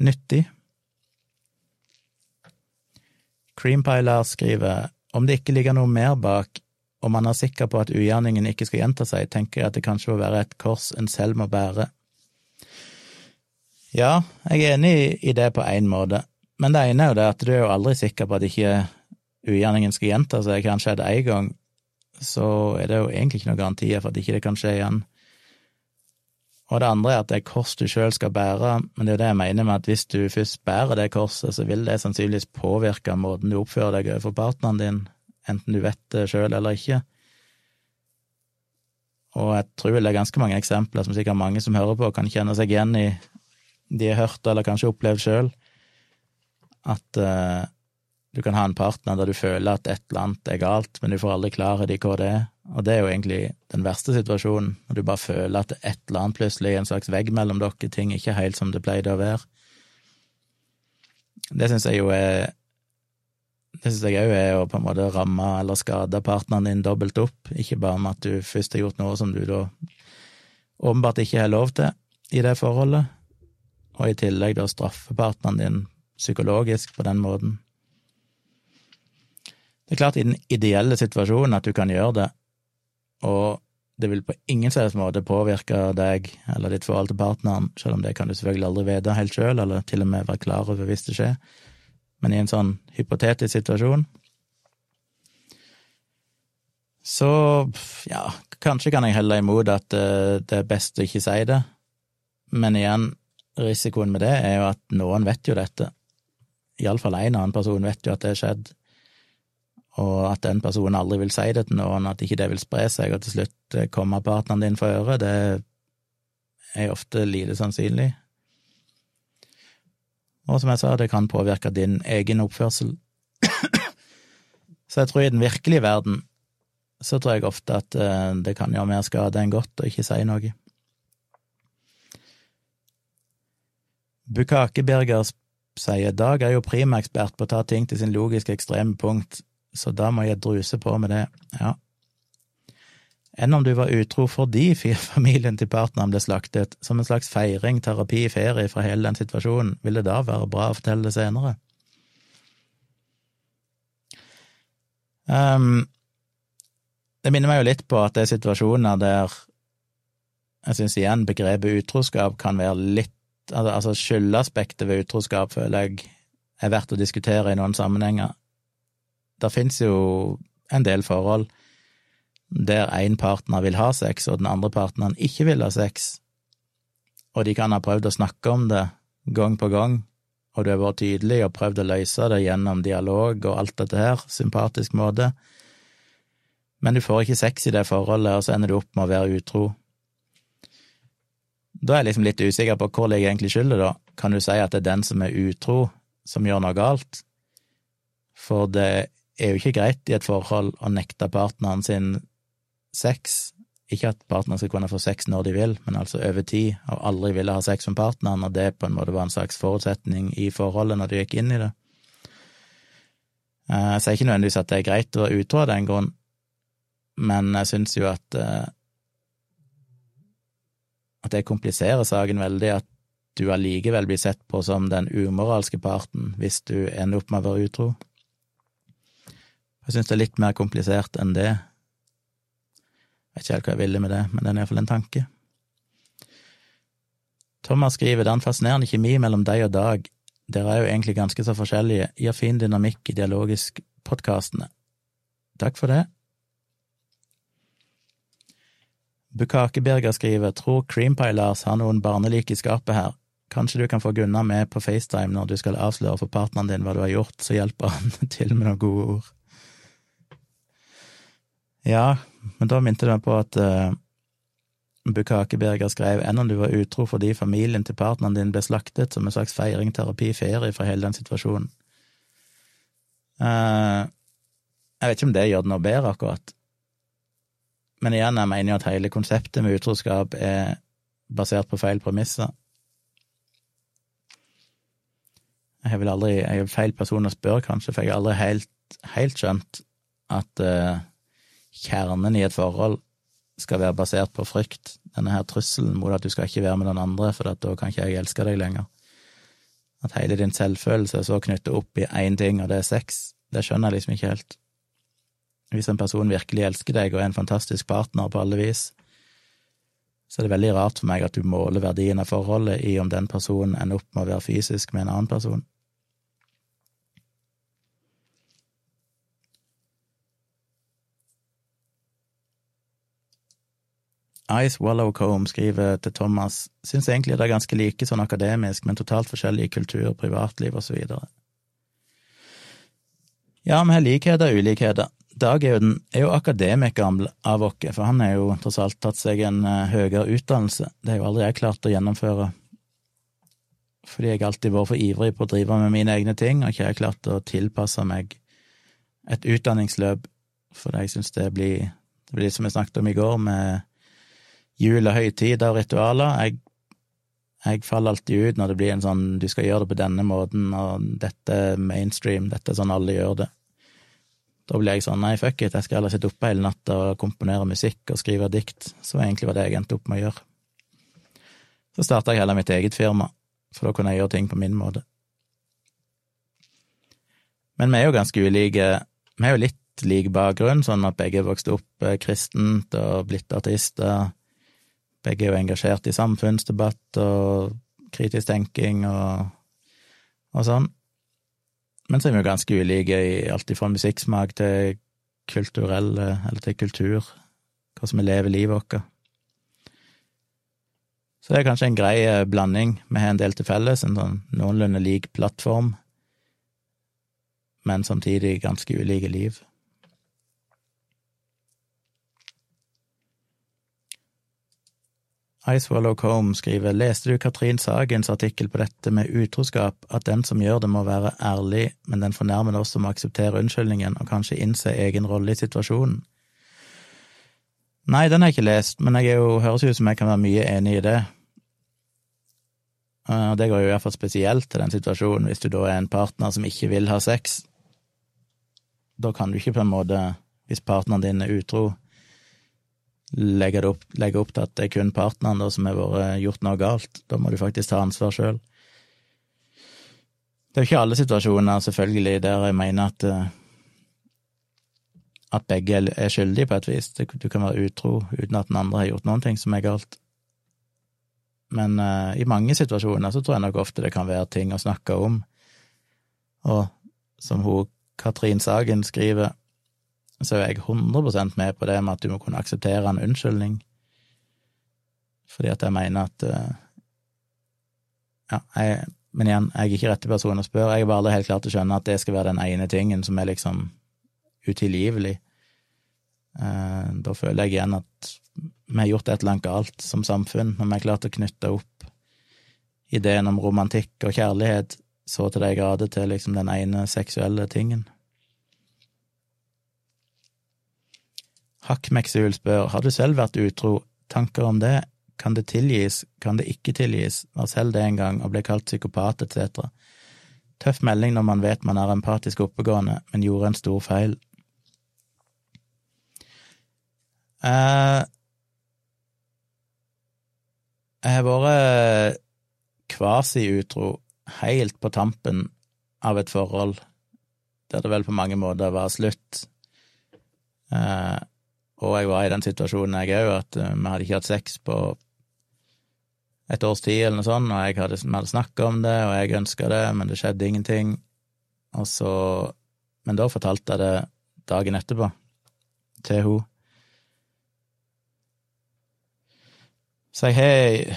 nyttig. Creampiler skriver om det ikke ligger noe mer bak og man er sikker på at ugjerningen ikke skal gjenta seg, tenker jeg at det kanskje må være et kors en selv må bære. Ja, jeg er enig i det på én måte, men det ene er jo det at du er jo aldri sikker på at ikke ugjerningen skal gjenta seg. Kanskje er det én gang, så er det jo egentlig ikke noen garantier for at ikke det kan skje igjen. Og det andre er at det er kors du sjøl skal bære, men det er jo det jeg mener med at hvis du først bærer det korset, så vil det sannsynligvis påvirke måten du oppfører deg overfor partneren din, enten du vet det sjøl eller ikke. Og jeg tror det er ganske mange eksempler som sikkert mange som hører på, kan kjenne seg igjen i de har hørt eller kanskje opplevd sjøl, at uh, du kan ha en partner der du føler at et eller annet er galt, men du får aldri klarhet i hva det er. Og det er jo egentlig den verste situasjonen, når du bare føler at et eller annet plutselig er en slags vegg mellom dere, ting ikke helt som det pleide å være. Det syns jeg jo er Det syns jeg òg er å på en måte ramme eller skade partneren din dobbelt opp, ikke bare med at du først har gjort noe som du da åpenbart ikke har lov til i det forholdet, og i tillegg da straffe partneren din psykologisk på den måten. Det er klart, i den ideelle situasjonen at du kan gjøre det, og det vil på ingen slags måte påvirke deg eller ditt forhold til partneren, selv om det kan du selvfølgelig aldri vite helt sjøl, eller til og med være klar over hvis det skjer, men i en sånn hypotetisk situasjon så ja, kanskje kan jeg helle imot at eh, det er best å ikke si det, men igjen, risikoen med det er jo at noen vet jo dette. Iallfall en annen person vet jo at det har skjedd, og at den personen aldri vil si det til noen, at ikke det vil spre seg, og til slutt kommer komme partneren din for øre, det er ofte lite sannsynlig. Og som jeg sa, det kan påvirke din egen oppførsel. Så jeg tror i den virkelige verden så tror jeg ofte at eh, det kan gjøre mer skade enn godt å ikke si noe. Bukake-Birger sier Dag er jo primaekspert på å ta ting til sin logiske ekstreme punkt, så da må jeg druse på med det, ja. Enn om du var utro fordi <laughs> familien til partneren ble slaktet, som en slags feiring, terapi, ferie fra hele den situasjonen, vil det da være bra å fortelle det senere? Um, det minner meg jo litt på at det er situasjoner der jeg syns igjen begrepet utroskap kan være litt Altså skyldaspektet ved utroskap føler jeg er verdt å diskutere i noen sammenhenger. Det fins jo en del forhold der én partner vil ha sex, og den andre partneren ikke vil ha sex, og de kan ha prøvd å snakke om det gang på gang, og du har vært tydelig og prøvd å løse det gjennom dialog og alt dette her, sympatisk måte, men du får ikke sex i det forholdet, og så ender du opp med å være utro. Da er jeg liksom litt usikker på hvor ligger egentlig skylda, da. Kan du si at det er den som er utro, som gjør noe galt? For det er jo ikke greit i et forhold å nekte partneren sin sex. Ikke at partneren skal kunne få sex når de vil, men altså over tid, og aldri ville ha sex med partneren, og det på en måte var en slags forutsetning i forholdet når de gikk inn i det. Eh, jeg sier ikke nødvendigvis at det er greit å være utro av den grunn, men jeg syns jo at eh, at det kompliserer saken veldig, at du allikevel blir sett på som den umoralske parten hvis du ender opp med å være utro. Jeg syns det er litt mer komplisert enn det. Jeg vet ikke helt hva jeg ville med det, men det er iallfall en tanke. Thomas skriver det er en fascinerende kjemi mellom deg og Dag. Dere er jo egentlig ganske så forskjellige, gir fin dynamikk i dialogisk-podkastene. Takk for det. Bukakeberger skriver tror Creampie-Lars har noen barnelik i skapet her. Kanskje du kan få Gunnar med på FaceTime når du skal avsløre for partneren din hva du har gjort, så hjelper han <laughs> til med noen gode ord. Ja, men da minte det meg på at uh, Bukake skrev enn om du var utro fordi familien til partneren din ble slaktet som en slags feiring, terapi, ferie fra hele den situasjonen. Uh, jeg vet ikke om det gjør det noe bedre, akkurat. Men igjen, jeg mener jo at hele konseptet med utroskap er basert på feil premisser. Jeg er vel aldri Jeg er feil person å spørre, kanskje, for jeg har aldri helt, helt skjønt at uh, kjernen i et forhold skal være basert på frykt, denne her trusselen mot at du skal ikke være med den andre, for da kan ikke jeg elske deg lenger. At hele din selvfølelse er så knyttet opp i én ting, og det er sex, det skjønner jeg liksom ikke helt. Hvis en person virkelig elsker deg og er en fantastisk partner på alle vis, så er det veldig rart for meg at du måler verdien av forholdet i om den personen ender opp med å være fysisk med en annen person. Ice Wallow Combe skriver til Thomas syns egentlig det er ganske like sånn akademisk, men totalt forskjellig kultur, privatliv videre. Ja, vi har likheter og ulikheter. Dag er jo, den, er jo akademikeren av oss, for han har jo tross alt tatt seg en uh, høyere utdannelse. Det har jo aldri jeg klart å gjennomføre, fordi jeg alltid har vært for ivrig på å drive med mine egne ting, og ikke har klart å tilpasse meg et utdanningsløp, for jeg syns det blir Det blir som vi snakket om i går, med jul og ritualer. Jeg, jeg faller alltid ut når det blir en sånn du skal gjøre det på denne måten, og dette er mainstream, dette er sånn alle gjør det. Da blir jeg sånn nei, fuck it, jeg skal heller sitte oppe hele natta og komponere musikk og skrive dikt, så egentlig var det jeg endte opp med å gjøre. Så starta jeg heller mitt eget firma, for da kunne jeg gjøre ting på min måte. Men vi er jo ganske ulike, vi er jo litt lik bakgrunn, sånn at begge vokste opp eh, kristent og blitt artister. Begge er jo engasjert i samfunnsdebatt og kritisk tenking og, og sånn. Men så er vi jo ganske ulike i alt fra musikksmak til kulturelle, eller til kultur, hvordan vi lever livet vårt. Så det er kanskje en grei eh, blanding. Vi har en del til felles, en sånn noenlunde lik plattform, men samtidig ganske ulike liv. Icewallow Combe skriver Leste du Katrin Sagens artikkel på dette med utroskap, at den som gjør det må være ærlig, men den fornærmede også må akseptere unnskyldningen og kanskje innse egen rolle i situasjonen? Nei, den har jeg ikke lest, men jeg jo, høres ut som jeg kan være mye enig i det. Og det går jo i hvert fall spesielt til den situasjonen hvis du da er en partner som ikke vil ha sex. Da kan du ikke på en måte, hvis partneren din er utro, legge, opp, legge opp, til at det er kun partneren da, som har vært gjort noe galt. Da må du faktisk ta ansvar sjøl. Det er jo ikke alle situasjoner, selvfølgelig, der jeg mener at eh, at begge er skyldige på et vis. Du kan være utro uten at den andre har gjort noen ting som er galt. Men uh, i mange situasjoner så tror jeg nok ofte det kan være ting å snakke om. Og som hun Katrin Sagen skriver, så er jeg 100% med på det med at du må kunne akseptere en unnskyldning, fordi at jeg mener at uh, Ja, jeg, men igjen, jeg er ikke rette person å spørre, jeg bare aldri helt klar til å skjønne at det skal være den ene tingen som er liksom utilgivelig. Uh, da føler jeg igjen at vi har gjort et eller annet galt som samfunn, når vi har klart å knytte opp ideen om romantikk og kjærlighet så til de grader til liksom den ene seksuelle tingen. Hakkmeksul spør har du selv vært utro, tanker om det, kan det tilgis, kan det ikke tilgis, var selv det en gang og ble kalt psykopat etc. Tøff melding når man vet man er empatisk oppegående, men gjorde en stor feil. Eh, jeg har vært kvasi-utro helt på tampen av et forhold der det vel på mange måter var slutt. Eh, og jeg var i den situasjonen jeg òg, at eh, vi hadde ikke hatt sex på et års tid eller noe sånt, og jeg hadde, vi hadde snakka om det, og jeg ønska det, men det skjedde ingenting. Og så Men da fortalte jeg det dagen etterpå til hun. Så jeg har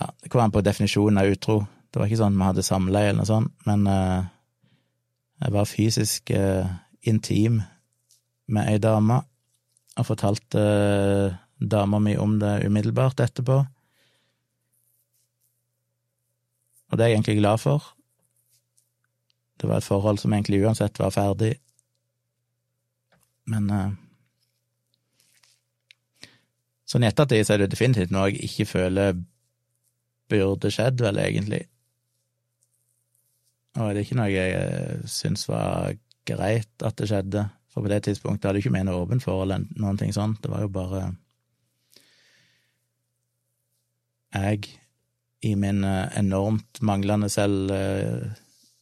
ja, Det kommer an på definisjonen av utro. Det var ikke sånn vi hadde samleie eller noe sånt, men uh, jeg var fysisk uh, intim med ei dame og fortalte uh, dama mi om det umiddelbart etterpå. Og det er jeg egentlig glad for. Det var et forhold som egentlig uansett var ferdig. Men uh, Sånn i ettertid så er det definitivt noe jeg ikke føler burde skjedd, vel, egentlig. Og det er ikke noe jeg eh, syns var greit at det skjedde. For på det tidspunktet hadde jeg ikke med noe åpent forhold eller noen ting sånt. Det var jo bare jeg i min eh, enormt manglende selv, eh,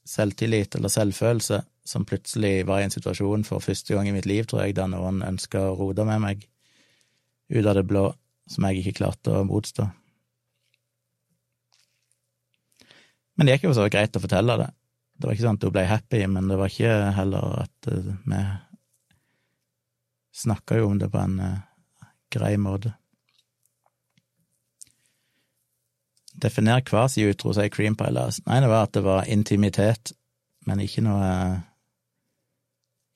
selvtillit eller selvfølelse som plutselig var i en situasjon for første gang i mitt liv, tror jeg, der noen ønska å rote med meg ut av det blå, som jeg ikke klarte å motstå. Men det gikk jo så greit å fortelle det. Det var ikke sånn at hun ble happy, men det var ikke heller at uh, vi snakka jo om det på en uh, grei måte. Definer kvasi-utro, sier Cream Pie Nei, det var at det var intimitet, men ikke noe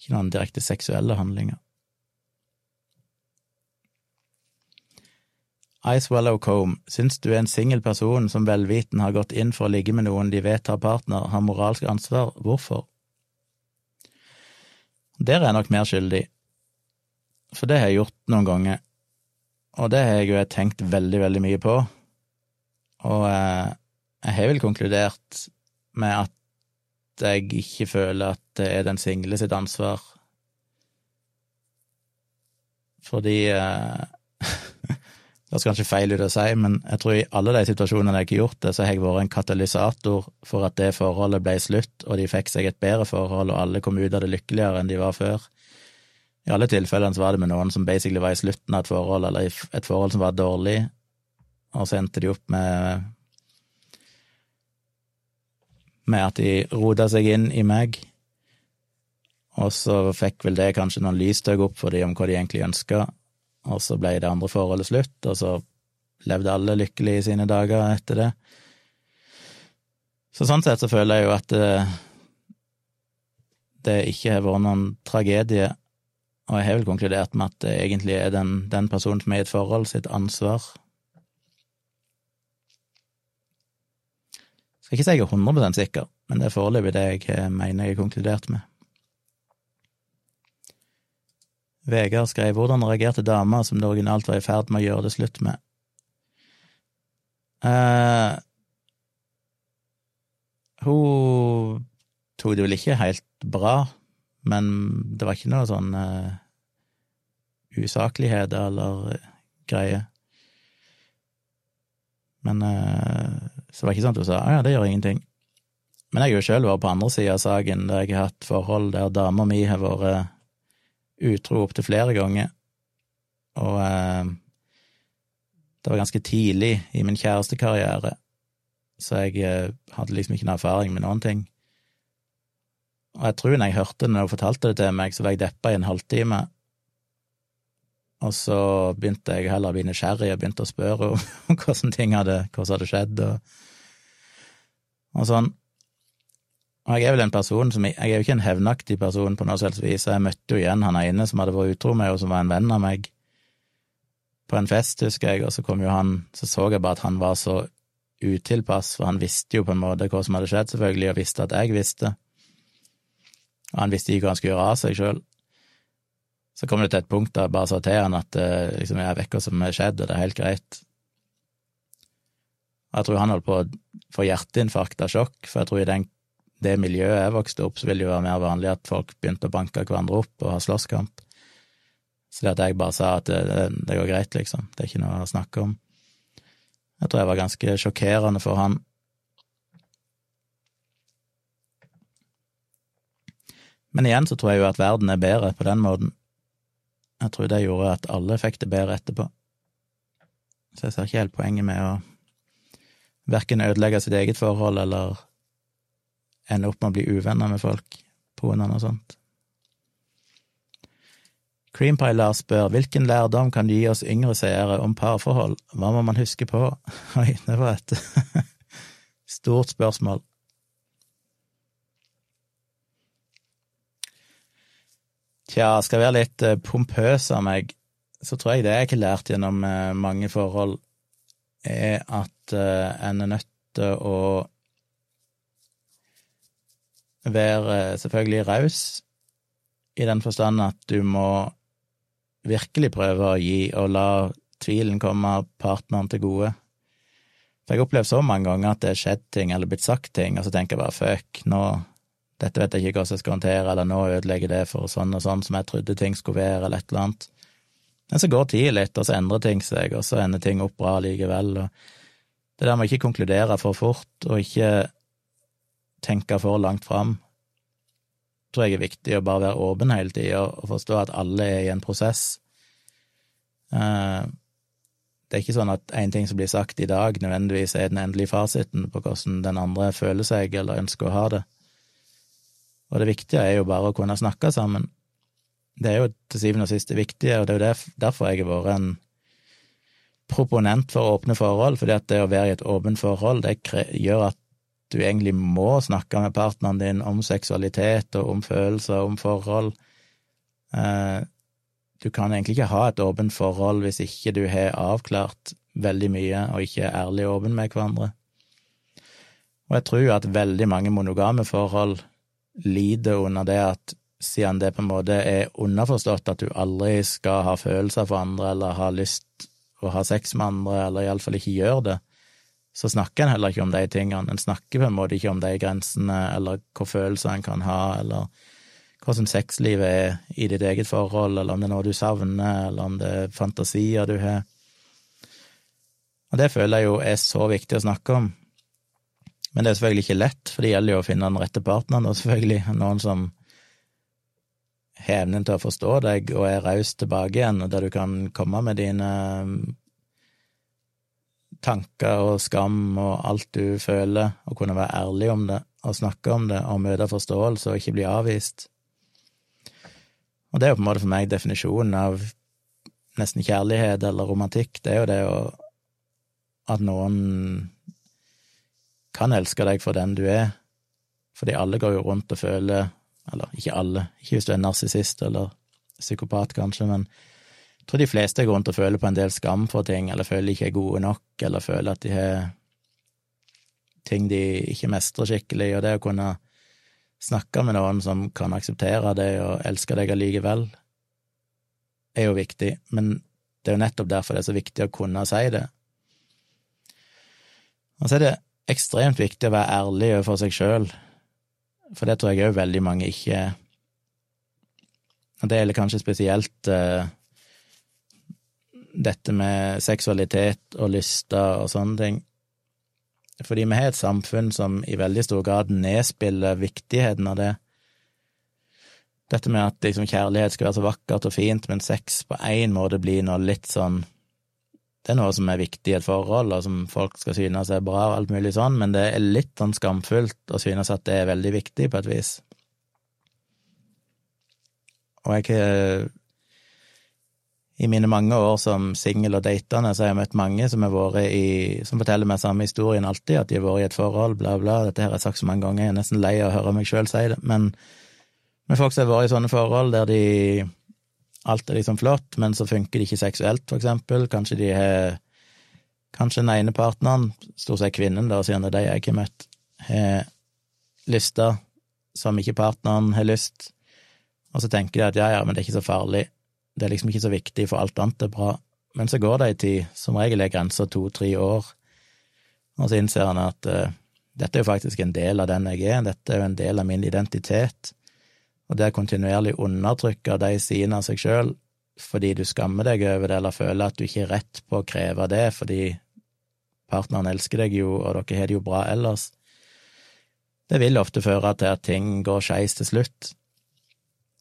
Ikke noen direkte seksuelle handlinger. Icewallow Combe, syns du en singel person som velviten har gått inn for å ligge med noen de vet har partner, har moralsk ansvar? Hvorfor? Der er jeg nok mer skyldig, for det har jeg gjort noen ganger, og det har jeg jo tenkt veldig, veldig mye på, og eh, jeg har vel konkludert med at jeg ikke føler at det er den single sitt ansvar, fordi eh, <laughs> Det høres kanskje feil ut å si, men jeg tror i alle de situasjonene jeg ikke har gjort det, så har jeg vært en katalysator for at det forholdet ble slutt, og de fikk seg et bedre forhold, og alle kom ut av det lykkeligere enn de var før. I alle tilfellene så var det med noen som basically var i slutten av et forhold, eller et forhold som var dårlig, og så endte de opp med med at de rota seg inn i meg, og så fikk vel det kanskje noen lysstøk opp for dem om hva de egentlig ønska, og så ble det andre forholdet slutt, og så levde alle lykkelig i sine dager etter det. Så sånn sett så føler jeg jo at det, det ikke har vært noen tragedie, og jeg har vel konkludert med at det egentlig er den, den personen som er i et forhold, sitt ansvar. Jeg Skal ikke si jeg er 100 sikker, men det er foreløpig det jeg mener jeg har konkludert med. Vegard skrev hvordan reagerte dama som det originalt var i ferd med å gjøre det slutt med. Uh, hun tok det vel ikke helt bra, men det var ikke noe sånn uh, usaklighet eller uh, greie. Men uh, så var ikke sånn at hun sa ja, det gjør ingenting. Men jeg har jo sjøl vært på andre sida av saken, der jeg har hatt forhold der dama mi har vært utro opptil flere ganger, og uh, det var ganske tidlig i min kjærestekarriere, så jeg uh, hadde liksom ikke noe erfaring med noen ting. Og jeg tror når jeg hørte det når hun fortalte det til meg, så var jeg deppa i en halvtime, og så begynte jeg heller å bli nysgjerrig og begynte å spørre om, <laughs> hvordan ting hadde, som hadde skjedd, og, og sånn. Og jeg er vel en person som Jeg er jo ikke en hevnaktig person på noe selvs vis, jeg møtte jo igjen han ene som hadde vært utro med, og som var en venn av meg, på en fest, husker jeg, og så kom jo han Så så jeg bare at han var så utilpass, for han visste jo på en måte hva som hadde skjedd, selvfølgelig, og visste at jeg visste. Og han visste ikke hva han skulle gjøre av seg sjøl. Så kom det til et punkt da jeg bare sa til han at eh, liksom, jeg vet hva som har skjedd, og det er helt greit. Jeg tror han holdt på å få hjerteinfarkt av sjokk, for jeg tror i den det miljøet jeg vokste opp, så ville det jo være mer vanlig at folk begynte å banke hverandre opp og ha slåsskamp. Så det at jeg bare sa at det, det, det går greit, liksom, det er ikke noe å snakke om. Jeg tror jeg var ganske sjokkerende for han. Men igjen så tror jeg jo at verden er bedre på den måten. Jeg tror det gjorde at alle fikk det bedre etterpå. Så jeg ser ikke helt poenget med å verken ødelegge sitt eget forhold eller ende opp med å bli uvenner med folk på grunn av noe sånt. Creampiler spør hvilken lærdom kan du gi oss yngre seere om parforhold, hva må man huske på? <laughs> Oi, det var et <laughs> stort spørsmål. Tja, skal jeg være litt eh, pompøs av meg, så tror jeg det jeg har lært gjennom eh, mange forhold, er at eh, en er nødt til å være selvfølgelig raus, i den forstand at du må virkelig prøve å gi og la tvilen komme partneren til gode. For jeg har opplevd så mange ganger at det har skjedd ting eller blitt sagt ting, og så tenker jeg bare fuck, nå dette vet jeg ikke hvordan jeg skal håndtere, eller nå ødelegger det for sånn og sånn som jeg trodde ting skulle være, eller et eller annet. Men så går tida litt, og så endrer ting seg, og så ender ting opp bra likevel, og det der med å ikke konkludere for fort, og ikke tenke for langt fram. tror jeg er viktig å bare være åpen hele tida og forstå at alle er i en prosess. Eh, det er ikke sånn at en ting som blir sagt i dag, nødvendigvis er den endelige fasiten på hvordan den andre føler seg eller ønsker å ha det. Og det viktige er jo bare å kunne snakke sammen. Det er jo til syvende og sist det viktige, og det er jo derfor jeg har vært en proponent for åpne forhold, fordi at det å være i et åpent forhold, det gjør at du egentlig må snakke med partneren din om seksualitet og om følelser, om forhold. Eh, du kan egentlig ikke ha et åpent forhold hvis ikke du har avklart veldig mye og ikke er ærlig og åpen med hverandre. Og jeg tror jo at veldig mange monogame forhold lider under det at siden det på en måte er underforstått at du aldri skal ha følelser for andre eller ha lyst å ha sex med andre, eller iallfall ikke gjør det, så snakker en heller ikke om de tingene. En snakker på en måte ikke om de grensene, eller hva følelser en kan ha, eller hvordan sexlivet er i ditt eget forhold, eller om det er noe du savner, eller om det er fantasier du har. Og det føler jeg jo er så viktig å snakke om. Men det er selvfølgelig ikke lett, for det gjelder jo å finne den rette partneren, og selvfølgelig noen som har evnen til å forstå deg og er raus tilbake igjen, og der du kan komme med dine mm, tanker og skam og alt du føler, og kunne være ærlig om det og snakke om det og møte forståelse og ikke bli avvist. Og det er jo på en måte for meg definisjonen av nesten kjærlighet eller romantikk, det er jo det å at noen kan elske deg for den du er, fordi alle går jo rundt og føler eller ikke alle, ikke hvis du er narsissist eller psykopat, kanskje, men jeg tror de fleste går rundt og føler på en del skam for ting, eller føler de ikke er gode nok, eller føler at de har ting de ikke mestrer skikkelig, og det å kunne snakke med noen som kan akseptere det og elske deg allikevel, er jo viktig, men det er jo nettopp derfor det er så viktig å kunne si det. Og så er det ekstremt viktig å være ærlig overfor seg sjøl for det tror jeg òg veldig mange ikke Og det gjelder kanskje spesielt uh, dette med seksualitet og lyster og sånne ting. Fordi vi har et samfunn som i veldig stor grad nedspiller viktigheten av det. Dette med at liksom, kjærlighet skal være så vakkert og fint, men sex på én måte blir noe litt sånn det er noe som er viktig i et forhold, og som folk skal synes er bra og alt mulig sånn, men det er litt sånn skamfullt å synes at det er veldig viktig på et vis. Og jeg har i mine mange år som singel og datende, så har jeg møtt mange som i Som forteller meg samme historien alltid, at de har vært i et forhold, bla, bla. Dette har jeg sagt så mange ganger, jeg er nesten lei av å høre meg sjøl si det, men med folk som har vært i sånne forhold der de alt er liksom flott, men så funker det ikke seksuelt, for eksempel. Kanskje de har Kanskje den ene partneren, stort sett kvinnen, da, siden det er de jeg ikke har møtt, har lyster som ikke partneren har lyst, og så tenker de at ja, ja, men det er ikke så farlig, det er liksom ikke så viktig, for alt annet er bra. Men så går det ei tid, som regel er grensa to–tre år, og så innser han at uh, dette er jo faktisk en del av den jeg er, dette er jo en del av min identitet. Og det er kontinuerlig undertrykk av de sidene av seg sjøl fordi du skammer deg over det, eller føler at du ikke har rett på å kreve det fordi partneren elsker deg jo, og dere har det jo bra ellers, det vil ofte føre til at ting går skeis til slutt.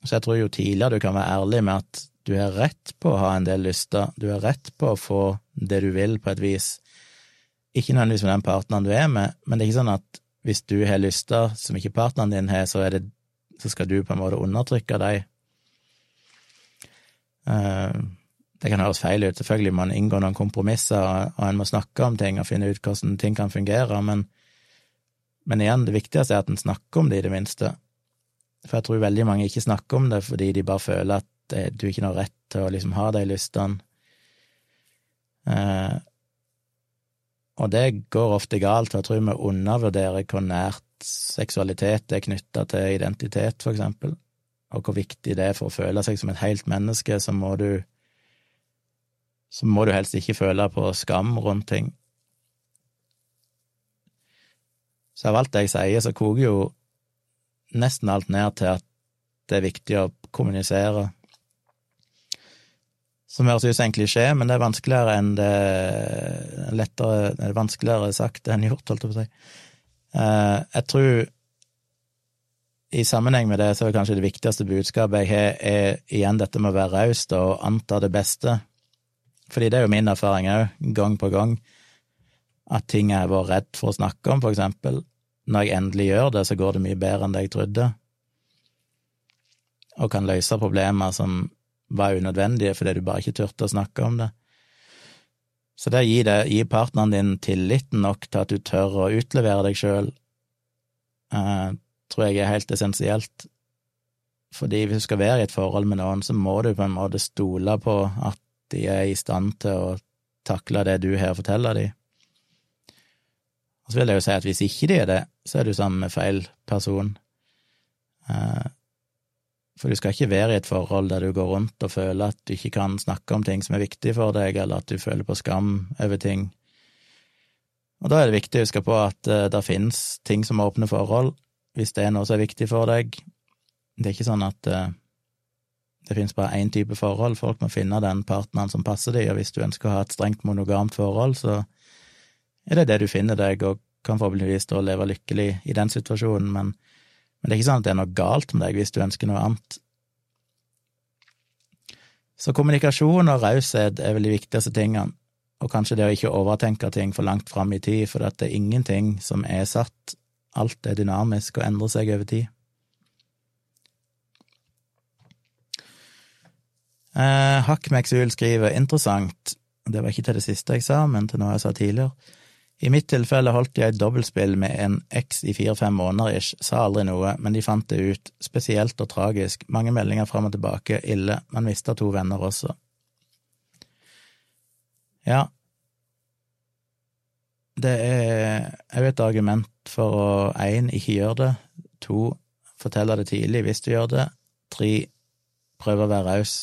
Så jeg tror jo tidligere du kan være ærlig med at du har rett på å ha en del lyster, du har rett på å få det du vil, på et vis. Ikke nødvendigvis med den partneren du er med, men det er ikke sånn at hvis du har lyster som ikke partneren din har, så er det så skal du på en måte undertrykke dem. Eh, det kan høres feil ut, selvfølgelig man inngår noen kompromisser, og en må snakke om ting og finne ut hvordan ting kan fungere, men, men igjen, det viktigste er at en snakker om det, i det minste. For jeg tror veldig mange ikke snakker om det fordi de bare føler at du ikke har rett til å liksom ha de lystene. Og det går ofte galt, for jeg tror vi undervurderer hvor nært seksualitet er knytta til identitet, for eksempel, og hvor viktig det er for å føle seg som et helt menneske, så må du så må du helst ikke føle på skam rundt ting. Så av alt det jeg sier, så koker jo nesten alt ned til at det er viktig å kommunisere som høres ut som en klisjé, men det er vanskeligere enn det lettere, det er vanskeligere sagt enn gjort, holdt jeg på å si. Eh, jeg tror i sammenheng med det, så er kanskje det viktigste budskapet jeg har, er igjen dette med å være raus og anta det beste. Fordi det er jo min erfaring òg, gang på gang, at ting jeg har vært redd for å snakke om, for eksempel, når jeg endelig gjør det, så går det mye bedre enn det jeg trodde, og kan løse problemer som var unødvendige fordi du bare ikke turte å snakke om det. Så det å gi, det, gi partneren din tilliten nok til at du tør å utlevere deg sjøl, eh, tror jeg er helt essensielt. Fordi hvis du skal være i et forhold med noen, så må du på en måte stole på at de er i stand til å takle det du her forteller dem. Og så vil jeg jo si at hvis ikke de er det, så er du sammen med feil person. Eh, for du skal ikke være i et forhold der du går rundt og føler at du ikke kan snakke om ting som er viktig for deg, eller at du føler på skam over ting. Og da er det viktig å huske på at uh, det finnes ting som åpner forhold, hvis det er noe som er viktig for deg. Det er ikke sånn at uh, det finnes bare én type forhold, folk må finne den partneren som passer dem, og hvis du ønsker å ha et strengt monogamt forhold, så er det det du finner deg, og kan forhåpentligvis da leve lykkelig i den situasjonen, men men det er ikke sånn at det er noe galt med deg hvis du ønsker noe annet. Så kommunikasjon og raushet er vel de viktigste tingene, og kanskje det å ikke overtenke ting for langt fram i tid, for det er ingenting som er satt, alt er dynamisk og endrer seg over tid. Eh, Hakkmeksul skriver interessant, det var ikke til det siste jeg sa, men til noe jeg sa tidligere. I mitt tilfelle holdt jeg et dobbeltspill med en eks i fire–fem måneder ish, sa aldri noe, men de fant det ut, spesielt og tragisk, mange meldinger fram og tilbake, ille, man mista to venner også. Ja, det er òg et argument for å én, ikke gjøre det, to, fortelle det tidlig hvis du gjør det, tre, prøve å være raus.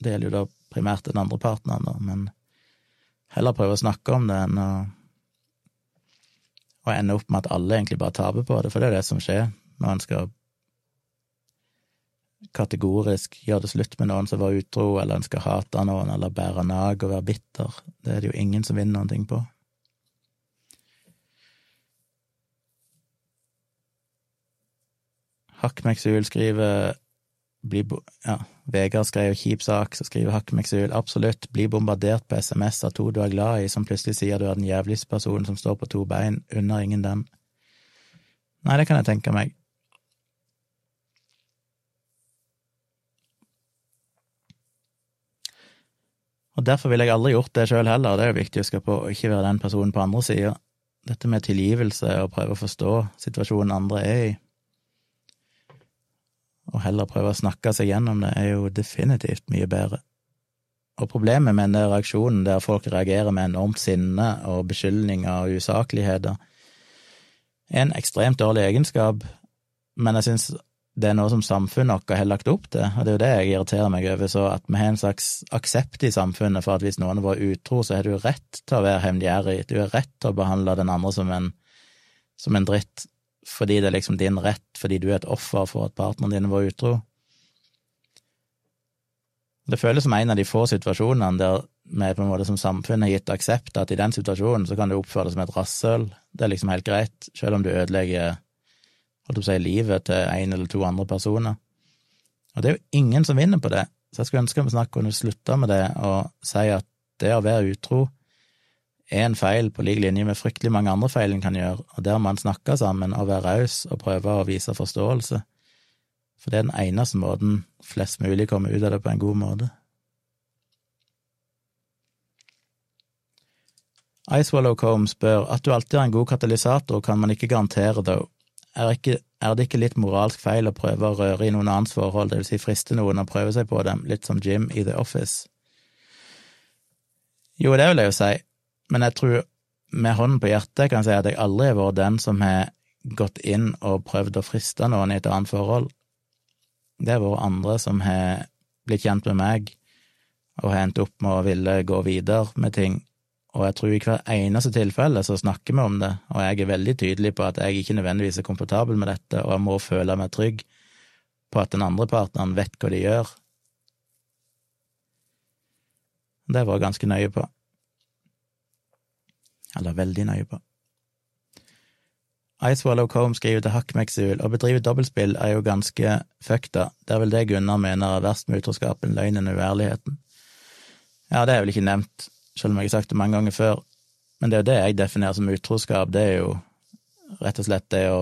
Det gjelder jo da primært den andre partneren, da, men heller prøve å snakke om det enn å og ender opp med at alle egentlig bare taper på det, for det er det som skjer når en skal kategorisk gjøre det slutt med noen som var utro, eller en skal hate noen, eller bære nag og være bitter. Det er det jo ingen som vinner noen ting på. Hakkmeksul skriver bli, ja, Vegard skrev kjip sak, så skriver Hakkemeksul absolutt, bli bombardert på SMS av to du er glad i, som plutselig sier du er den jævligste personen som står på to bein, unner ingen den. Nei, det kan jeg tenke meg. Og derfor ville jeg aldri gjort det sjøl heller, det er jo viktig å huske på, å ikke være den personen på andre sida. Dette med tilgivelse og prøve å forstå situasjonen andre er i og heller prøve å snakke seg gjennom det, er jo definitivt mye bedre. Og problemet med den reaksjonen der folk reagerer med enormt sinne og beskyldninger og usakligheter, er en ekstremt dårlig egenskap, men jeg syns det er noe som samfunnet vårt har lagt opp til, og det er jo det jeg irriterer meg over, så at vi har en slags aksept i samfunnet for at hvis noen var utro, så har du rett til å være hevngjerrig, du har rett til å behandle den andre som en, som en dritt, fordi det er liksom din rett, fordi du er et offer for at partneren din var utro. Det føles som en av de få situasjonene der vi på en måte som samfunn har gitt aksept at i den situasjonen så kan du oppføre deg som et rasshøl. Det er liksom helt greit, selv om du ødelegger holdt å si, livet til en eller to andre personer. Og det er jo ingen som vinner på det, så jeg skulle ønske vi snart kunne slutte med det og si at det å være utro en feil på lik linje med fryktelig mange andre feil en kan gjøre, og der må en snakke sammen og være raus og prøve å vise forståelse, for det er den eneste måten flest mulig kommer ut av det på en god måte. Icewallow Combe spør at du alltid har en god katalysator, kan man ikke garantere, though. Er, ikke, er, det ikke litt moralsk feil å prøve å røre i noen annens forhold, det vil si friste noen og prøve seg på dem, litt som Jim i The Office? Jo, det vil jeg jo si, men jeg tror med hånden på hjertet kan jeg si at jeg aldri har vært den som har gått inn og prøvd å friste noen i et annet forhold. Det har vært andre som har blitt kjent med meg og har endt opp med å ville gå videre med ting, og jeg tror i hver eneste tilfelle så snakker vi om det, og jeg er veldig tydelig på at jeg ikke nødvendigvis er komfortabel med dette, og jeg må føle meg trygg på at den andre partneren vet hva de gjør. Det var jeg ganske nøye på eller veldig nøye på. Icewallow Combe skriver til Hakkmeksul, å bedrive dobbeltspill er jo ganske fucked Det er vel det Gunnar mener er verst med utroskapen, løgnen og uærligheten. Ja, det er vel ikke nevnt, selv om jeg har sagt det mange ganger før, men det er jo det jeg definerer som utroskap, det er jo rett og slett det å,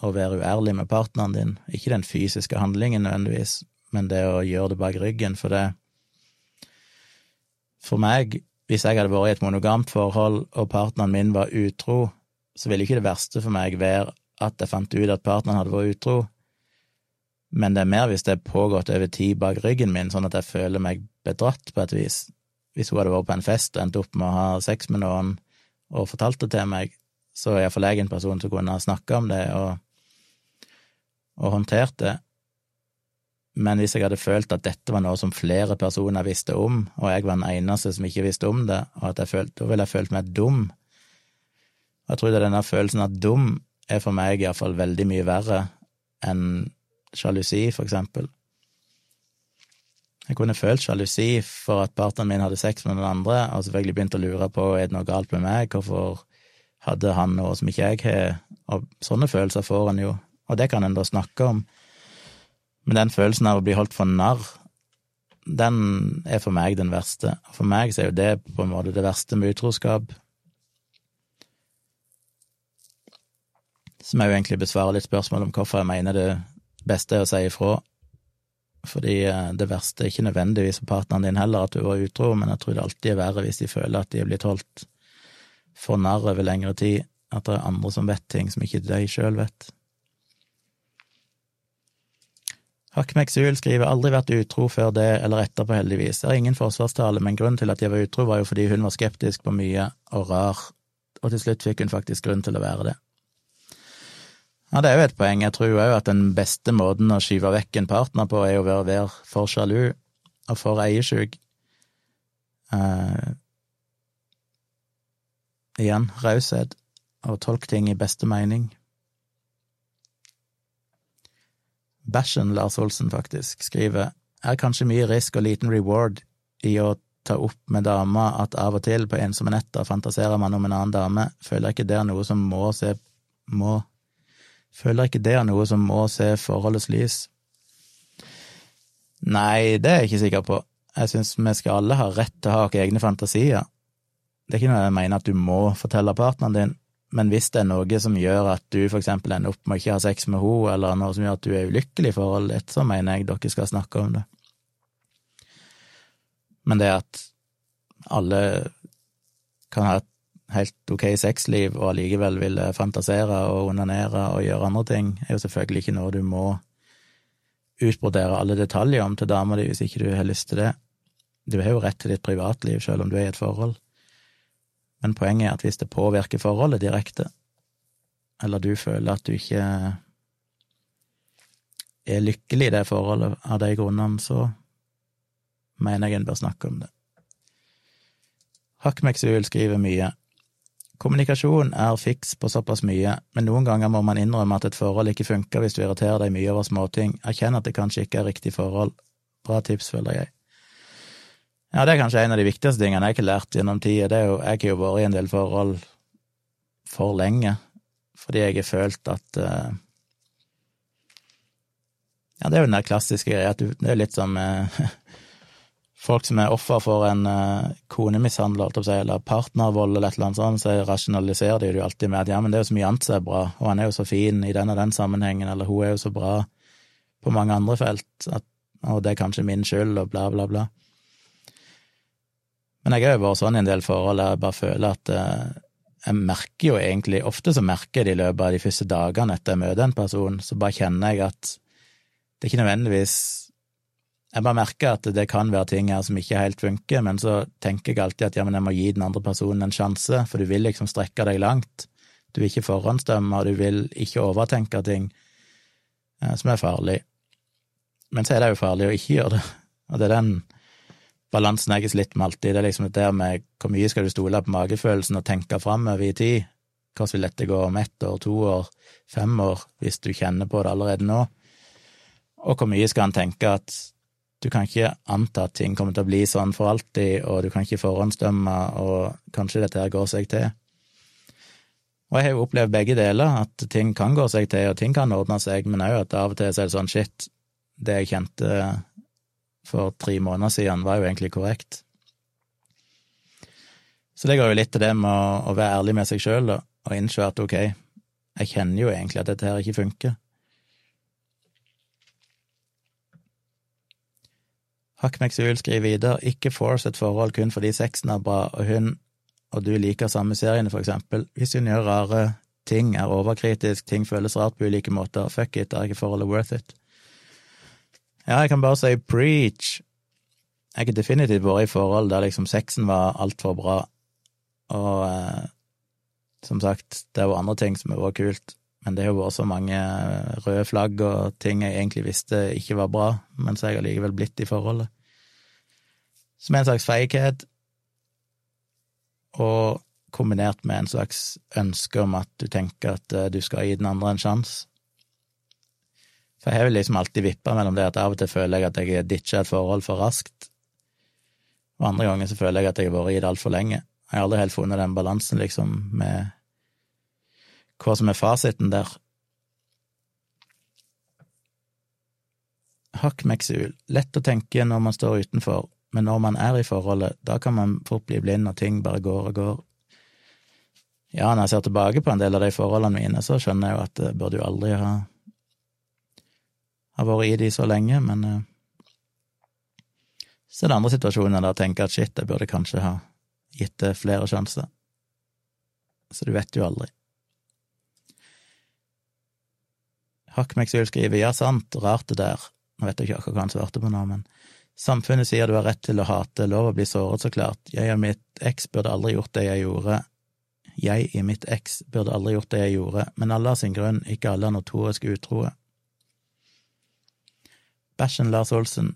å være uærlig med partneren din, ikke den fysiske handlingen nødvendigvis, men det å gjøre det bak ryggen, for det For meg, hvis jeg hadde vært i et monogamt forhold, og partneren min var utro, så ville ikke det verste for meg være at jeg fant ut at partneren hadde vært utro, men det er mer hvis det er pågått over tid bak ryggen min, sånn at jeg føler meg bedratt på et vis. Hvis hun hadde vært på en fest og endt opp med å ha sex med noen og fortalt det til meg, så er iallfall jeg en person som kunne ha snakka om det og, og håndtert det. Men hvis jeg hadde følt at dette var noe som flere personer visste om, og jeg var den eneste som ikke visste om det, og at jeg følte, da ville jeg følt meg dum. Og jeg tror det er denne følelsen at dum er for meg iallfall veldig mye verre enn sjalusi, for eksempel. Jeg kunne følt sjalusi for at partneren min hadde sex med den andre, og selvfølgelig begynt å lure på er det noe galt med meg, hvorfor hadde han noe som ikke jeg har, og sånne følelser får en jo, og det kan en da snakke om. Men den følelsen av å bli holdt for narr, den er for meg den verste. For meg så er jo det på en måte det verste med utroskap. Som jeg jo egentlig besvarer litt spørsmål om hvorfor jeg mener det beste er å si ifra. Fordi eh, det verste er ikke nødvendigvis for partneren din heller at du var utro, men jeg tror det alltid er verre hvis de føler at de er blitt holdt for narr over lengre tid, at det er andre som vet ting som ikke de sjøl vet. Hakkmeksul skriver aldri vært utro før det eller etterpå, heldigvis. Det er ingen forsvarstale, men grunnen til at jeg var utro, var jo fordi hun var skeptisk på mye og rar, og til slutt fikk hun faktisk grunn til å være det. Ja, det er jo et poeng. Jeg tror òg at den beste måten å skyve vekk en partner på, er å være, være for sjalu og for eiesjuk. Uh, igjen, raushet, og tolk ting i beste mening. Bæsjen, Lars Olsen, faktisk, skriver er kanskje mye risk og liten reward i å ta opp med dama at av og til på ensomme netter fantaserer man om en annen dame, føler ikke det er noe som må se må Føler ikke det er noe som må se forholdets lys? Nei, det er jeg ikke sikker på. Jeg syns vi skal alle ha rett til å ha egne fantasier. Det er ikke noe jeg mener at du må fortelle partneren din, men hvis det er noe som gjør at du for eksempel ender opp med å ikke ha sex med henne, eller noe som gjør at du er ulykkelig i forholdet ditt, så mener jeg dere skal snakke om det. Men det at alle kan ha et helt ok sexliv og allikevel ville fantasere og onanere og gjøre andre ting, er jo selvfølgelig ikke noe du må utbrodere alle detaljer om til dama di hvis ikke du har lyst til det. Du har jo rett til ditt privatliv selv om du er i et forhold. Men poenget er at hvis det påvirker forholdet direkte, eller du føler at du ikke er lykkelig i det forholdet av de grunnene, så mener jeg en bør snakke om det. Hakmeksul skriver mye. Kommunikasjon er fiks på såpass mye, men noen ganger må man innrømme at et forhold ikke funker hvis du irriterer deg mye over småting. Erkjenn at det kanskje ikke er riktig forhold. Bra tips, føler jeg. Ja, det er kanskje en av de viktigste tingene jeg har lært gjennom tida. Jeg har jo vært i en del forhold for lenge, fordi jeg har følt at uh, Ja, det er jo den der klassiske greia at Det er litt som uh, <laughs> folk som er offer for en uh, konemishandler, eller partnervold eller et eller annet sånt, så rasjonaliserer de det jo alltid med at ja, men det er jo så mye annet som er bra, og han er jo så fin i den og den sammenhengen, eller hun er jo så bra på mange andre felt, at, og det er kanskje min skyld, og bla, bla, bla. Men jeg har jo vært sånn i en del forhold der jeg bare føler at uh, jeg merker jo egentlig, ofte så merker jeg det i løpet av de første dagene etter jeg møter en person, så bare kjenner jeg at det er ikke nødvendigvis jeg bare merker at det kan være ting her som ikke helt funker, men så tenker jeg alltid at ja, men jeg må gi den andre personen en sjanse, for du vil liksom strekke deg langt. Du vil ikke forhåndsdømme, og du vil ikke overtenke ting eh, som er farlig. Men så er det jo farlig å ikke gjøre det, og det er den balansen jeg sliter med alltid. Det er liksom det med hvor mye skal du stole på magefølelsen og tenke framover i tid? Hvordan vil dette gå om ett år, to år, fem år, hvis du kjenner på det allerede nå? Og hvor mye skal en tenke at du kan ikke anta at ting kommer til å bli sånn for alltid, og du kan ikke forhåndsdømme, og kanskje dette her går seg til. Og jeg har jo opplevd begge deler, at ting kan gå seg til, og ting kan ordne seg, men òg at av og til er det sånn shit, det jeg kjente for tre måneder siden, var jo egentlig korrekt. Så det går jo litt til det med å, være ærlig med seg sjøl, og innse at ok, jeg kjenner jo egentlig at dette her ikke funker. Hakkmeksul skriver videre, ikke force et forhold kun fordi sexen er bra, og hun og du liker samme seriene, for eksempel. Hvis hun gjør rare ting, er overkritisk, ting føles rart på ulike måter, fuck it, er ikke forholdet worth it? Ja, jeg kan bare si preach. Jeg har definitivt vært i forhold der liksom sexen var altfor bra, og eh, som sagt, det jo andre ting som har vært kult, men det har vært så mange røde flagg og ting jeg egentlig visste ikke var bra, mens jeg har likevel blitt i forholdet. Som en slags feighet, og kombinert med en slags ønske om at du tenker at eh, du skal gi den andre en sjanse. For jeg har liksom alltid vippa mellom det at av og til føler jeg at jeg ditcha et forhold for raskt, og andre ganger så føler jeg at jeg har vært i det altfor lenge. Jeg har aldri helt funnet den balansen, liksom, med hva som er fasiten der. Hakk meksul, lett å tenke når man står utenfor, men når man er i forholdet, da kan man fort bli blind, og ting bare går og går. Ja, når jeg ser tilbake på en del av de forholdene mine, så skjønner jeg jo at jeg burde jo aldri ha, ha vært i de så lenge, men eh, så er det andre situasjoner der jeg tenker at shit, jeg burde kanskje ha gitt det flere sjanser. Så du vet jo aldri. Hakkmeksul skriver ja, sant, rart det der. Nå vet jeg ikke akkurat hva han svarte på nå, men Samfunnet sier du har rett til å hate, lov å bli såret, så klart. Jeg og mitt eks burde aldri gjort det jeg gjorde. Jeg i mitt eks burde aldri gjort det jeg gjorde, men alle har sin grunn, ikke alle er notorisk utroe. Bæsjen Lars Olsen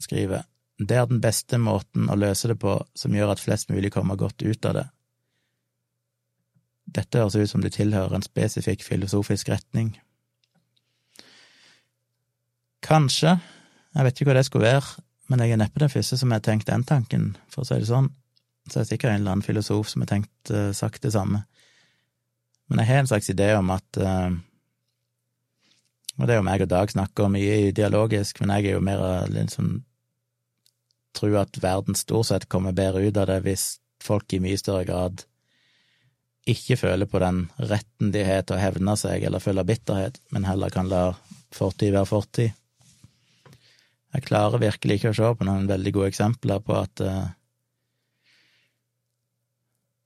skriver det er den beste måten å løse det på som gjør at flest mulig kommer godt ut av det. Dette høres ut som det tilhører en spesifikk filosofisk retning. Kanskje, jeg vet ikke hva det skulle være, men jeg er neppe den første som har tenkt den tanken, for å si det sånn. Så jeg er sikkert en eller annen filosof som har tenkt uh, sagt det samme. Men jeg har en slags idé om at uh, Og det er jo meg og Dag snakker mye dialogisk, men jeg er jo mer sånn Tror at verden stort sett kommer bedre ut av det hvis folk i mye større grad ikke føler på den retten de har til å hevne seg eller føle bitterhet, men heller kan la fortid være fortid. Jeg klarer virkelig ikke å se på noen veldig gode eksempler på at uh,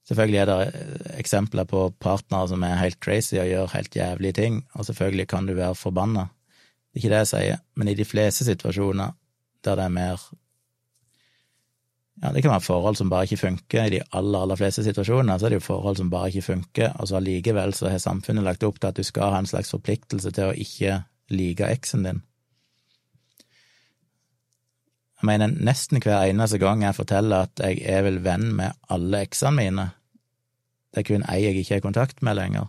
Selvfølgelig er det eksempler på partnere som er helt crazy og gjør helt jævlige ting, og selvfølgelig kan du være forbanna. Det er ikke det jeg sier, men i de fleste situasjoner der det er mer ja, det kan være forhold som bare ikke funker. I de aller, aller fleste situasjoner så er det jo forhold som bare ikke funker, og så allikevel så har samfunnet lagt opp til at du skal ha en slags forpliktelse til å ikke like eksen din. Jeg mener, nesten hver eneste gang jeg forteller at jeg er vel venn med alle eksene mine, det er kun ei jeg ikke har kontakt med lenger,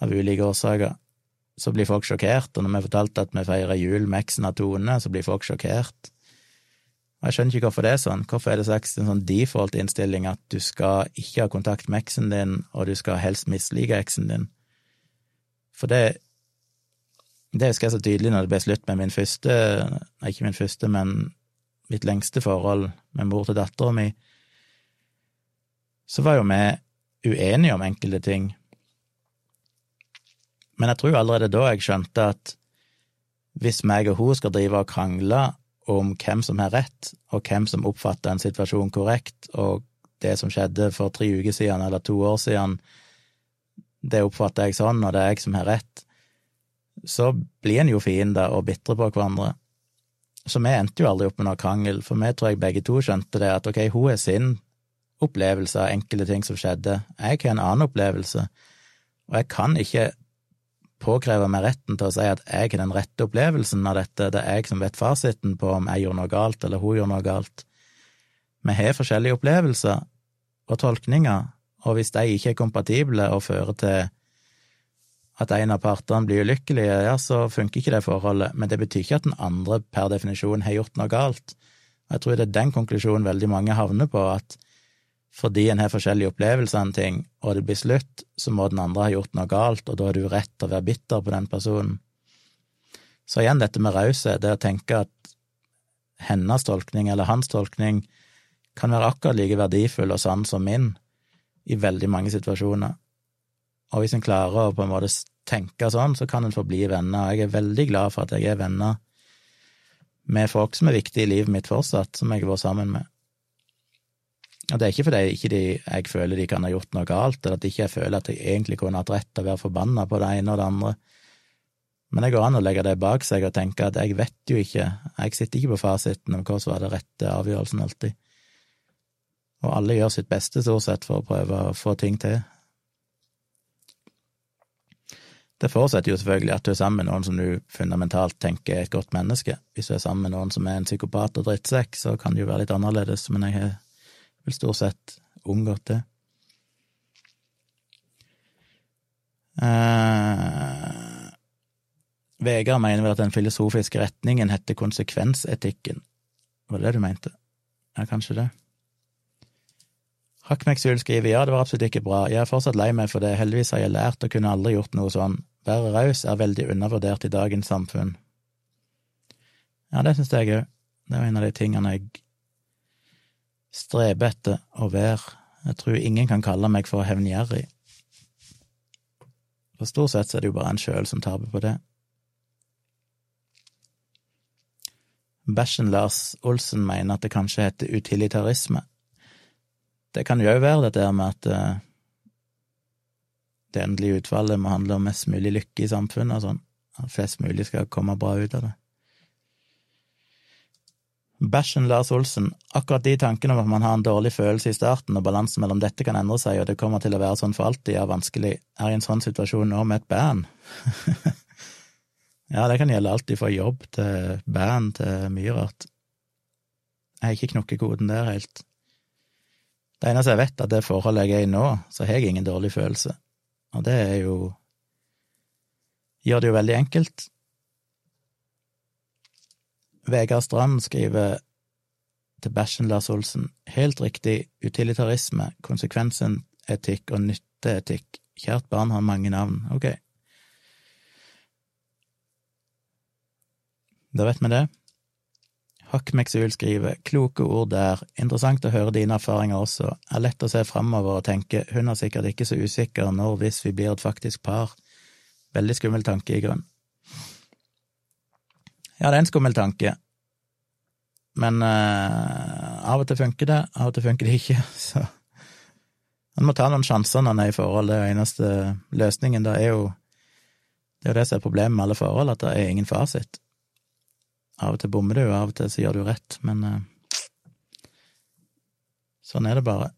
av ulike årsaker, så blir folk sjokkert, og når vi fortalte at vi feirer jul med eksen av Tone, så blir folk sjokkert. Og jeg skjønner ikke hvorfor det er sånn. Hvorfor er det slags en sånn default-innstilling at du skal ikke ha kontakt med eksen din, og du skal helst mislike eksen din? For det det husker jeg så tydelig når det ble slutt med min første, nei, ikke min første, men mitt lengste forhold med mor til dattera mi, så var jo vi uenige om enkelte ting. Men jeg tror allerede da jeg skjønte at hvis meg og hun skal drive og krangle om hvem som har rett, og hvem som oppfatter en situasjon korrekt, og det som skjedde for tre uker siden eller to år siden, det oppfatter jeg sånn, og det er jeg som har rett, så blir en jo fiender og bitre på hverandre. Så vi endte jo aldri opp med noe krangel, for vi tror jeg begge to skjønte det, at ok, hun er sin opplevelse av enkelte ting som skjedde, jeg har en annen opplevelse, og jeg kan ikke påkreve meg retten til å si at jeg har den rette opplevelsen av dette, det er jeg som vet fasiten på om jeg gjorde noe galt eller hun gjorde noe galt. Vi har forskjellige opplevelser og tolkninger, og hvis de ikke er kompatible og fører til at en av partene blir ulykkelig, ja, så funker ikke det forholdet, men det betyr ikke at den andre per definisjon har gjort noe galt. Jeg tror det er den konklusjonen veldig mange havner på, at fordi en har forskjellige opplevelser av en ting, og det blir slutt, så må den andre ha gjort noe galt, og da har du rett til å være bitter på den personen. Så igjen dette med raushet, det å tenke at hennes tolkning eller hans tolkning kan være akkurat like verdifull og sann som min i veldig mange situasjoner. Og hvis en klarer å på en måte tenke sånn, så kan en forbli venner. Jeg er veldig glad for at jeg er venner med folk som er viktige i livet mitt fortsatt, som jeg har vært sammen med. Og det er ikke fordi ikke de, jeg føler de kan ha gjort noe galt, eller at ikke jeg føler at jeg egentlig kunne hatt rett til å være forbanna på det ene og det andre. Men det går an å legge det bak seg og tenke at jeg vet jo ikke, jeg sitter ikke på fasiten om hva som var det rette avgjørelsen alltid. Og alle gjør sitt beste, stort sett, for å prøve å få ting til. Det forutsetter jo selvfølgelig at du er sammen med noen som du fundamentalt tenker er et godt menneske. Hvis du er sammen med noen som er en psykopat og drittsekk, så kan det jo være litt annerledes, men jeg har vel stort sett unngått det. Eh, Vegard mener vel at den filosofiske retningen heter konsekvensetikken. Var det det du mente? Ja, kanskje det. Hakmeksul skriver ja, det var absolutt ikke bra, jeg er fortsatt lei meg for det, heldigvis har jeg lært og kunne aldri gjort noe sånn, være raus er veldig undervurdert i dagens samfunn. Ja, det syns jeg òg, det er en av de tingene jeg streber etter å være, jeg tror ingen kan kalle meg for hevngjerrig. For stort sett så er det jo bare en sjøl som taper på det. Bæsjen Lars Olsen mener at det kanskje heter utilitarisme. Det kan jo òg være dette med at eh, det endelige utfallet må handle om mest mulig lykke i samfunnet og sånn, at flest mulig skal komme bra ut av det. Bæsjen Lars Olsen, akkurat de tankene om at man har en dårlig følelse i starten, og balansen mellom dette kan endre seg, og det kommer til å være sånn for alltid, er vanskelig, er i en sånn situasjon nå med et band. <laughs> ja, det kan gjelde alt fra jobb til band til mye rart. Jeg har ikke knokkekoden der helt. Det eneste jeg vet, er at det forholdet jeg er i nå, så har jeg ingen dårlig følelse. Og det er jo Gjør det jo veldig enkelt. Vegard Strand skriver til Bæsjen Lars Olsen, helt riktig, utilitarisme, konsekvensetikk og nytteetikk. Kjært barn har mange navn. Ok. Da vet vi det. Hakkmeksul skriver kloke ord der, interessant å høre dine erfaringer også, er lett å se framover og tenke hun er sikkert ikke så usikker når hvis vi blir et faktisk par. Veldig skummel tanke, i grunn. Ja, det er en skummel tanke, men uh, av og til funker det, av og til funker det ikke, <laughs> så en må ta noen sjanser når man er i forhold, det er eneste løsningen, det er jo det er det som er problemet med alle forhold, at det er ingen fasit. Av og til bommer du, og av og til så gjør du rett, men uh, sånn er det bare.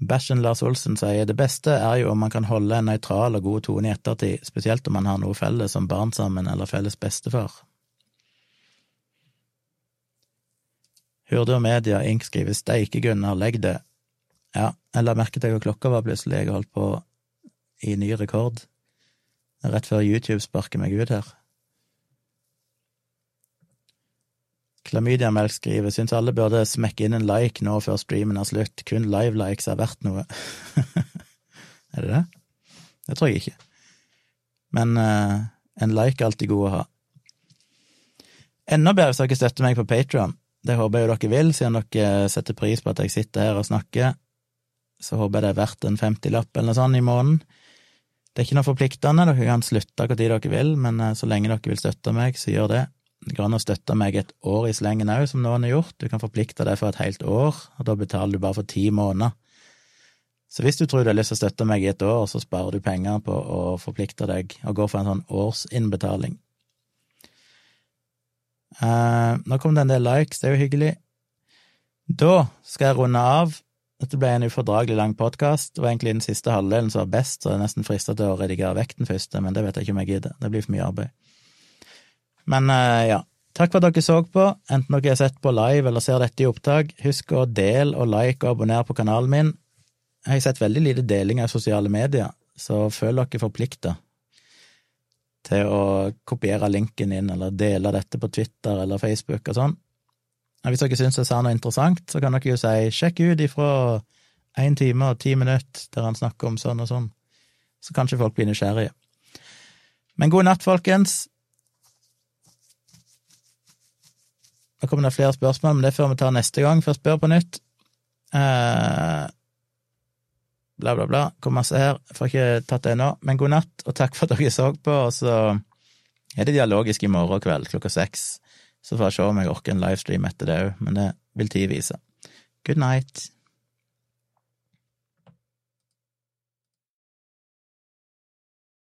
Bæsjen Lars Olsen sier det beste er jo om man kan holde en nøytral og god tone i ettertid, spesielt om man har noe felles som barn sammen eller felles bestefar. Hurde og Media Ink skriver steike Gunnar, legg det. Ja, jeg la merke til hva klokka var plutselig, jeg holdt på i ny rekord. Rett før YouTube sparker meg ut her. Klamydiamelk skriver syns alle burde smekke inn en like nå før streamen er slutt, kun live-likes er verdt noe. <laughs> er det det? Det tror jeg ikke. Men uh, en like er alltid god å ha. Enda bedre hvis dere støtter meg på Patron. Det håper jeg jo dere vil, siden dere setter pris på at jeg sitter her og snakker. Så håper jeg det er verdt en femtilapp eller noe sånt i måneden. Det er ikke noe forpliktende, dere kan slutte når dere vil, men uh, så lenge dere vil støtte meg, så gjør det. Det går støtte meg et år i slengen òg, som noen har gjort. Du kan forplikte deg for et helt år, og da betaler du bare for ti måneder. Så hvis du tror du har lyst til å støtte meg i et år, så sparer du penger på å forplikte deg og går for en sånn årsinnbetaling. Uh, nå kom det en del likes, det er jo hyggelig. Da skal jeg runde av. Dette ble en ufordragelig lang podkast. Var egentlig den siste halvdelen som var best, så jeg er nesten frista til å redigere vekk den første, men det vet jeg ikke om jeg gidder. Det blir for mye arbeid. Men uh, ja, takk for at dere så på, enten dere har sett på live eller ser dette i opptak. Husk å dele og like og abonnere på kanalen min. Jeg har sett veldig lite deling av sosiale medier, så føl dere forplikta til å kopiere linken inn, eller dele dette på Twitter eller Facebook og sånn. Hvis dere syns jeg sa noe interessant, så kan dere jo si sjekk ut ifra én time og ti minutter der han snakker om sånn og sånn, så kanskje folk blir nysgjerrige. Men god natt, folkens. Nå kommer det flere spørsmål, men det får vi ta neste gang, for å spør på nytt. Eh, bla, bla, bla. Kom masse her. Får ikke tatt det ennå. Men god natt, og takk for at dere så på. Og så er det dialogisk i morgen kveld klokka seks. Så får jeg se om jeg orker en livestream etter det òg, men det vil tid vise. Good night.